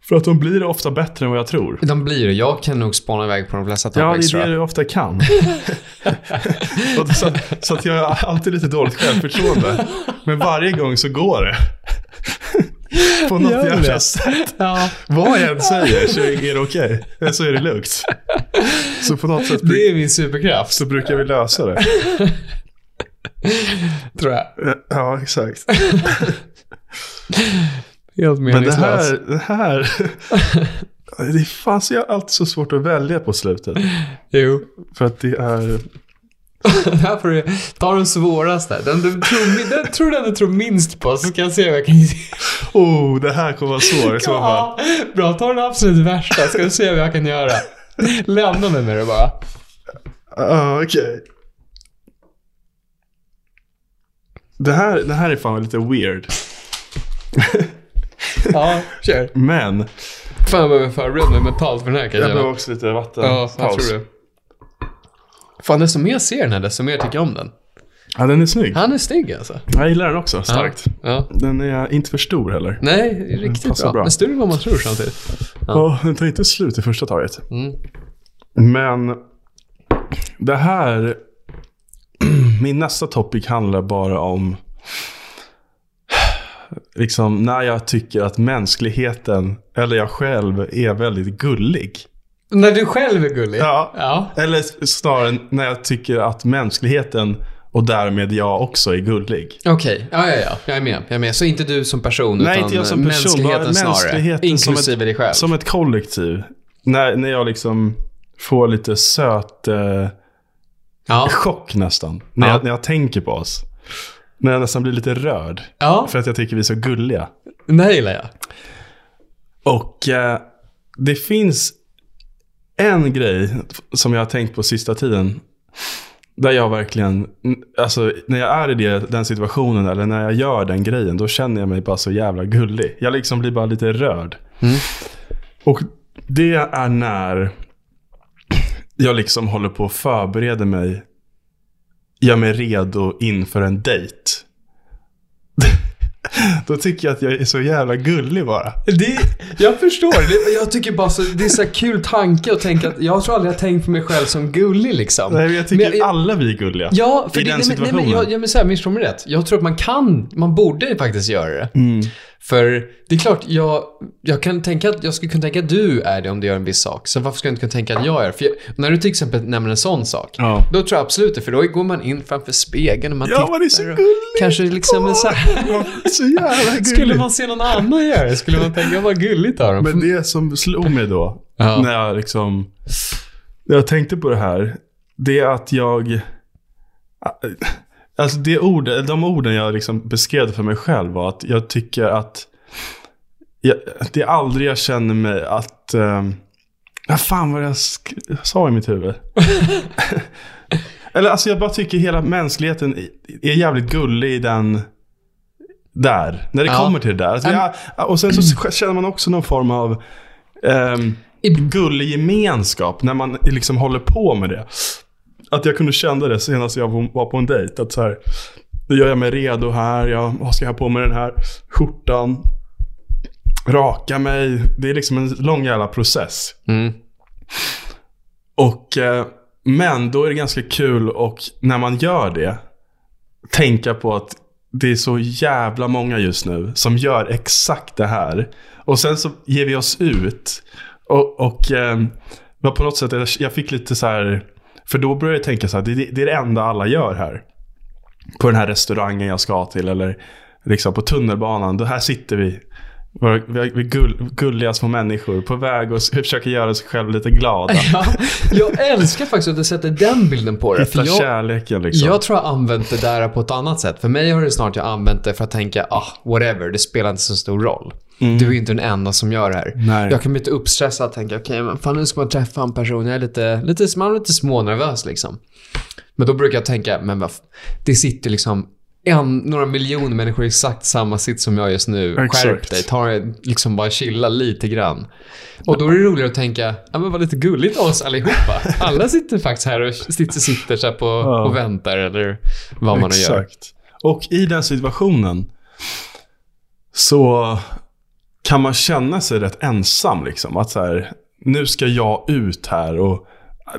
För att de blir ofta bättre än vad jag tror. De blir det. Jag kan nog spana iväg på de flesta Ja, topics, det är det du ofta kan. Så, så att jag har alltid lite dåligt självförtroende. Men varje gång så går det. På något jävla sätt. Ja, Vad jag än säger så är det okej. Så är det lugnt. Så på något sätt det är min superkraft, så brukar vi lösa det. tror jag. Ja, exakt. Helt Men det meningslöst. här, det här. Det jag alltid så svårt att välja på slutet. Jo. För att det är... Här får du ta den svåraste. Den du tror, den tror den du tror minst på, så ska jag se vad jag kan Oh, det här kommer vara svårt i så fall. Bra, ta den absolut värsta, ska du se vad jag kan göra. Lämna mig med det bara. Ja, okej. Det här, det här är fan lite weird. Ja, kör. Men Fan jag behöver förbereda mig mentalt för den här kan jag jag behöver också lite vatten. Ja, jag paus. tror det. Fan, desto mer jag ser den här, desto mer tycker jag om den. Ja, den är snygg. Han är snygg alltså. Jag gillar den också, starkt. Ja. Den är inte för stor heller. Nej, riktigt bra. bra. Men större än vad man tror samtidigt. Och den tar inte slut i första taget. Mm. Men det här, min nästa topic handlar bara om liksom när jag tycker att mänskligheten, eller jag själv, är väldigt gullig. När du själv är gullig? Ja. Ja. Eller snarare när jag tycker att mänskligheten och därmed jag också är gullig. Okej, ja, ja, ja. Jag är med. Jag är med. Så inte du som person, Nej, utan inte jag som person. mänskligheten snarare. mänskligheten som Inklusive ett, dig själv. Som ett kollektiv. När, när jag liksom får lite söt eh, Ja. chock nästan. När, Ja. jag, när jag tänker på oss. När jag nästan blir lite rörd. ja, För att jag tycker vi är så gulliga. det gillar jag. Och eh, det finns en grej som jag har tänkt på sista tiden. Där jag verkligen, alltså när jag är i det, den situationen eller när jag gör den grejen, då känner jag mig bara så jävla gullig. Jag liksom blir bara lite rörd. Mm. Och det är när jag liksom håller på att förbereda mig, gör mig redo inför en dejt. Då tycker jag att jag är så jävla gullig bara. Det, jag förstår. Det, jag tycker bara så, det är så kul tanke att tänka att jag tror aldrig jag tänkt på mig själv som gullig liksom. Nej, men jag tycker Men jag- alla vi är gulliga. Ja, för I det, den nej, men- nej, men, situationen. jag, ja, men så här, missförstå mig rätt. Jag tror att man kan, man borde faktiskt göra det. Mm. För det är klart, jag, jag kan tänka att jag skulle kunna tänka att du är det om du gör en viss sak. Så varför skulle jag inte kunna tänka att jag är det? För jag, när du till exempel nämner en sån sak, Ja. då tror jag absolut det. För då går man in framför spegeln och man Ja, tittar. man är så gullig. Kanske liksom en så här, så jävla gullig. Skulle man se någon annan göra det, skulle man tänka vad gulligt av dem. Men det som slog mig då, Ja. när jag liksom, när jag tänkte på det här, det är att jag, alltså det ord, de orden jag liksom beskrev för mig själv var att jag tycker att, jag, det är aldrig jag känner mig att, um, vad fan var det jag sa i mitt huvud? Eller alltså jag bara tycker hela mänskligheten är jävligt gullig i den, där. När det Ja. kommer till det där. Alltså, jag, och sen så känner man också någon form av um, gullig gemenskap när man liksom håller på med det. Att jag kunde känna det senast jag var på en dejt. Att så här, nu gör jag mig redo här. Jag ska jag ha på mig den här skjortan. Raka mig. Det är liksom en lång jävla process. Mm. Och, eh, men då är det ganska kul och när man gör det, tänka på att det är så jävla många just nu som gör exakt det här. Och sen så ger vi oss ut. Och, och eh, på något sätt, jag fick lite så här, för då börjar jag tänka så här, det, det det är det enda alla gör här. På den här restaurangen jag ska till eller liksom på tunnelbanan. Då här sitter vi. Vi är gull, gulliga små människor på väg och försöker göra sig själva lite glada. Ja, jag älskar faktiskt att du sätter den bilden på det. Hitta För jag, kärleken liksom. jag tror jag använt det där på ett annat sätt. För mig har det snart jag använt det för att tänka, ah, whatever, det spelar inte så stor roll. Du är inte den enda som gör det här. Nej. Jag kan bli lite uppstressad och tänka, okej, men fan nu ska man träffa en person. Jag är lite, lite, man är lite smånervös liksom. Men då brukar jag tänka, men det sitter liksom en, några miljoner människor i exakt samma sitt som jag just nu. Skärp Exakt. dig, ta det, liksom bara chilla lite grann. Och då är det roligare att tänka, ja men vad lite gulligt av oss allihopa. Alla sitter faktiskt här och sitter, sitter så på, Ja. och väntar eller vad man nu gör. Exakt. Och i den situationen så kan man känna sig rätt ensam liksom. Att så här, nu ska jag ut här och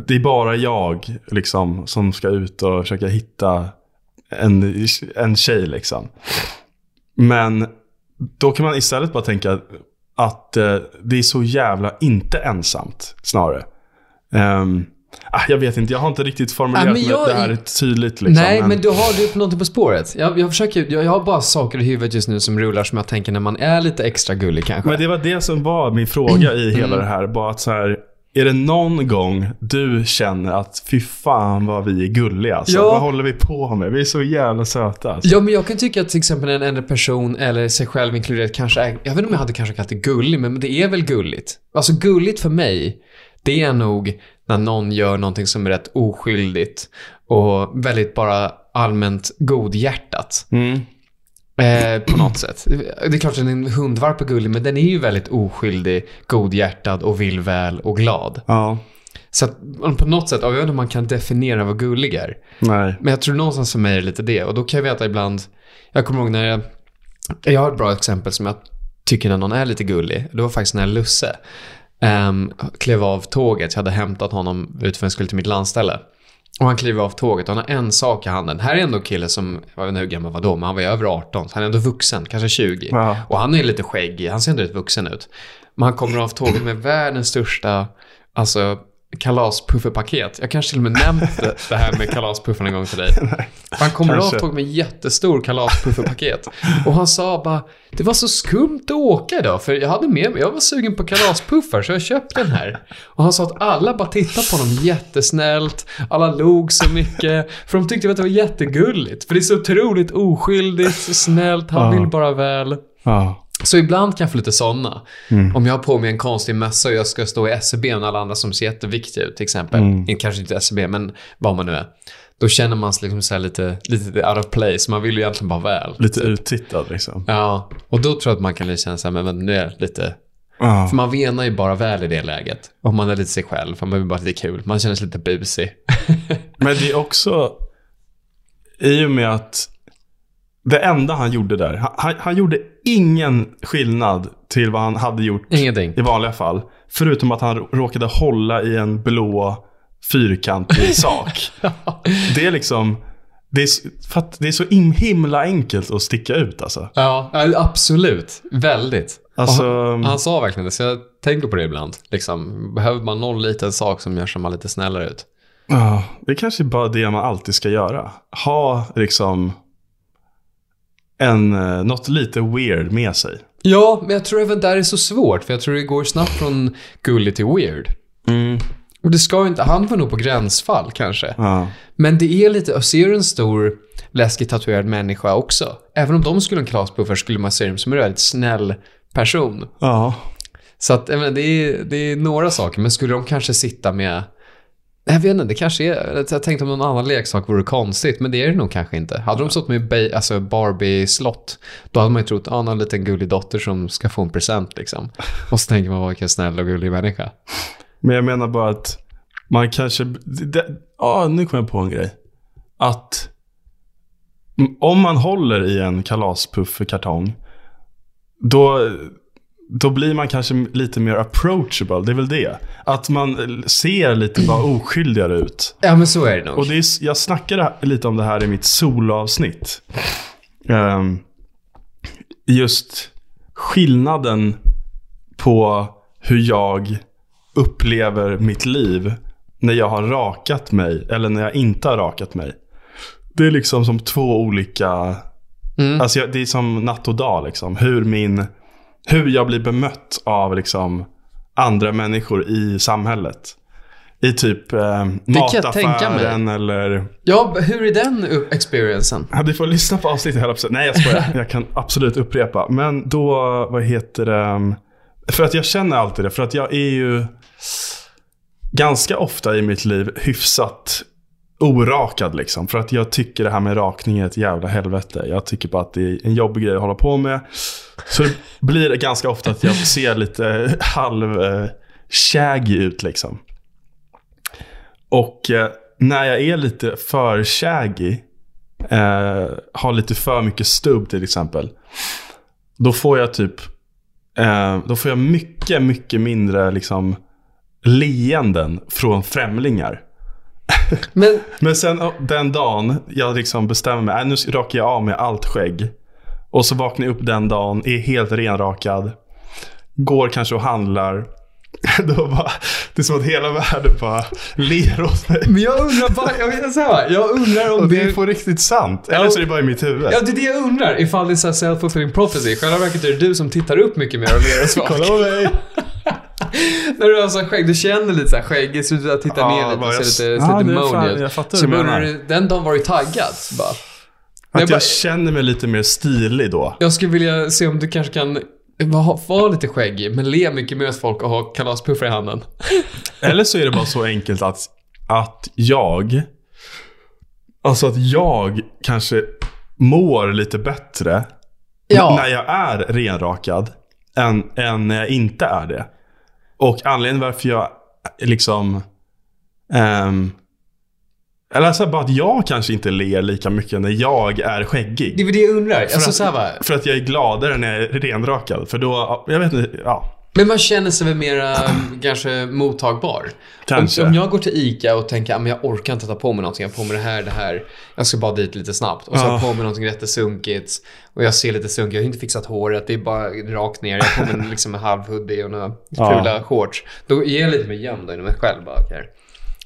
det är bara jag liksom som ska ut och försöka hitta en, en tjej liksom. Men då kan man istället bara tänka att eh, det är så jävla inte ensamt snarare. Ehm, ah, jag vet inte, jag har inte riktigt formulerat men jag- det här tydligt. Liksom, Nej, men du har du på någonting på spåret. Jag, jag försöker, jag, jag har bara saker i huvudet just nu som rullar som jag tänker när man är lite extra gullig kanske. Men det var det som var min fråga i hela det här. Bara att så här, är det någon gång du känner att fy fan vad vi är gulliga alltså? Ja. Vad håller vi på med? Vi är så jävla söta alltså. Ja, men jag kan tycka att till exempel en äldre person eller sig själv inkluderat kanske är, jag vet inte om jag hade kanske kallat det gullig, men det är väl gulligt. Alltså gulligt för mig, det är nog när någon gör någonting som är rätt oskyldigt och väldigt bara allmänt godhjärtat. Mm. Eh, på något sätt. Det är klart att en hundvalp är gullig, men den är ju väldigt oskyldig, godhjärtad och vill väl och glad. Ja. Så att på något sätt, jag vet inte om man kan definiera vad gullig är. Nej. Men jag tror någonstans för mig är det lite det. Och då kan jag veta ibland, jag kommer ihåg när jag, jag har ett bra exempel som jag tycker när någon är lite gullig. Det var faktiskt när Lusse um, klev av tåget. Jag hade hämtat honom ut för en skulle till mitt landställe. Och han kliver av tåget och han har en sak i handen. Här är ändå en kille som, jag vet inte hur gammal var då, men han var ju över 18. Så han är ändå vuxen, kanske 20. Ja. Och han är lite skäggig, han ser ändå rätt vuxen ut. Men han kommer av tåget med världens största, alltså kalaspufferpaket. Jag kanske till och med nämnt det, här med kalaspuffen en gång till dig. Han kommer kanske. tåget med jättestor kalaspufferpaket. Och han sa bara, det var så skumt att åka idag, för jag hade med mig, jag var sugen på kalaspuffar så jag köpte den här. Och han sa att alla bara tittade på honom jättesnällt, alla log så mycket, för de tyckte att det var jättegulligt. För det är så otroligt oskyldigt, snällt, han vill bara väl. Ja. Så ibland kan jag få lite sådana. Om jag har på mig en konstig mössa och jag ska stå i SEB och alla andra som ser jätteviktiga ut till exempel. Mm. Kanske inte SEB, men vad man nu är. Då känner man sig liksom så lite, lite out of place. Man vill ju egentligen bara väl. Lite uttittad liksom. Ja, och då tror jag att man kan känna så här, men, men nu är jag lite... Ja. För man venar ju bara väl i det läget. Om man är lite sig själv, för man vill bara lite kul. Man känner sig lite busig. Men det är också i och med att det enda han gjorde där, han- han, gjorde ingen skillnad till vad han hade gjort Ingenting. i vanliga fall. Förutom att han råkade hålla i en blå fyrkantig sak. Det är liksom, det är, för det är så im- himla enkelt att sticka ut alltså. Ja, absolut. Väldigt. Alltså, han, han sa verkligen det, så jag tänker på det ibland. Liksom, behöver man någon liten sak som gör så man lite snällare ut? ja, det är kanske bara det man alltid ska göra. Ha liksom en, eh, något lite weird med sig. Ja, men jag tror även där är så svårt, för jag tror det går snabbt från gullig till weird. Och det ska ju inte, han var nog på gränsfall kanske. Ja. Men det är lite, ser du en stor läskig tatuerad människa också, även om de skulle ha en kalaspuffar skulle man se dem som en väldigt snäll person. Ja. Så att, menar, det, är, det är några saker, men skulle de kanske sitta med jag vet inte, det kanske är... Jag tänkte om någon annan leksak vore konstigt, men det är det nog kanske inte. Hade de stått med alltså Barbie-slott, då hade man ju trott att ah, någon liten gullig dotter som ska få en present liksom. Och så tänker man, vilken snäll och gullig människa. Men jag menar bara att man kanske... det- Ja, nu kom jag på en grej. Att om man håller i en kalaspuff-kartong, då, då blir man kanske lite mer approachable. Det är väl det. Att man ser lite bara oskyldigare ut. Ja, men så är det nog. Och det är, jag snackade lite om det här i mitt solavsnitt. Ehm, just skillnaden på hur jag upplever mitt liv när jag har rakat mig eller när jag inte har rakat mig. Det är liksom som två olika... Mm. Alltså jag- det är som natt och dag liksom. Hur, min, hur jag blir bemött av liksom andra människor i samhället. I typ eh, kan jag tänka mig. mataffären eller... Ja, hur är den experiencen? Ja, du får lyssna på avsnittet hela Nej, jag skojar. jag kan absolut upprepa. Men då, vad heter det? För att jag känner alltid det. För att jag är ju ganska ofta i mitt liv hyfsat orakad liksom. För att jag tycker det här med rakning är ett jävla helvete. Jag tycker bara att det är en jobbig grej att hålla på med. Så det blir ganska ofta att jag ser lite halv eh, ut liksom. Och eh, när jag är lite för shaggy, eh, har lite för mycket stubb till exempel. Då får jag typ, eh, då får jag mycket, mycket mindre liksom leenden från främlingar. Men Men sen den dagen jag liksom bestämmer mig, äh, nu rakar jag av med allt skägg. Och så vaknar jag upp den dagen, är helt renrakad. Går kanske och handlar. Då bara, det är som att hela världen bara ler åt mig. Men jag undrar bara, jag, vet, så här, jag undrar om Och det är på riktigt sant. Eller så är det bara i mitt huvud. Ja, det är det jag undrar. Ifall det är så self-fulfilling prophecy. I själva verket är det du som tittar upp mycket mer och ler och svagt. Kolla på mig. När du har så skägg, du känner lite så här skäggigt, så du tittar Ja, ner lite och jag- ser lite, Ja, ser lite fan- moody ut. jag fattar hur du menar. den dagen var du taggad. Bara, Att jag jag, känner mig lite mer stilig då. jag skulle vilja se om du kanske kan vara lite skäggig, men le mycket åt folk och ha kalaspuffar i handen. Eller så är det bara så enkelt att, att jag... Alltså att jag kanske mår lite bättre Ja. när jag är renrakad än, än när jag inte är det. Och anledningen varför jag liksom Ehm, eller alltså bara att jag kanske inte ler lika mycket när jag är skäggig. Det är det jag undrar. För, Alltså, att, så va? för att jag är gladare när jag är renrakad. För då, jag vet inte, ja. Men man känner sig väl mera kanske mottagbar. Kanske. Om, om jag går till ICA och tänker att jag orkar inte ta på mig någonting, jag har på mig det här, det här. Jag ska bara dit lite snabbt. Och så har jag Ja. på mig någonting jättesunkigt. Och jag ser lite sunkig, jag har inte fixat håret, det är bara rakt ner. Jag har på mig liksom en halv hoodie och några Ja. fula shorts. Då ger jag lite mer gömd inom mig själv. Bara, okay.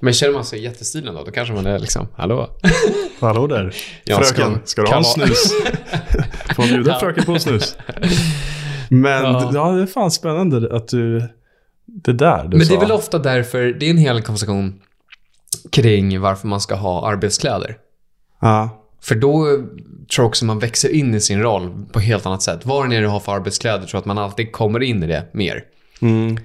Men känner man sig jättestilig då, då kanske man är liksom, hallå? Hallå där. Jag fröken, ska- ska, du ha en snus? Får man bjuda Ja. fröken på en snus? Men Ja. ja. det är fan spännande att du... Det där du Men det sa. är väl ofta därför, det är en hel konversation kring varför man ska ha arbetskläder. Ja. För då tror jag också man växer in i sin roll på ett helt annat sätt. Vad det är du har för arbetskläder tror jag att man alltid kommer in i det mer. Mm.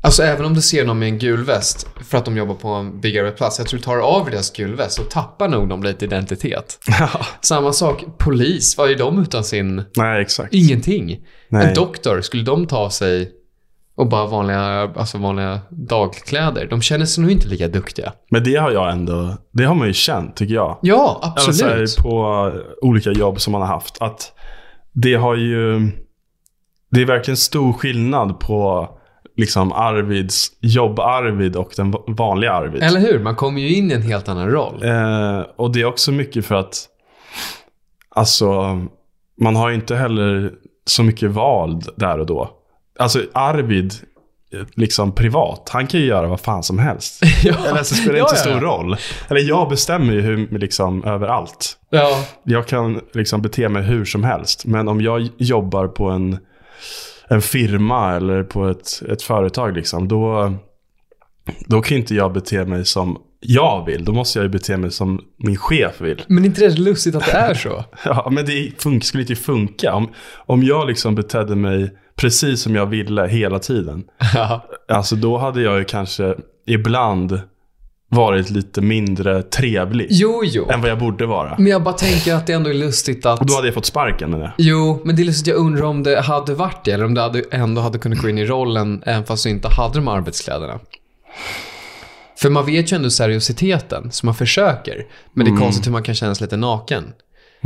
Alltså även om du ser någon med en gul väst för att de jobbar på en big arbetsplats. Jag tror du tar av deras gul väst och tappar nog de lite identitet. Ja. Samma sak, polis, vad är de utan sin... Nej, exakt. Ingenting. Nej. En doktor, skulle de ta sig och bara vanliga, alltså vanliga dagkläder? De känner sig nog inte lika duktiga. Men det har jag ändå... Det har man ju känt, tycker jag. Ja, Alltså, absolut. så här, på olika jobb som man har haft. Att det har ju... Det är verkligen stor skillnad på liksom Arvids, jobb-Arvid och den va- vanliga Arvid. Eller hur? Man kommer ju in i en helt annan roll. Eh, och det är också mycket för att alltså, man har ju inte heller så mycket val där och då. Alltså Arvid, eh, liksom privat, han kan ju göra vad fan som helst. ja. Eller så spelar det inte ja, stor ja. roll. Eller jag bestämmer ju hur, liksom, över allt. Ja. Jag kan liksom bete mig hur som helst. Men om jag jobbar på en, en firma eller på ett, ett företag, liksom, då, då kan inte jag bete mig som jag vill. Då måste jag ju bete mig som min chef vill. Men är inte det lustigt att det är så? Ja, men det fun- skulle inte funka. Om, om jag liksom betedde mig precis som jag ville hela tiden. Alltså då hade jag ju kanske ibland varit lite mindre trevlig. Jo, jo. Än vad jag borde vara. Men jag bara tänker att det ändå är lustigt att... Och då hade jag fått sparken det. Jo, men det är lustigt. Jag undrar om det hade varit det. Eller om det hade, ändå hade kunnat gå in i rollen även fast du inte hade de arbetskläderna. För man vet ju ändå seriositeten, så man försöker. Men det är konstigt hur man kan känna sig lite naken.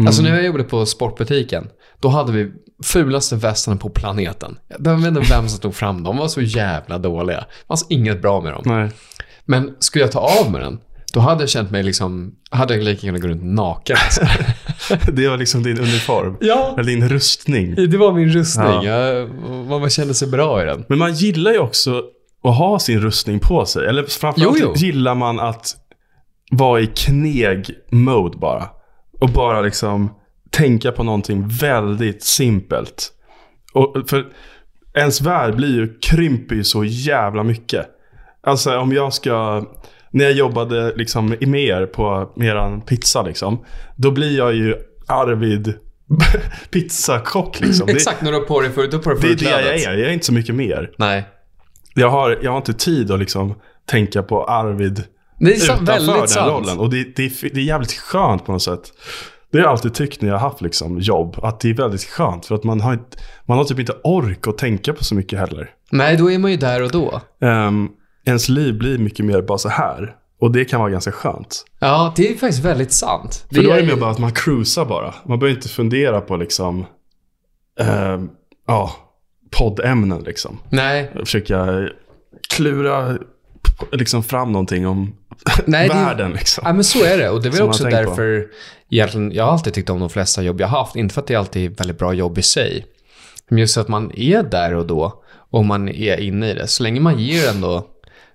Alltså när jag jobbade på sportbutiken, då hade vi fulaste västarna på planeten. Jag vet inte vem som tog fram dem. De var så jävla dåliga. Det fanns inget bra med dem. Nej. Men skulle jag ta av mig den, då hade jag känt mig liksom, hade jag lika kunnat gå runt naken. Det var liksom din uniform. ja, Eller din rustning. det var min rustning. Ja. Jag, man man kände sig bra i den. Men man gillar ju också att ha sin rustning på sig. Eller framförallt Jo, jo. gillar man att vara i kneg-mode bara. Och bara liksom tänka på någonting väldigt simpelt. Och för ens värld blir ju, krymper ju så jävla mycket. Alltså om jag ska, när jag jobbade liksom med er på eran pizza liksom. Då blir jag ju Arvid pizzakock liksom. Det- Exakt, när du har på dig för, du har på dig Det är det jag är. Jag är inte så mycket mer. Nej. Jag har, jag har inte tid att liksom tänka på Arvid Det är sant, utanför den sant. rollen. Och det, det, är, det är jävligt skönt på något sätt. Det har jag alltid tyckt när jag har haft liksom jobb. Att det är väldigt skönt. För att man har, man har typ inte ork att tänka på så mycket heller. Nej, då är man ju där och då. Um, ens liv blir mycket mer bara så här. Och det kan vara ganska skönt. Ja, det är faktiskt väldigt sant. För då är det mer bara att man cruisar bara. Man behöver inte fundera på liksom, ehm, ja, poddämnen liksom. Nej, försöka klura liksom fram någonting om Nej, det- världen. Liksom. Ja, men så är det. Och det är väl också på. därför egentligen, jag har alltid tyckt om de flesta jobb jag har haft. Inte för att det alltid är väldigt bra jobb i sig. Men just att man är där och då och man är inne i det. Så länge man ger ändå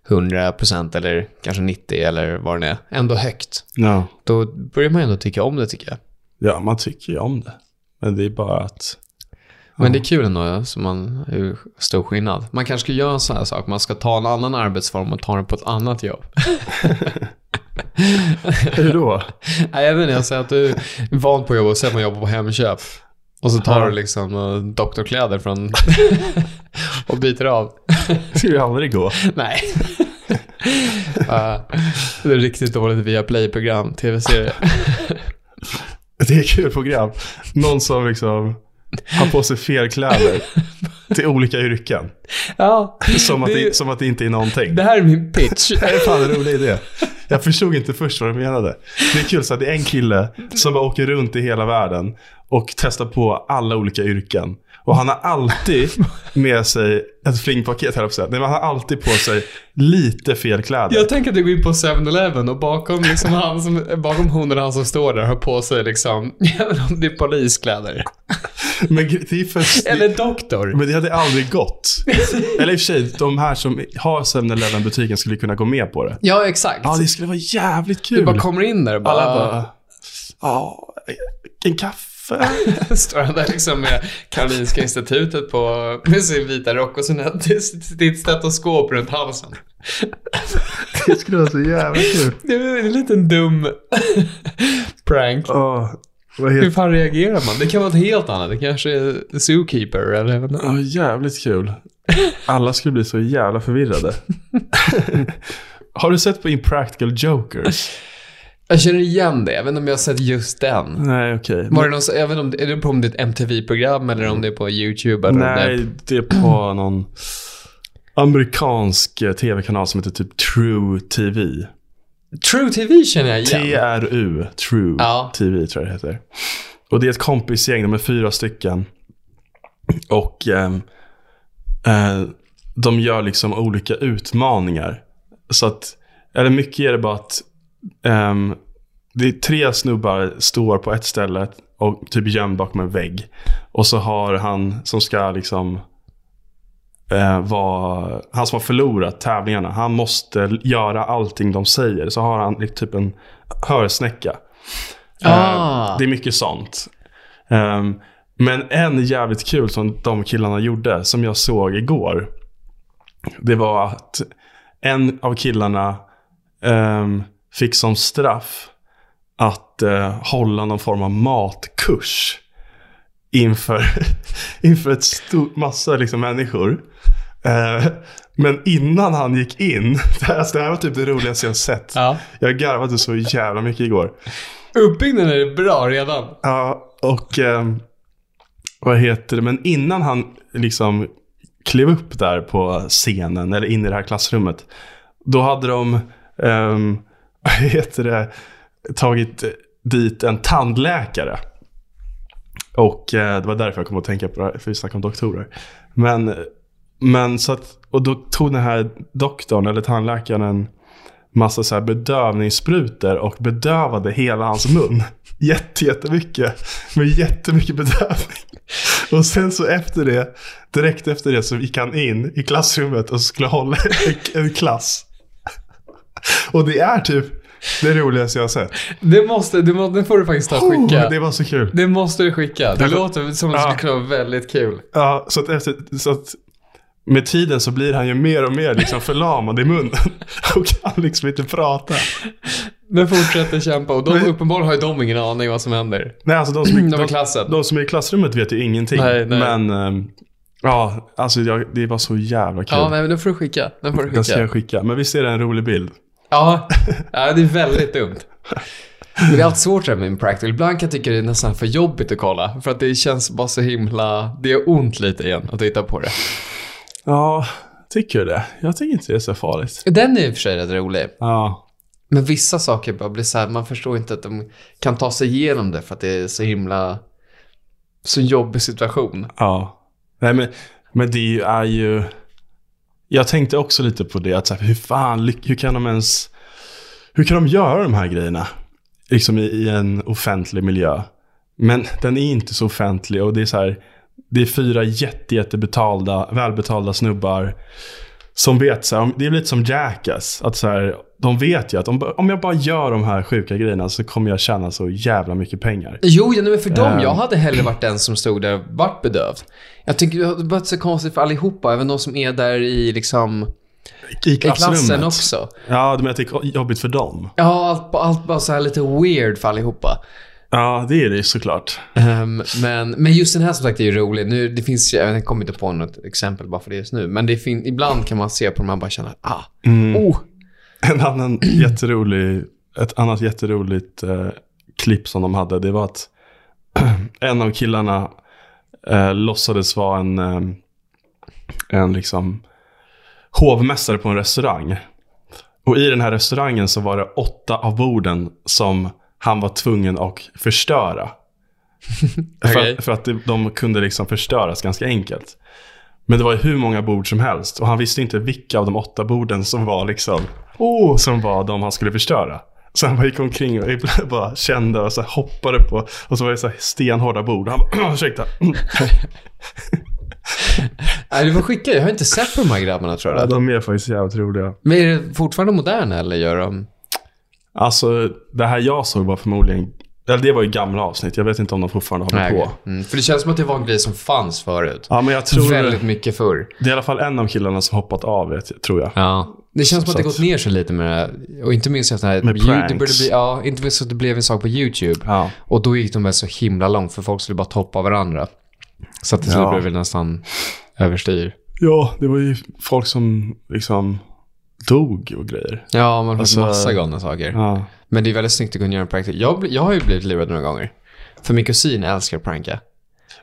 100% eller kanske 90 eller vad det är, ändå högt. Ja. Då börjar man ändå tycka om det tycker jag. ja, man tycker ju om det. Men det är bara att... Men det är kul ändå, ja, så man är ju stor skillnad. Man kanske ska göra en sån här sak, man ska ta en annan arbetsform och ta den på ett annat jobb. Hur då? Nej, jag vet inte, jag säger att du är van på att jobba och sen man jobbar på Hemköp. Och så tar du liksom uh, doktorkläder från och byter av. Det skulle ju aldrig gå. Nej. Uh, det är riktigt dåligt via Play-program, tv-serie. Det är kul program. Någon som liksom har på sig fel kläder. till olika yrken. Ja, Som att det, det, som att det inte är någonting. det här är min pitch. Det här är fan en rolig idé. Jag förstod inte först vad du menade. Det är kul, så att det är en kille som bara åker runt i hela världen och testar på alla olika yrken. Och han har alltid med sig ett flingpaket, här Nej, men han har alltid på sig lite fel kläder. Jag tänker att du går in på 7-Eleven och bakom, liksom han som, bakom eller han som står där har på sig liksom, inte om det är poliskläder. Men för, Eller doktor. Men det hade aldrig gått. Eller i och för sig, de här som har 7-Eleven butiken skulle kunna gå med på det. Ja, exakt. Ja, det skulle vara jävligt kul. du bara kommer in där och bara, Alla bara, ja, en kaffe. står han där liksom med Karolinska institutet på, med sin vita rock och sin sitt stetoskop runt halsen. Det skulle vara så jävla kul. Det är en liten dum prank. Åh, vad Hur fan reagerar man? Det kan vara något helt annat. Det kanske är Zookeeper eller jag vet inte. Ja, jävligt kul. Alla skulle bli så jävla förvirrade. Har du sett på Impractical Jokers? Jag känner igen det. Inte om jag har sett just den. Nej, okej. Var det någon, om är det på om det är ett MTV-program eller om det är på YouTube? Eller Nej, det är på någon amerikansk eh, tv-kanal som heter typ True TV. True TV känner jag igen. TRU, True Ja. TV tror jag det heter. Och det är ett kompisgäng, de är fyra stycken. Och ehm, eh, de gör liksom olika utmaningar. Så att, eller mycket är det bara att ehm, det är tre snubbar står på ett ställe och typ gömd bakom en vägg. Och så har han som ska liksom eh, vara, han som har förlorat tävlingarna, han måste göra allting de säger. Så har han typ en hörsnäcka. Ah. Eh, det är mycket sånt. Ehm, men en jävligt kul som de killarna gjorde, som jag såg igår. Det var att en av killarna ehm, fick som straff att eh, hålla någon form av matkurs inför, inför ett stort massa liksom, människor. Eh, men innan han gick in, alltså, det här var typ det roligaste jag sett. Ja. Jag garvade så jävla mycket igår. Uppbyggnaden är bra redan. Ja, och eh, vad heter det? Men innan han liksom klev upp där på scenen eller in i det här klassrummet. Då hade de, vad heter det, tagit dit en tandläkare. Och eh, det var därför jag kom att tänka på det här, för vi snackade om doktorer. Men, men så att, och då tog den här doktorn eller tandläkaren en massa så här bedövningssprutor och bedövade hela hans mun. Jätte, jättemycket. Med jättemycket bedövning. Och sen så efter det, direkt efter det så gick han in i klassrummet och skulle hålla en, en klass. Och det är typ det roligaste jag har sett. Det måste, det, må, det får du faktiskt ta och skicka. Oh, det var så kul. Det måste du skicka. Det Det- låter som att det Ja. skulle kunna vara väldigt kul. Ja, så att, efter, så att med tiden så blir han ju mer och mer liksom förlamad i munnen. Och kan liksom inte prata. Men fortsätter kämpa och de, Men- uppenbarligen har ju de ingen aning vad som händer. Nej, alltså de som, är, De i de, klassen. de som är i klassrummet vet ju ingenting. Nej, nej. Men ehm, ja, alltså jag, det var så jävla kul. Ja, men den får du skicka. Den får du Den ska skicka. jag skicka. Men visst är det en rolig bild? Ja, ja, det är väldigt dumt. Men det är alltid svårt det här med Impractical. Ibland kan jag tycka det är nästan för jobbigt att kolla. För att det känns bara så himla... Det gör ont lite igen att titta på det. Ja, tycker du det? Jag tycker inte det är så farligt. Den är i och för sig rätt rolig. Ja. Men vissa saker bara blir så här, man förstår inte att de kan ta sig igenom det för att det är så himla... Så jobbig situation. Ja. Nej, men, men det är ju... Jag tänkte också lite på det. Att så här, hur fan, hur kan de ens... Hur kan de göra de här grejerna? Liksom i, i en offentlig miljö. Men den är inte så offentlig och det är så här... Det är fyra jätte, jättebetalda, välbetalda snubbar. Som vet så här, det är lite som Jackass. Att så här, de vet ju att om, om jag bara gör de här sjuka grejerna så kommer jag tjäna så jävla mycket pengar. Jo, ja, men för dem, Ehm. jag hade hellre varit den som stod där och vart bedövd. Jag tycker det har varit så konstigt för allihopa, även de som är där i liksom... I I klassen också. Ja, att det är jobbigt för dem? Ja, allt, allt bara så här lite weird för allihopa. Ja, det är det såklart. Ehm, men, men just den här som sagt är ju rolig. Nu, det finns, jag kommer inte på något exempel bara för det just nu. Men det fin, ibland kan man se på dem och bara känna, ah, oh. En annan jätterolig, ett annat jätteroligt eh, klipp som de hade, det var att en av killarna eh, låtsades vara en, eh, en liksom hovmästare på en restaurang. Och i den här restaurangen så var det åtta av borden som han var tvungen att förstöra. Okej. för, för att det- de kunde liksom förstöras ganska enkelt. Men det var ju hur många bord som helst. Och han visste inte vilka av de åtta borden som var liksom, oh, som var de han skulle förstöra. Så han bara gick omkring och bara kände och så hoppade på. Och så var det så stenhårda bord. Han bara, ursäkta. Nej, du får skicka. Jag har inte sett på de här grabbarna tror Ja, jag. de är faktiskt jävligt roliga. Men är det fortfarande moderna eller gör de... Alltså, det här jag såg var förmodligen, eller det var ju gamla avsnitt. Jag vet inte om de fortfarande håller på. okej. Mm, för det känns som att det var en grej som fanns förut. Ja, men jag tror Väldigt mycket förr. det är i alla fall en av killarna som hoppat av, vet jag, tror jag. Ja. Det känns som att det gått ner sig lite med det här. Och inte minst efter det här... Med pranks. bli, ja, inte minst att det blev en sak på YouTube. Ja. Och då gick de väl så himla långt för folk skulle bara toppa varandra. Så att till slut Ja. blev det nästan överstyr. ja, det var ju folk som liksom dog och grejer. Ja, man har Alltså- massa galna saker. Ja. Men det är väldigt snyggt att kunna göra en prank. Jag, jag har ju blivit lurad några gånger. För min kusin älskar att pranka.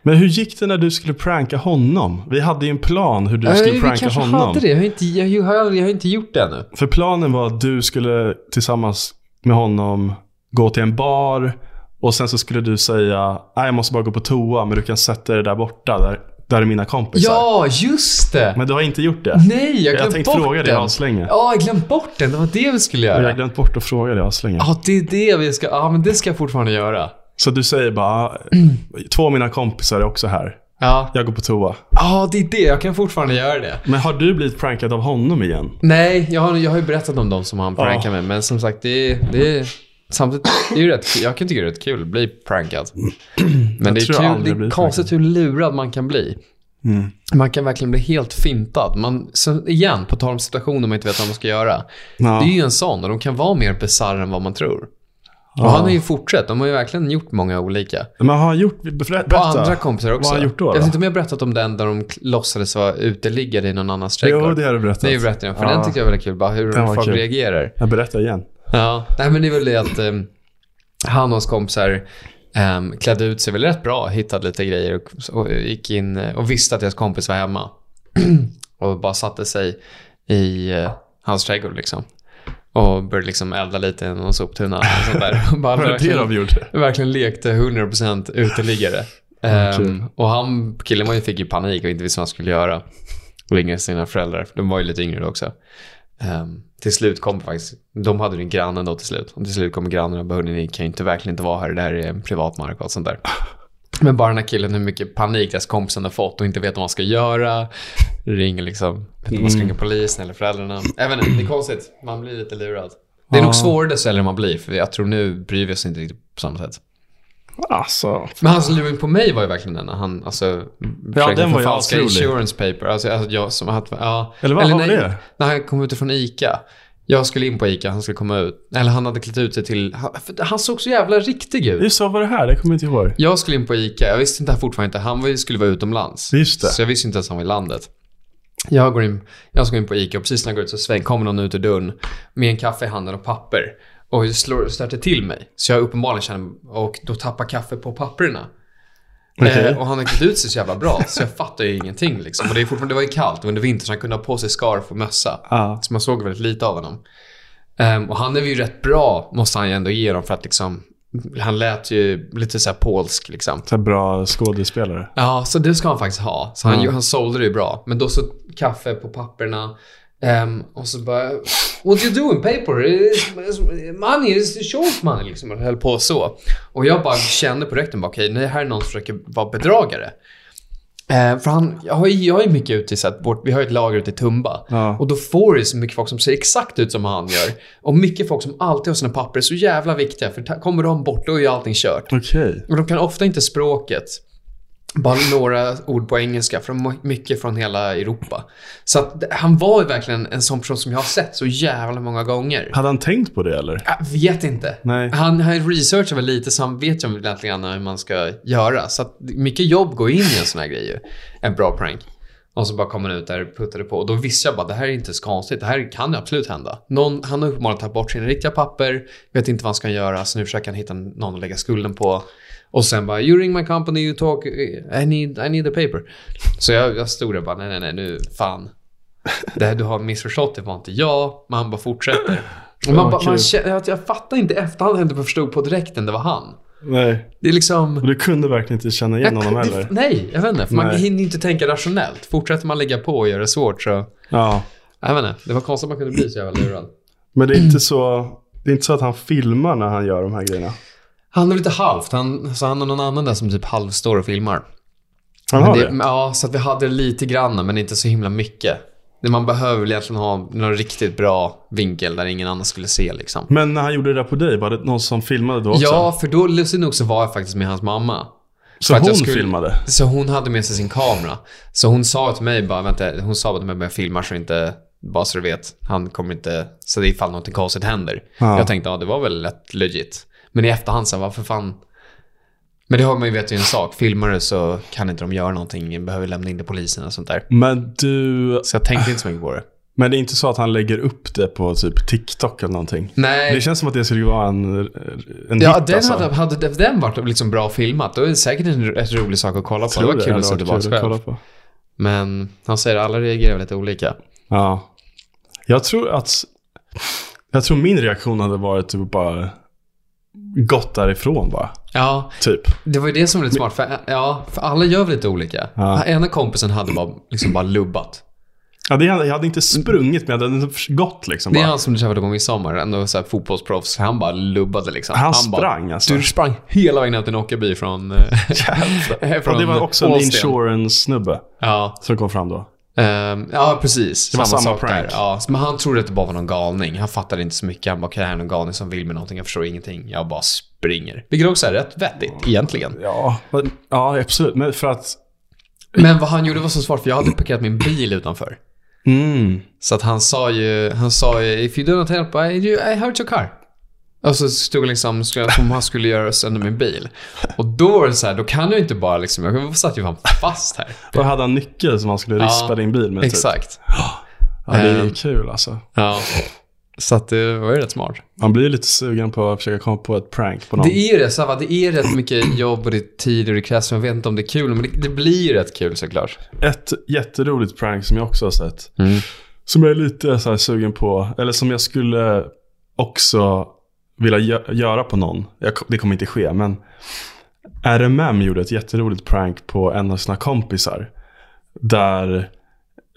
Men hur gick det när du skulle pranka honom? Vi hade ju en plan hur du Äh, skulle vi pranka kanske honom. hade det. Jag har, inte, jag, har, jag har inte gjort det ännu. För planen var att du skulle tillsammans med honom gå till en bar och sen så skulle du säga nej jag måste bara gå på toa men du kan sätta dig där borta där, där är mina kompisar. Ja, just det! Men du har inte gjort det. Nej, jag jag glömde tänkte bort fråga dig den. aslänge. Ja, jag glömde bort den. Det var det vi skulle Och jag har göra. glömt bort att fråga dig aslänge. Ja, det är det vi ska... Ja, men det ska jag fortfarande göra. Så du säger bara, två av mina kompisar är också här. Ja. Jag går på toa. Ja, det är det. Jag kan fortfarande göra det. Men har du blivit prankad av honom igen? Nej, jag har, jag har ju berättat om dem som han prankar med. Men som sagt. Det är Samtidigt, det är rätt, jag kan tycka det är rätt kul att bli prankad. Men det är, kul, det är konstigt hur lurad man kan bli. Mm. Man kan verkligen bli helt fintad. Man, så igen, på tal om situationer man inte vet vad man ska göra. Ja. Det är ju en sån och de kan vara mer bisarra än vad man tror. Ja. Och han har ju fortsatt. De har ju verkligen gjort många olika. Men har han gjort, berätta. På andra kompisar också. Vad har han gjort då? Jag vet inte om jag har berättat om den där de låtsades vara uteliggare i någon annans trädgård. Jo, det har du berättat. Det är ju berättat för Ja. den tyckte jag var väldigt kul. Bara hur folk kul. reagerar. Jag berättar igen. Ja, nej men det är väl det att um, han och hans kompisar um, klädde ut sig väl rätt bra, hittade lite grejer och, och gick in eh, och visste att deras kompis var hemma. och bara satte sig i uh, hans trädgård liksom. Och började liksom elda lite i någon soptunna och sånt där. Och bara Var det verkligen, de gjorde? verkligen lekte 100% uteliggare. Ehm, och han, killen var ju, fick ju panik och inte visste vad han skulle göra. Och ringde sina föräldrar, för de var ju lite yngre då också. Ehm, till slut kom faktiskt, de hade ju grannen då till slut. Och till slut kommer grannen och bara, "Hörni, ni kan ju inte, verkligen inte vara här, det här är en privatmark och allt sånt där. Men bara den här killen, hur mycket panik deras kompisen har fått och inte vet vad man ska göra. Ringer liksom, vet om man ska ringa polisen eller föräldrarna. Även det är konstigt, man blir lite lurad. Det är Ja. nog svårare desto äldre man blir, för jag tror nu bryr vi oss inte riktigt på samma sätt. Alltså. Men hans luring på mig var ju verkligen den när han alltså, försökte den var asrolig. insurance paper. Alltså, alltså jag som att, ja. Eller vad var det? När han kom ut från ICA. Jag skulle in på ICA, han skulle komma ut. Eller han hade klätt ut sig till... Han, han såg så jävla riktig ut. Just så var det här, det kommer jag inte ihåg. Jag skulle in på ICA, jag visste inte fortfarande inte, han var, skulle vara utomlands. Just det. Så jag visste inte ens att han var i landet. Jag går in, jag ska in på ICA och precis när jag går ut så sväng, kommer någon ut ur dörren med en kaffe i handen och papper. Och slår, stöter till mig. Så jag uppenbarligen känner, och då tappar kaffe på papperna. Okej. Eh, och han har klätt ut sig så jävla bra, så jag fattar ju ingenting liksom. Och det, är fortfarande, det var ju kallt, var under vintern, så han kunde ha på sig scarf och mössa. Ja. Så man såg väldigt lite av honom. Ehm, och han är ju rätt bra, måste han ju ändå ge dem, för att liksom, han lät ju lite så här polsk liksom. Så bra skådespelare. Ja, så det ska han faktiskt ha. Så han, Ja. han sålde det ju bra. Men då så kaffe på papperna. Ehm, och så bara, what you doing paper? Money is short money liksom. Och höll på så. Och jag bara kände på direkten, bara, okej, det här är någon som försöker vara bedragare. Eh, för han, jag har ju jag mycket ute i så att vi har ett lager ute i Tumba. Ja. Och då får du så mycket folk som ser exakt ut som han gör. Och mycket folk som alltid har sina papper så jävla viktiga. För kommer de bort, då är ju allting kört. Okej. Och de kan ofta inte språket. Bara några ord på engelska, från mycket från hela Europa. Så att han var ju verkligen en sån person som jag har sett så jävla många gånger. Hade han tänkt på det eller? Jag vet inte. Nej. Han, han researchar väl lite, så han vet ju egentligen hur man ska göra. Så att mycket jobb går in i en sån här grej ju. En bra prank. Och så bara kom han ut där och puttade på. Och då visste jag bara, det här är inte så konstigt. Det här kan ju absolut hända. Någon, han har uppenbarligen tagit bort sina riktiga papper, vet inte vad han ska göra, så nu försöker han hitta någon att lägga skulden på. Och sen bara, you ring my company, you talk, I need, I need the paper. Så jag, jag stod där och bara, nej, nej, nej, nu, fan. Det här du har missförstått, det var inte jag. Men han bara fortsätter. Och man, bara, man känner, jag, fattar inte efterhand, jag inte förstod på direkten det var han. Nej. Det är liksom... Och du kunde verkligen inte känna igen honom heller. Nej, jag vet inte. För man hinner inte tänka rationellt. Fortsätter man lägga på och göra det svårt så... Ja. Jag vet inte. Det var konstigt att man kunde bli så jävla lurad. Men det är inte så... Det är inte så att han filmar när han gör de här grejerna. Han är lite halvt. Han, så han har någon annan där som typ halvstår och filmar. Han har det, det? Ja, så att vi hade lite grann, men inte så himla mycket. Det Man behöver väl egentligen ha någon riktigt bra vinkel där ingen annan skulle se liksom. Men när han gjorde det där på dig, var det någon som filmade då också? Ja, för då lustigt nog så var jag faktiskt med hans mamma. så hon skulle- filmade? Så hon hade med sig sin kamera. Så hon sa till mig bara, vänta, hon sa bara till mig att jag filmar så inte, bara så du vet, han kommer inte, så det är ifall något konstigt händer. Ja. Jag tänkte, ja det var väl lätt legit. Men i efterhand så, varför fan? Men det har man ju vet ju en sak, filmar du så kan inte de göra någonting, behöver lämna in det polisen och sånt där. Men du... Så jag tänkte inte så mycket på det. Men det är inte så att han lägger upp det på typ TikTok eller någonting? Nej. Det känns som att det skulle vara en, en Ja, hit den alltså. hade, hade den varit liksom bra filmat, då är det säkert en, en rolig sak att kolla på. Det var kul att se tillbaka kul att kolla själv. på. Men han säger att alla reagerar lite olika. Ja. Jag tror att... Jag tror min reaktion hade varit typ bara gått därifrån bara. Ja, Typ. Det var ju det som var lite smart, för, ja, för alla gör väl lite olika. Ja. Ena kompisen hade bara, liksom bara lubbat. Ja, det, jag hade inte sprungit men jag hade gått liksom Det är bara. han som du träffade på midsommar, ändå så här fotbollsproffs. Han bara lubbade liksom. Han, bara, sprang alltså. Du sprang hela vägen upp till Nockaby från... eh, från Och det var också en Ålsten. insurance-snubbe Ja, som kom fram då. Ehm, ja, precis. Det var samma sak prank. Där. Ja, men han trodde att det bara var någon galning. Han fattade inte så mycket. Han bara, okej, det här är någon galning som vill med någonting. Jag förstår ingenting. Jag bara springer. Vilket också är rätt vettigt, egentligen. Ja, men, ja absolut. Men för att... Men vad han gjorde var så svårt, för jag hade parkerat min bil utanför. Mm. Så att han sa ju, han sa ju, if you do not help, I, I hurt your car. Och så stod liksom skulle- som han skulle göra sönder min bil. Och då var det så här, då kan jag inte bara liksom, jag satt ju fan fast här. Då hade han nyckel som han skulle rispa Ja, din bil med. Typ. Exakt. Ja, det är Ehm. kul alltså. Ja. Så att det var ju rätt smart. Man blir lite sugen på att försöka komma på ett prank på någon. Det är ju det, så här, det är rätt mycket jobb och det är tid och det krävs, jag vet inte om det är kul, men det, det blir ju rätt kul såklart. Ett jätteroligt prank som jag också har sett. Som jag är lite så här sugen på. Eller som jag skulle också vilja gö- göra på någon. Jag, det kommer inte ske, men RMM gjorde ett jätteroligt prank på en av sina kompisar. Där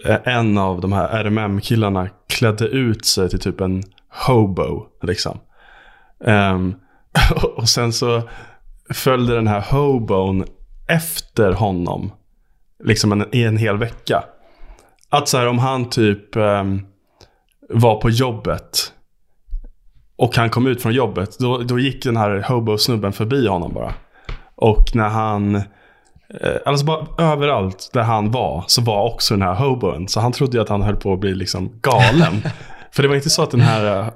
eh, en av de här RMM-killarna klädde ut sig till typ en hobo. Liksom. Um, och sen så följde den här hobon efter honom. Liksom en, i en hel vecka. Att så här om han typ um, var på jobbet. Och han kom ut från jobbet. Då, då gick den här hobo-snubben förbi honom bara. Och när han... Eh, alltså bara överallt där han var så var också den här hoboen. Så han trodde ju att han höll på att bli liksom galen. För det var inte så att den här eh,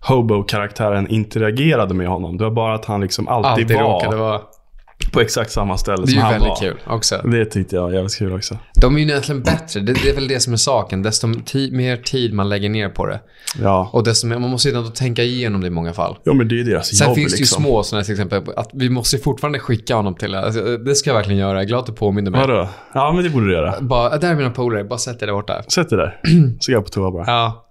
hobo-karaktären interagerade med honom. Det var bara att han liksom alltid, Alltid var råkade vara. På exakt samma ställe Det är som ju han väldigt var. kul också. Det tyckte jag var jävligt kul också. De är ju egentligen bättre. Det, det är väl det som är saken. Desto mer tid man lägger ner på det. Ja, Och desto mer, man måste ju ändå tänka igenom det i många fall. ja men det är ju deras Sen jobb finns det ju liksom. små sådana till exempel, att vi måste ju fortfarande skicka honom till, alltså, det ska jag verkligen göra, jag är glad att du påminner mig. Vadå? Ja, men det borde du göra. Bara, där är mina polare, bara sätt dig där borta. Sätt dig där. Så går jag på toa bara. Ja,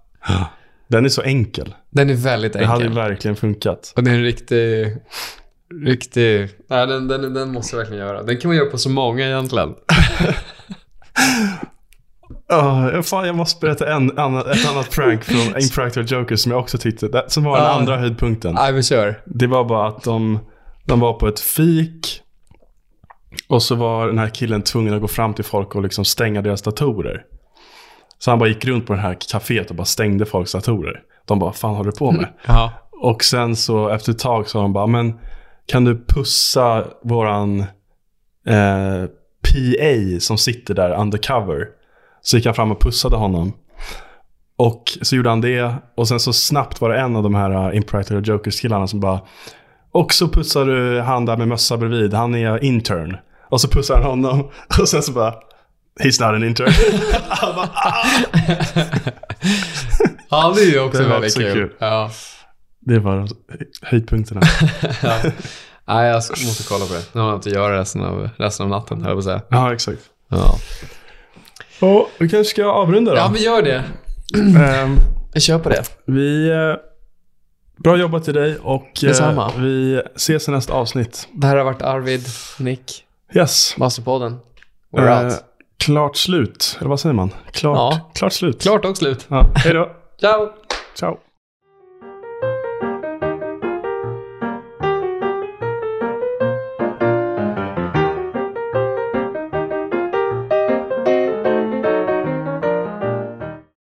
Den är så enkel. den är väldigt Det hade ju enkel. verkligen funkat. Och det är en riktig, riktig, nej den, den, den måste jag verkligen göra. Den kan man göra på så många egentligen. Oh, fan, jag måste berätta en, annan, ett annat prank från Impractical Jokers som jag också tyckte, som var den Ja. andra höjdpunkten. Nej men kör. Det var bara att de, de var på ett fik. Och så var den här killen tvungen att gå fram till folk och liksom stänga deras datorer. Så han bara gick runt på det här kaféet och bara stängde folks datorer. De bara, fan håller du på med? Ja. Och sen så efter ett tag sa de bara, men kan du pussa våran eh, PA som sitter där undercover? Så gick han fram och pussade honom. Och så gjorde han det. Och sen så snabbt var det en av de här uh, Impractical Jokers-killarna som bara, och så pussar du han där med mössa bredvid, han är intern. Och så pussar han honom. Och sen så bara, He's not an intern. Han bara, "Ah." Ja, det är ju också Det väldigt också kul. kul. Ja. Det var höjdpunkterna. ja. Nej, jag måste kolla på det. Nu har jag inte göra resten av, resten av natten, höll jag på att säga. Ja, exakt. Ja. Och vi kanske ska avrunda då. ja, men gör det. Ehm, Jag kör på det. vi... eh, bra jobbat till dig och eh, Detsamma. vi ses i nästa avsnitt. Det här har varit Arvid, Nick, Yes. Masterpodden. We're Eh, out. klart slut. Eller vad säger man? Klart, Ja. klart slut. Klart och slut. Ja, hej då. Ciao! Ciao.